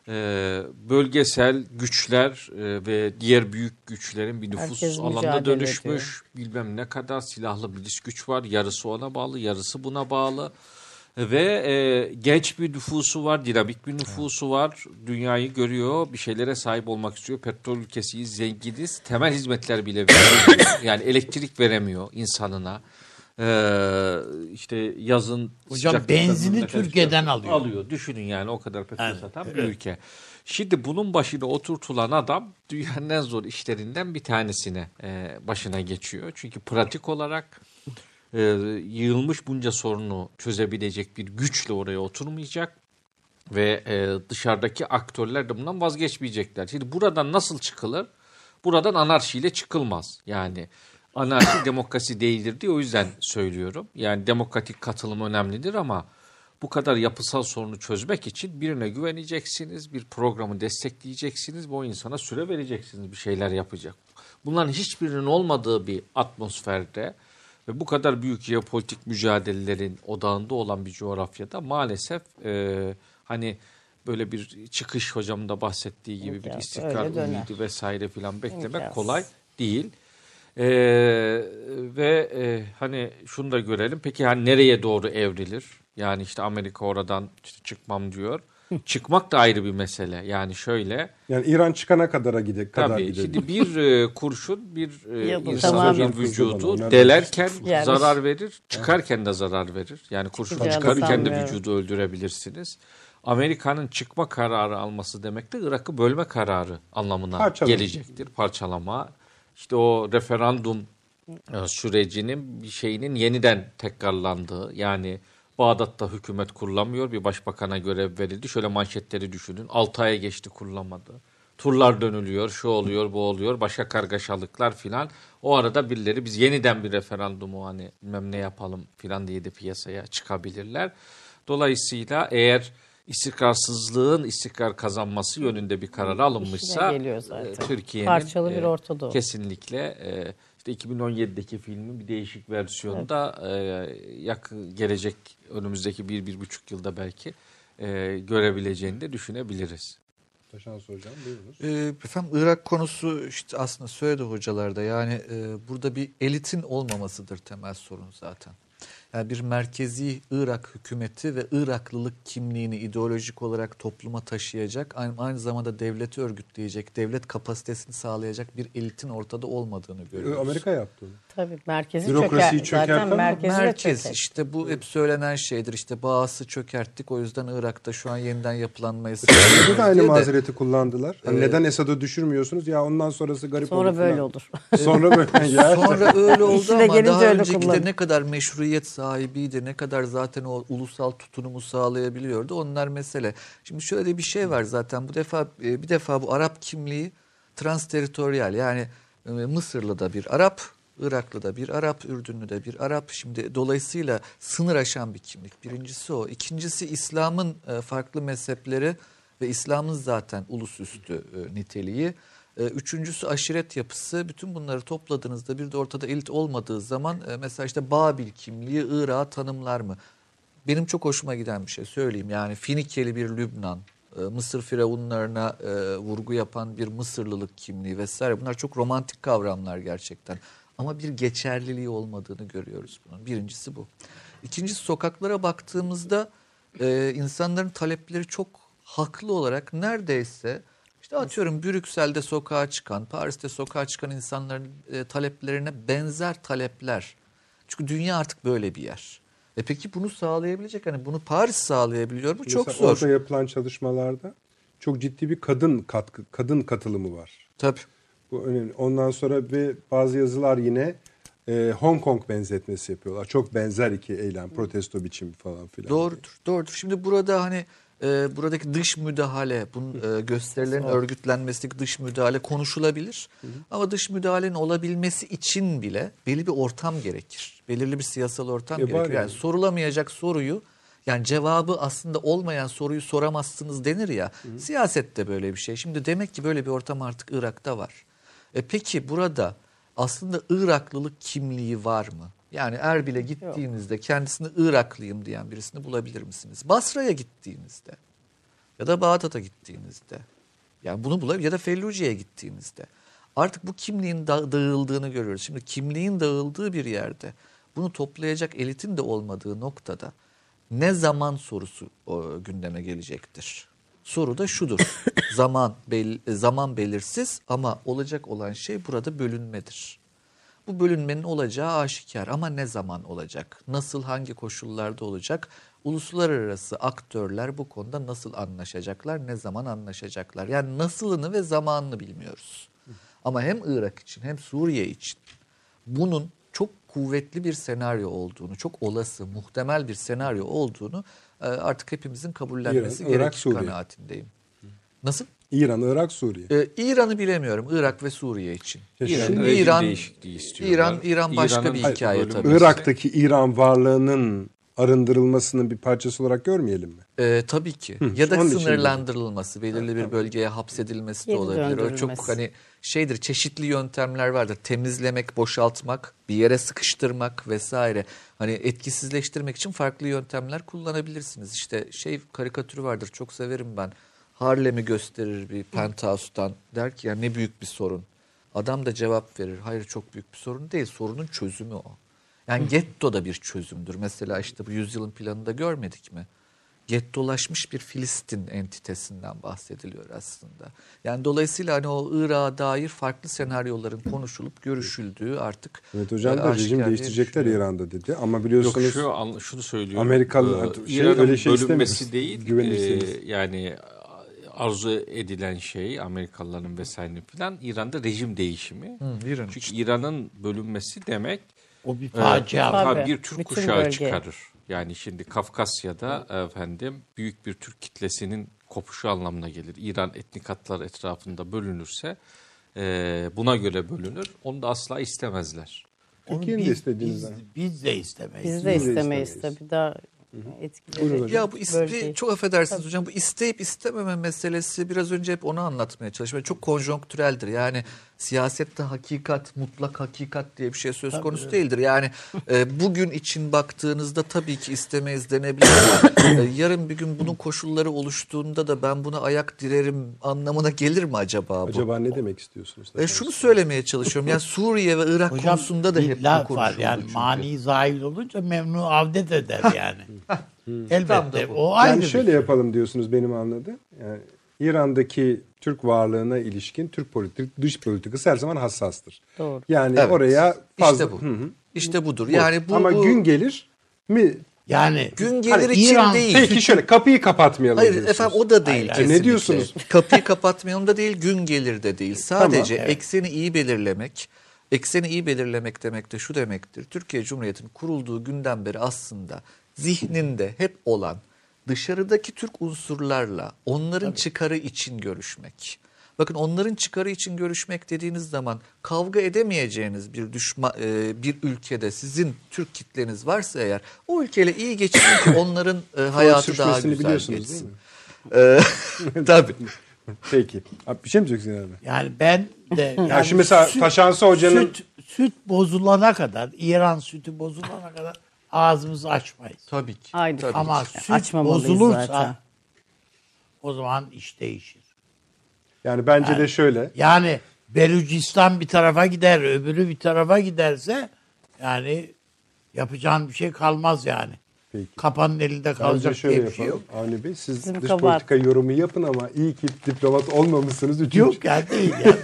Ee, bölgesel güçler e, ve diğer büyük güçlerin bir nüfus Herkes alanına mücadele dönüşmüş. Bilmem ne kadar silahlı milis güç var. Yarısı ona bağlı, yarısı buna bağlı. Ve e, genç bir nüfusu var, dinamik bir nüfusu var. Dünyayı görüyor, bir şeylere sahip olmak istiyor. Petrol ülkesiyiz, zenginiz. Temel hizmetler bile veremiyor. yani elektrik veremiyor insanına. Ee, işte yazın Hocam benzini Türkiye'den alıyor. Alıyor. Düşünün yani o kadar petrol Evet, satan bir evet. ülke. Şimdi bunun başına oturtulan adam dünyanın en zor işlerinden bir tanesine e, başına geçiyor. Çünkü pratik olarak e, yığılmış bunca sorunu çözebilecek bir güçle oraya oturmayacak ve e, dışarıdaki aktörler de bundan vazgeçmeyecekler. Şimdi buradan nasıl çıkılır? Buradan anarşiyle çıkılmaz. Yani anarşi demokrasi değildir diye o yüzden söylüyorum. Yani demokratik katılım önemlidir ama bu kadar yapısal sorunu çözmek için birine güveneceksiniz, bir programı destekleyeceksiniz ve o insana süre vereceksiniz bir şeyler yapacak. Bunların hiçbirinin olmadığı bir atmosferde ve bu kadar büyük jeopolitik mücadelelerin odağında olan bir coğrafyada maalesef e, hani böyle bir çıkış hocamın da bahsettiği gibi bir İmkansız, istikrar ümidi vesaire filan beklemek İmkansız. kolay değil. Ee, ve e, hani şunu da görelim. Peki hani nereye doğru evrilir? Yani işte Amerika oradan işte çıkmam diyor. Çıkmak da ayrı bir mesele. Yani şöyle Yani İran çıkana kadara gide kadar tabii gidelim. şimdi bir e, kurşun bir e, insanın tamam. bir vücudu delerken Yani- zarar verir, çıkarken de zarar verir. Yani kurşun Çıkacağını çıkarırken de vücudu öldürebilirsiniz. Amerika'nın çıkma kararı alması demek de Irak'ı bölme kararı anlamına Parçalama. gelecektir. Parçalama. İşte o referandum e, sürecinin bir şeyinin yeniden tekrarlandığı yani Bağdat'ta hükümet kurulamıyor bir başbakana görev verildi. Şöyle manşetleri düşünün 6 aya geçti kurulamadı. Turlar dönülüyor, şu oluyor, bu oluyor, başka kargaşalıklar filan. O arada birileri biz yeniden bir referandumu hani bilmem ne yapalım filan diye de piyasaya çıkabilirler. Dolayısıyla eğer istikrarsızlığın istikrar kazanması yönünde bir karar alınmışsa e, Türkiye'nin Parçalı bir e, Orta Doğu. kesinlikle e, işte 2017'deki filmin bir değişik versiyonunda e, yakın gelecek önümüzdeki bir, bir buçuk yılda belki e, görebileceğini de düşünebiliriz. Taşans hocam buyurunuz. Ee, efendim Irak konusu işte aslında söyledi hocalar da yani e, burada bir elitin olmamasıdır temel sorun zaten. Yani bir merkezi Irak hükümeti ve Iraklılık kimliğini ideolojik olarak topluma taşıyacak, aynı, aynı zamanda devleti örgütleyecek, devlet kapasitesini sağlayacak bir elitin ortada olmadığını görüyoruz. Amerika yaptı onu. Tabii merkezi Bürokrasiyi çöker. çökerten Zaten merkezi de Merkez çöker. işte bu hep söylenen şeydir işte bağısı çökerttik o yüzden Irak'ta şu an yeniden yapılanmayı sağlıyoruz Burada da aynı mazereti kullandılar. Hani Ee, neden Esad'ı düşürmüyorsunuz? Ya ondan sonrası garip Sonra olur böyle falan. olur. Sonra böyle ya. Sonra öyle oldu ama daha öyle önceki de ne kadar meşruiyet sahibiydi, ne kadar zaten o ulusal tutunumu sağlayabiliyordu onlar mesele. Şimdi şöyle bir şey var zaten bu defa e, bir defa bu Arap kimliği transteritoryal yani e, Mısırlı da bir Arap, Iraklı da bir Arap, Ürdünlü de bir Arap. Şimdi dolayısıyla sınır aşan bir kimlik. Birincisi o. İkincisi İslam'ın e, farklı mezhepleri ve İslam'ın zaten ulusüstü niteliği. E, Üçüncüsü aşiret yapısı. Bütün bunları topladığınızda bir de ortada elit olmadığı zaman e, mesela işte Babil kimliği Irak'ı tanımlar mı? Benim çok hoşuma giden bir şey söyleyeyim. Yani Finikeli bir Lübnan, e, Mısır firavunlarına vurgu yapan bir Mısırlılık kimliği vesaire. Bunlar çok romantik kavramlar gerçekten. Ama bir geçerliliği olmadığını görüyoruz bunun. Birincisi bu. İkincisi sokaklara baktığımızda insanların talepleri çok haklı olarak neredeyse işte atıyorum Brüksel'de sokağa çıkan, Paris'te sokağa çıkan insanların e, taleplerine benzer talepler. Çünkü dünya artık böyle bir yer. E peki bunu sağlayabilecek hani bunu Paris sağlayabiliyor mu? Çok Mesela zor. Orada yapılan çalışmalarda çok ciddi bir kadın katkı, kadın katılımı var. Tabii. Bu önemli. Ondan sonra bir bazı yazılar yine e, Hong Kong benzetmesi yapıyorlar. Çok benzer iki eylem, protesto biçimi falan filan. Doğrudur, doğrudur. Şimdi burada hani e, buradaki dış müdahale, bunun e, gösterilerin örgütlenmesindeki dış müdahale konuşulabilir. Ama dış müdahalenin olabilmesi için bile belli bir ortam gerekir. Belirli bir siyasal ortam E, gerekir. Yani yani. sorulamayacak soruyu yani cevabı aslında olmayan soruyu soramazsınız denir ya. Siyasette böyle bir şey. Şimdi demek ki böyle bir ortam artık Irak'ta var. E peki burada aslında Iraklılık kimliği var mı? Yani Erbil'e gittiğinizde kendisini Iraklıyım diyen birisini bulabilir misiniz? Basra'ya gittiğinizde ya da Bağdat'a gittiğinizde yani bunu bulabilir ya da Felluce'ye gittiğinizde artık bu kimliğin da- dağıldığını görüyoruz. Şimdi kimliğin dağıldığı bir yerde bunu toplayacak elitin de olmadığı noktada ne zaman sorusu o, gündeme gelecektir. Soru da şudur. zaman bel, zaman belirsiz ama olacak olan şey burada bölünmedir. Bu bölünmenin olacağı aşikar ama ne zaman olacak? Nasıl hangi koşullarda olacak? Uluslararası aktörler bu konuda nasıl anlaşacaklar? Ne zaman anlaşacaklar? Yani nasılını ve zamanını bilmiyoruz. Ama hem Irak için hem Suriye için bunun çok kuvvetli bir senaryo olduğunu, çok olası, muhtemel bir senaryo olduğunu e, artık hepimizin kabullenmesi gerekir kanaatindeyim. Nasıl? İran, Irak, Suriye. Ee, İran'ı bilemiyorum. Irak ve Suriye için. Şimdi İran değişikliği istiyorlar. İran İran başka İran'ın bir hayır, hikaye bölünmesi. tabii. Irak'taki İran varlığının arındırılmasının bir parçası olarak görmeyelim mi? Ee, tabii ki. ya da sınırlandırılması, belirli bir bölgeye hapsedilmesi de olabilir. O çok hani şeydir, çeşitli yöntemler vardır. Temizlemek, boşaltmak, bir yere sıkıştırmak vesaire. Hani etkisizleştirmek için farklı yöntemler kullanabilirsiniz. İşte şey karikatürü vardır, çok severim ben. Harlem'i gösterir bir penthouse'dan. Der ki ya ne büyük bir sorun. Adam da cevap verir. Hayır çok büyük bir sorun değil. Sorunun çözümü o. Yani getto da bir çözümdür. Mesela işte bu yüzyılın planında görmedik mi? Gettolaşmış bir Filistin entitesinden bahsediliyor aslında. Yani dolayısıyla hani o Irak'a dair farklı senaryoların konuşulup görüşüldüğü artık Evet hocam e, da rejim değiştirecekler. İran'da dedi. Ama Yok biliyorsunuz şu an, şunu söylüyorum. Amerikalı- Ee, şey, İran'ın öyle şey bölünmesi istemiyoruz. değil. E, yani arzu edilen şey Amerikalıların vesaire falan İran'da rejim değişimi. Hı, İran Çünkü İran'ın bölünmesi demek O bir e, facia. Tabii. tabii bir Türk Bütün kuşağı bölge. çıkarır. Yani şimdi Kafkasya'da efendim büyük bir Türk kitlesinin kopuşu anlamına gelir. İran etnik hatlar etrafında bölünürse e, buna göre bölünür. Onu da asla istemezler. Türkiye'nin de biz- istediğinden. Biz, biz de istemeyiz. Biz de Biz de istemeyiz istemeyiz. tabii daha Hocam. Ya bu iste, Bölgeyi. çok affedersiniz hocam bu isteyip istememe meselesi biraz önce hep onu anlatmaya çalıştım. Çok konjonktüreldir. Yani siyasette hakikat, mutlak hakikat diye bir şey söz konusu değildir. Yani e, bugün için baktığınızda tabii ki istemeyiz denebilir e, yarın bir gün bunun koşulları oluştuğunda da ben buna ayak direrim anlamına gelir mi acaba bu? Acaba ne demek istiyorsunuz? E, şunu söylemeye çalışıyorum. Yani Suriye ve Irak Hocam konusunda da hep bu konuşuldu yani çünkü. mani zahil olunca memnu avdet eder yani. Tam da Elbette bu. o ayrı Yani bir şöyle şey. yapalım diyorsunuz benim anladığım. Yani İran'daki Türk varlığına ilişkin Türk politik dış politikası her zaman hassastır. Doğru. Yani Evet. oraya fazla İşte bu. Hı hı. İşte budur. Bu. Yani bu, ama bu- gün gelir mi? Yani gün gelir Hani için İran- değil. Peki şöyle kapıyı kapatmayalım Hayır diyorsunuz. efendim o da değil Hayır, kesinlikle. Ne diyorsunuz? Kapıyı kapatmayalım da değil, gün gelir de değil. Sadece Tamam, ekseni iyi belirlemek, ekseni iyi belirlemek demek de şu demektir. Türkiye Cumhuriyeti'nin kurulduğu günden beri aslında zihninde hep olan dışarıdaki Türk unsurlarla onların çıkarı için görüşmek. Bakın onların çıkarı için görüşmek dediğiniz zaman kavga edemeyeceğiniz bir düşman bir ülkede sizin Türk kitleniz varsa eğer o ülkeyle iyi geçin ki onların e, hayatı daha güzel biliyorsunuz geçsin. değil Ee, tabii. Peki. Abi bir şey mi diyeceksin abi? yani ben de yani Ya şimdi mesela Taşansı Hoca'nın süt, süt bozulana kadar İran sütü bozulana kadar ağzımızı açmayız. Tabii ki. Aynı Tabii. Ama ki. süt Açmamalıyız bozulursa zaten. o zaman iş değişir. yani bence de şöyle. Yani Belucistan bir tarafa gider, öbürü bir tarafa giderse yani yapacağın bir şey kalmaz yani. Peki. Kapanın elinde Bence kalacak şöyle diye bir şey yok. Avni Bey siz Bizim dış kabahat. politika yorumu yapın ama iyi ki diplomat olmamışsınız. Üçüncü. Yok yani değil yani.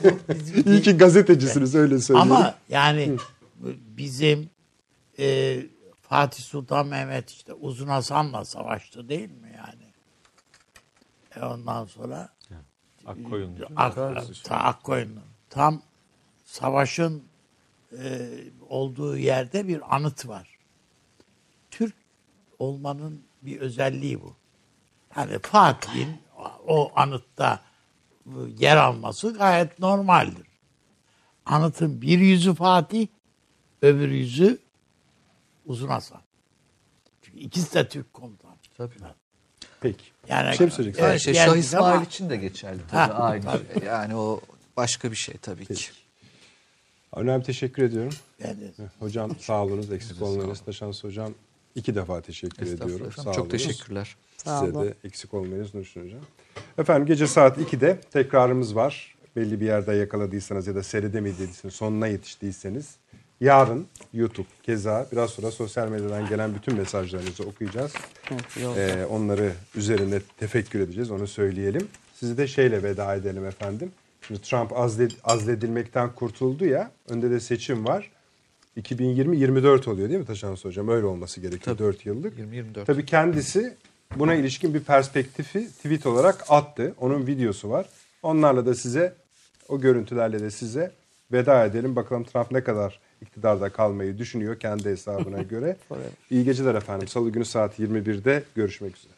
İyi ki gazetecisiniz öyle söyleyeyim. Ama yani bizim e, Fatih Sultan Mehmet işte Uzun Hasan'la savaştı değil mi yani? E ondan sonra Akkoyunlu. Ak, ta, Akkoyunlu. Tam savaşın e, olduğu yerde bir anıt var. Türk olmanın bir özelliği bu. Yani Fatih'in o anıtta yer alması gayet normaldir. Anıtın bir yüzü Fatih, öbür yüzü Uzun Hasan. Çünkü ikisi de Türk komutan. Tabii. Peki. Yani, Bir şey mi söyleyeceksiniz? Aynı şey Şah İsmail ama- için de geçerli tabii. Ha, Aynı şey. Yani o başka bir şey tabii ki. Avni teşekkür ediyorum. Yani Hocam sağ olunuz eksik olmayınız. Taşans hocam iki defa teşekkür ediyorum. Sağ Çok olunuz. teşekkürler. Sağ Size olun. de eksik olmayınız Nurşin Hocam. Efendim gece saat 2'de tekrarımız var. Belli bir yerde yakaladıysanız ya da seyredemediyseniz sonuna yetiştiyseniz yarın YouTube keza biraz sonra sosyal medyadan gelen bütün mesajlarınızı okuyacağız. Ee, onları üzerine tefekkür edeceğiz onu söyleyelim. Sizi de şeyle veda edelim efendim. Şimdi Trump azle, azledilmekten kurtuldu ya önde de seçim var. 2020-24 oluyor değil mi Taşans Hocam? Öyle olması gerekiyor 4 yıllık. 20-24. Tabii kendisi buna ilişkin bir perspektifi tweet olarak attı. Onun videosu var. Onlarla da size o görüntülerle de size veda edelim. Bakalım Trump ne kadar iktidarda kalmayı düşünüyor kendi hesabına göre. İyi geceler efendim. Salı günü saat 21'de görüşmek üzere.